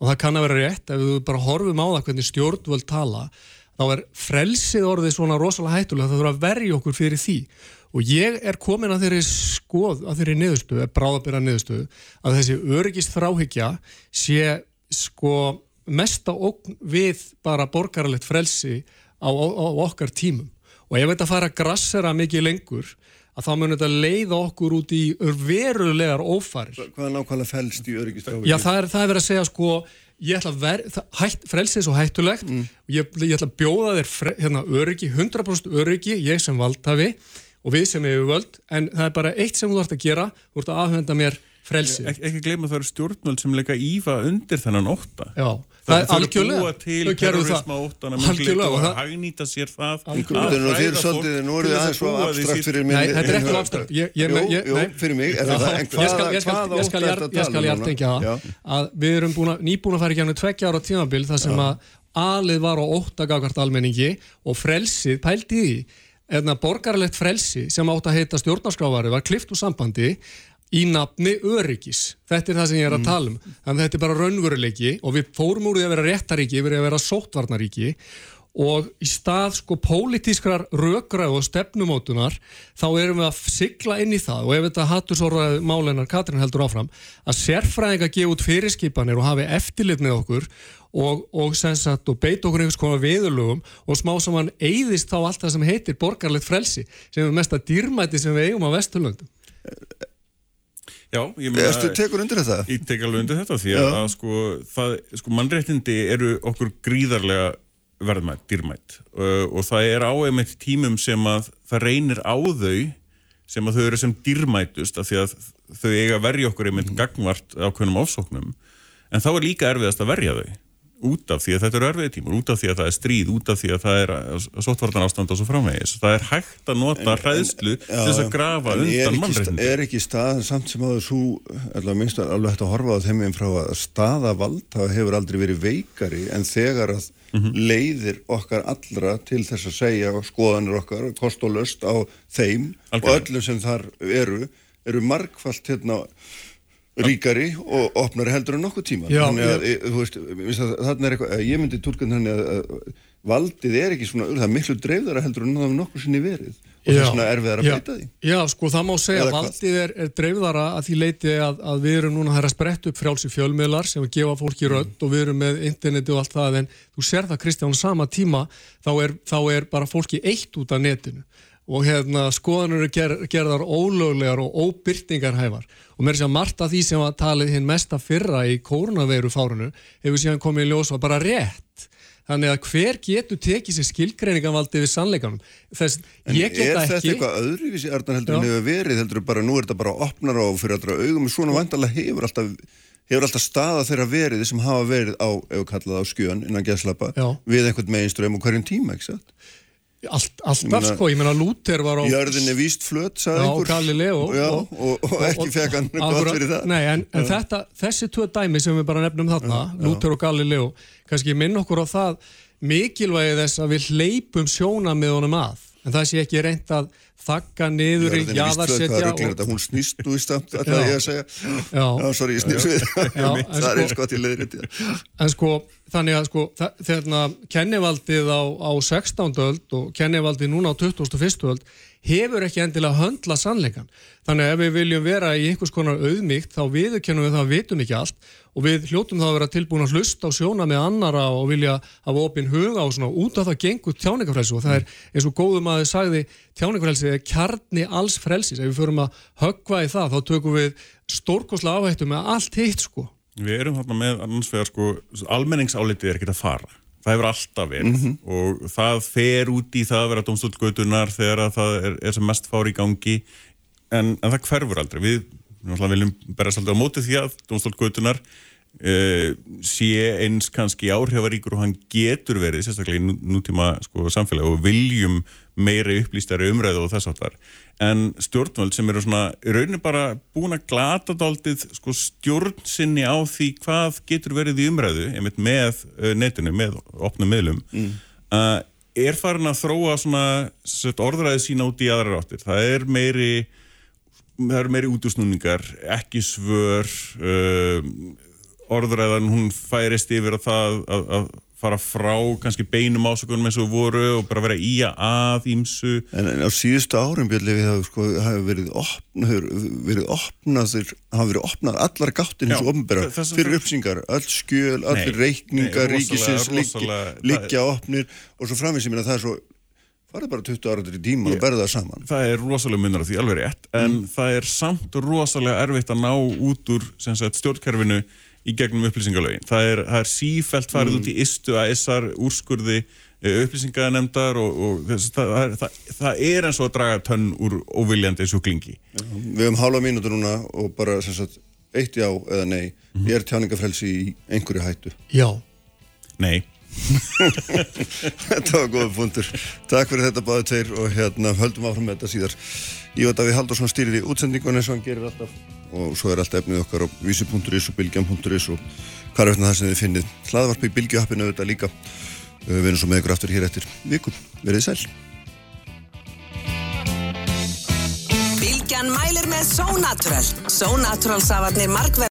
Speaker 8: Og það kann að vera rétt ef við bara horfum á það hvernig stjórnvöld tala þá er frelsið orðið svona rosalega hættulega það þurfa að verja okkur fyrir því og ég er komin að þeirri skoð að þeirri niðurstöðu, bráðabera niðurstöðu að þessi öryggist þráhyggja sé sko mesta ógn við bara borgaralegt frelsi á, á, á okkar tímum og ef þetta fara að grassera mikið lengur að þá mun þetta leiða okkur út í verulegar ófarir
Speaker 2: Hvað er nákvæmlega fælst í öryggistráfi?
Speaker 8: Já, það er, það er verið að segja sko ég ætla að vera, hætt, frelsið er svo hættulegt
Speaker 2: Mm.
Speaker 8: ég, ég ætla að bjóða þér fre, hérna, öryggi, 100% öryggi ég sem valdhafi og við sem hefur völd en það er bara eitt sem þú ert að gera þú ert að afhenda mér frelsið
Speaker 9: Ek, ekki gleyma að það eru stjórnvöld sem leika ífa undir þennan ótta.
Speaker 8: Já, það er algjörlega það.
Speaker 9: terrorisma óttana
Speaker 8: Algjörlega, og
Speaker 9: og
Speaker 8: það-
Speaker 9: hagnýta sér það
Speaker 8: Algjörlega.
Speaker 2: Nú, þeir eru svolítið, nú eru þið aðeins svo abstrakt fyrir mig
Speaker 8: Nei, þetta er ekki abstrakt Ég- ég-
Speaker 2: Jú, jú,
Speaker 8: nei.
Speaker 2: fyrir mig er
Speaker 8: ég skal-
Speaker 2: að um
Speaker 8: hjartengja
Speaker 2: núna?
Speaker 8: það að við erum búin að, nýbúin að fara í gænum tveggja ára tímabil þar sem að alið var á óttagagart almenningi og frelsið pældi í eða borgarlegt frelsi sem átt að heita stjórnarskrávari var klift úr sambandi í nafni öryggis. Þetta er það sem ég er að tala um. Þannig að þetta er bara raunveruleiki og við fórum úr því að vera réttaríki yfir í að vera sóttvarnaríki. Og í stað sko pólitískrar rökra og stefnumótunar þá erum við að sigla inn í það. Og ef þetta hattur sorðaði málennar Katrin heldur áfram að sérfræðinga gefa út fyrirskipanir og hafi eftirlit með okkur og, og, sagt, og beit okkur einhvers konar viðurlögum og smá saman eigðist þá allt það sem heitir borgarlegt frelsi sem er mest að dýrmæti sem við eigum á Vesturlöndum.
Speaker 9: Já, ég meina...
Speaker 2: Erstu tekur undir þetta?
Speaker 9: Ég tek alveg undir þetta því að, að sko, það, sko mannréttindi eru okkur gríðarlega verðmætt, dýrmætt uh, og það er á einmitt tímum sem að það reynir á þau sem að þau eru sem dýrmætust af því að þau eiga að verja okkur einmitt gangvart ákveðnum ásóknum en þá er líka erfiðast að verja þau út af því að þetta eru erfiði tímur, út af því að það er stríð út af því að það er svottvartan ástand og svo framvegis. Það er hægt að nota hræðslu til þess að grafa undan mannreitindi.
Speaker 2: Er ekki stað samt sem að þú, allavega minnst að alveg hægt að horfa á þeim einn frá að staðavald það hefur aldrei verið veikari en þegar að mm -hmm. leiðir okkar allra til þess að segja skoðanir okkar, kost og löst á þeim Alkjörn. og öllum sem þar eru, eru markvallt hérna ríkari og opnari heldur en nokkuð tíma
Speaker 8: Já,
Speaker 2: þannig að, ég, þú veist, þannig er eitthvað ég myndi tólkan þannig að, valdið er ekki svona, það er miklu dreifðara heldur en það er nokkuð sinni verið. Og það er svona erfiðar að beita því.
Speaker 8: Já, sko, það má segja að valdið er, er dreifðara að því leiti að, að við erum núna að spretta upp frjálsi fjölmiðlar sem að gefa fólki rödd mm. og við erum með interneti og allt það en þú ser það Kristján sama tíma þá er, þá er bara fólki eitt út af netinu. Og hérna skoðanur gerðar ólöglegar og óbyrtingarhæfar og mér sé að margt af því sem að talið hinn mesta fyrra í kórnaveiru fárunu hefur síðan komið í ljós og bara rétt. Þannig að hver getur tekið sér skilgreininganvaldi við sannleikanum? Þess
Speaker 2: en ég geta ekki er þetta eitthvað öðruvísi Arnar heldur en hefur verið? Heldur bara nú er þetta bara opnar á fyrir allra augum. Svona vandalega hefur alltaf hefur alltaf staða þeirra verið sem hafa verið á, ef við kallaðum það á skjön innan geðslapa við einhvern meginström og hverjum tíma, ekki satt?
Speaker 8: Allt, alltaf sko, ég menna Luther var á
Speaker 2: Jörðin er víst flött, sagði einhver.
Speaker 8: Galileo. *laughs*
Speaker 2: Já, og, og, og ekki fekk hann gott fyrir það.
Speaker 8: Nei, en, en þetta, þessi tvö dæmi sem við bara nefnum þarna, já, Luther já. og Galileo kannski minn okkur á það mikilvægi þess að við hleypum sjóna með honum að, en það sé ekki reynd að þakka niður í
Speaker 2: jaðarsetja og... hún snýst í stamt að það ég að segja. Já, já sorry, ég snýst við *laughs* það er eins sko- gott í leiðrið
Speaker 8: en sko, þannig að sko þegar kennivaldið á, á 16. öld og kennivaldið núna á 21. öld hefur ekki endilega höndla sannleikan. Þannig að ef við viljum vera í einhvers konar auðmygt þá viðkennum við það að við vitum ekki allt og við hljótum þá að vera tilbúin að hlusta og sjóna með annara og vilja hafa opinn huga og svona út af það gengur tjáningafrelsi og það er eins og góðum að þið sagði tjáningafrelsi er kjarni alls frelsis. Ef við förum að höggva í það þá tökum við stórkosla áhættu með allt hitt sko.
Speaker 9: Við erum þarna með sko almenningsálitið er ekki að fara það hefur alltaf verið mm -hmm. og það fer út í það að vera domstólgötunar þegar það er, er sem mest fár í gangi. En, en það hverfur aldrei. Við viljum bera svolítið á móti því að domstólgötunar Uh, sé eins kannski áhrifaríkur og hann getur verið sérstaklega í nú, nútíma sko, samfélag og viljum meira upplýstari umræðu og þess aftar en stjórnvöld sem eru svona raunir bara búin að glata daldið sko, stjórnsinni á því hvað getur verið í umræðu einmitt með uh, netinu, með opnum miðlum mm. uh, er farin að þróa svona orðræði sína út í aðra ráttir það er meiri það eru meiri útúsnúningar ekki svör orðræðan hún færist yfir að það að, að fara frá kannski beinum ásökunum eins og voru og bara vera í að ímsu.
Speaker 2: En, en á síðustu árum björnlega við hafa sko, verið opnað verið opnað hafa verið opnað allar gáttir eins og ofnbæra fyrir uppsingar, all skjöl, allir reikningar, ríkisins liggja opnir og svo framins ég minna það er svo farið bara 20 áraður í tíma og berða það saman.
Speaker 9: Það er rosalega munnar af því alveg rétt en mm. það er samt rosalega erfitt að ná út úr stjórnkerfinu í gegnum upplýsingalögin. Það er, það er sífælt farið mm. út í istu að essar úrskurði eh, upplýsinganemndar og, og þess, það, það, það er eins og að draga tönn úr óviljandi sjúklingi.
Speaker 2: Við höfum hálfa mínútur núna og bara sagt, eitt já eða nei. Mm -hmm. Ég er tjáningafrelsi í einhverju hættu.
Speaker 8: Já.
Speaker 9: Nei. *laughs*
Speaker 2: þetta var góða fundur. Takk fyrir þetta báðu tveir og hérna höldum áfram með þetta síðar. Ég veit að við haldum svona stýrið í útsendingun eins og hann gerir alltaf og svo er allt efnið okkar á vísi.is og bilgjam.is og hvað er eftir það sem þið finnið? Hlaðvarp í bilgjahappinu auðvitað líka. Við erum svo með ykkur aftur hér eftir vikum verið sæl. Bilgjan mælir með Sónatúral Sónatúral safarnir markverð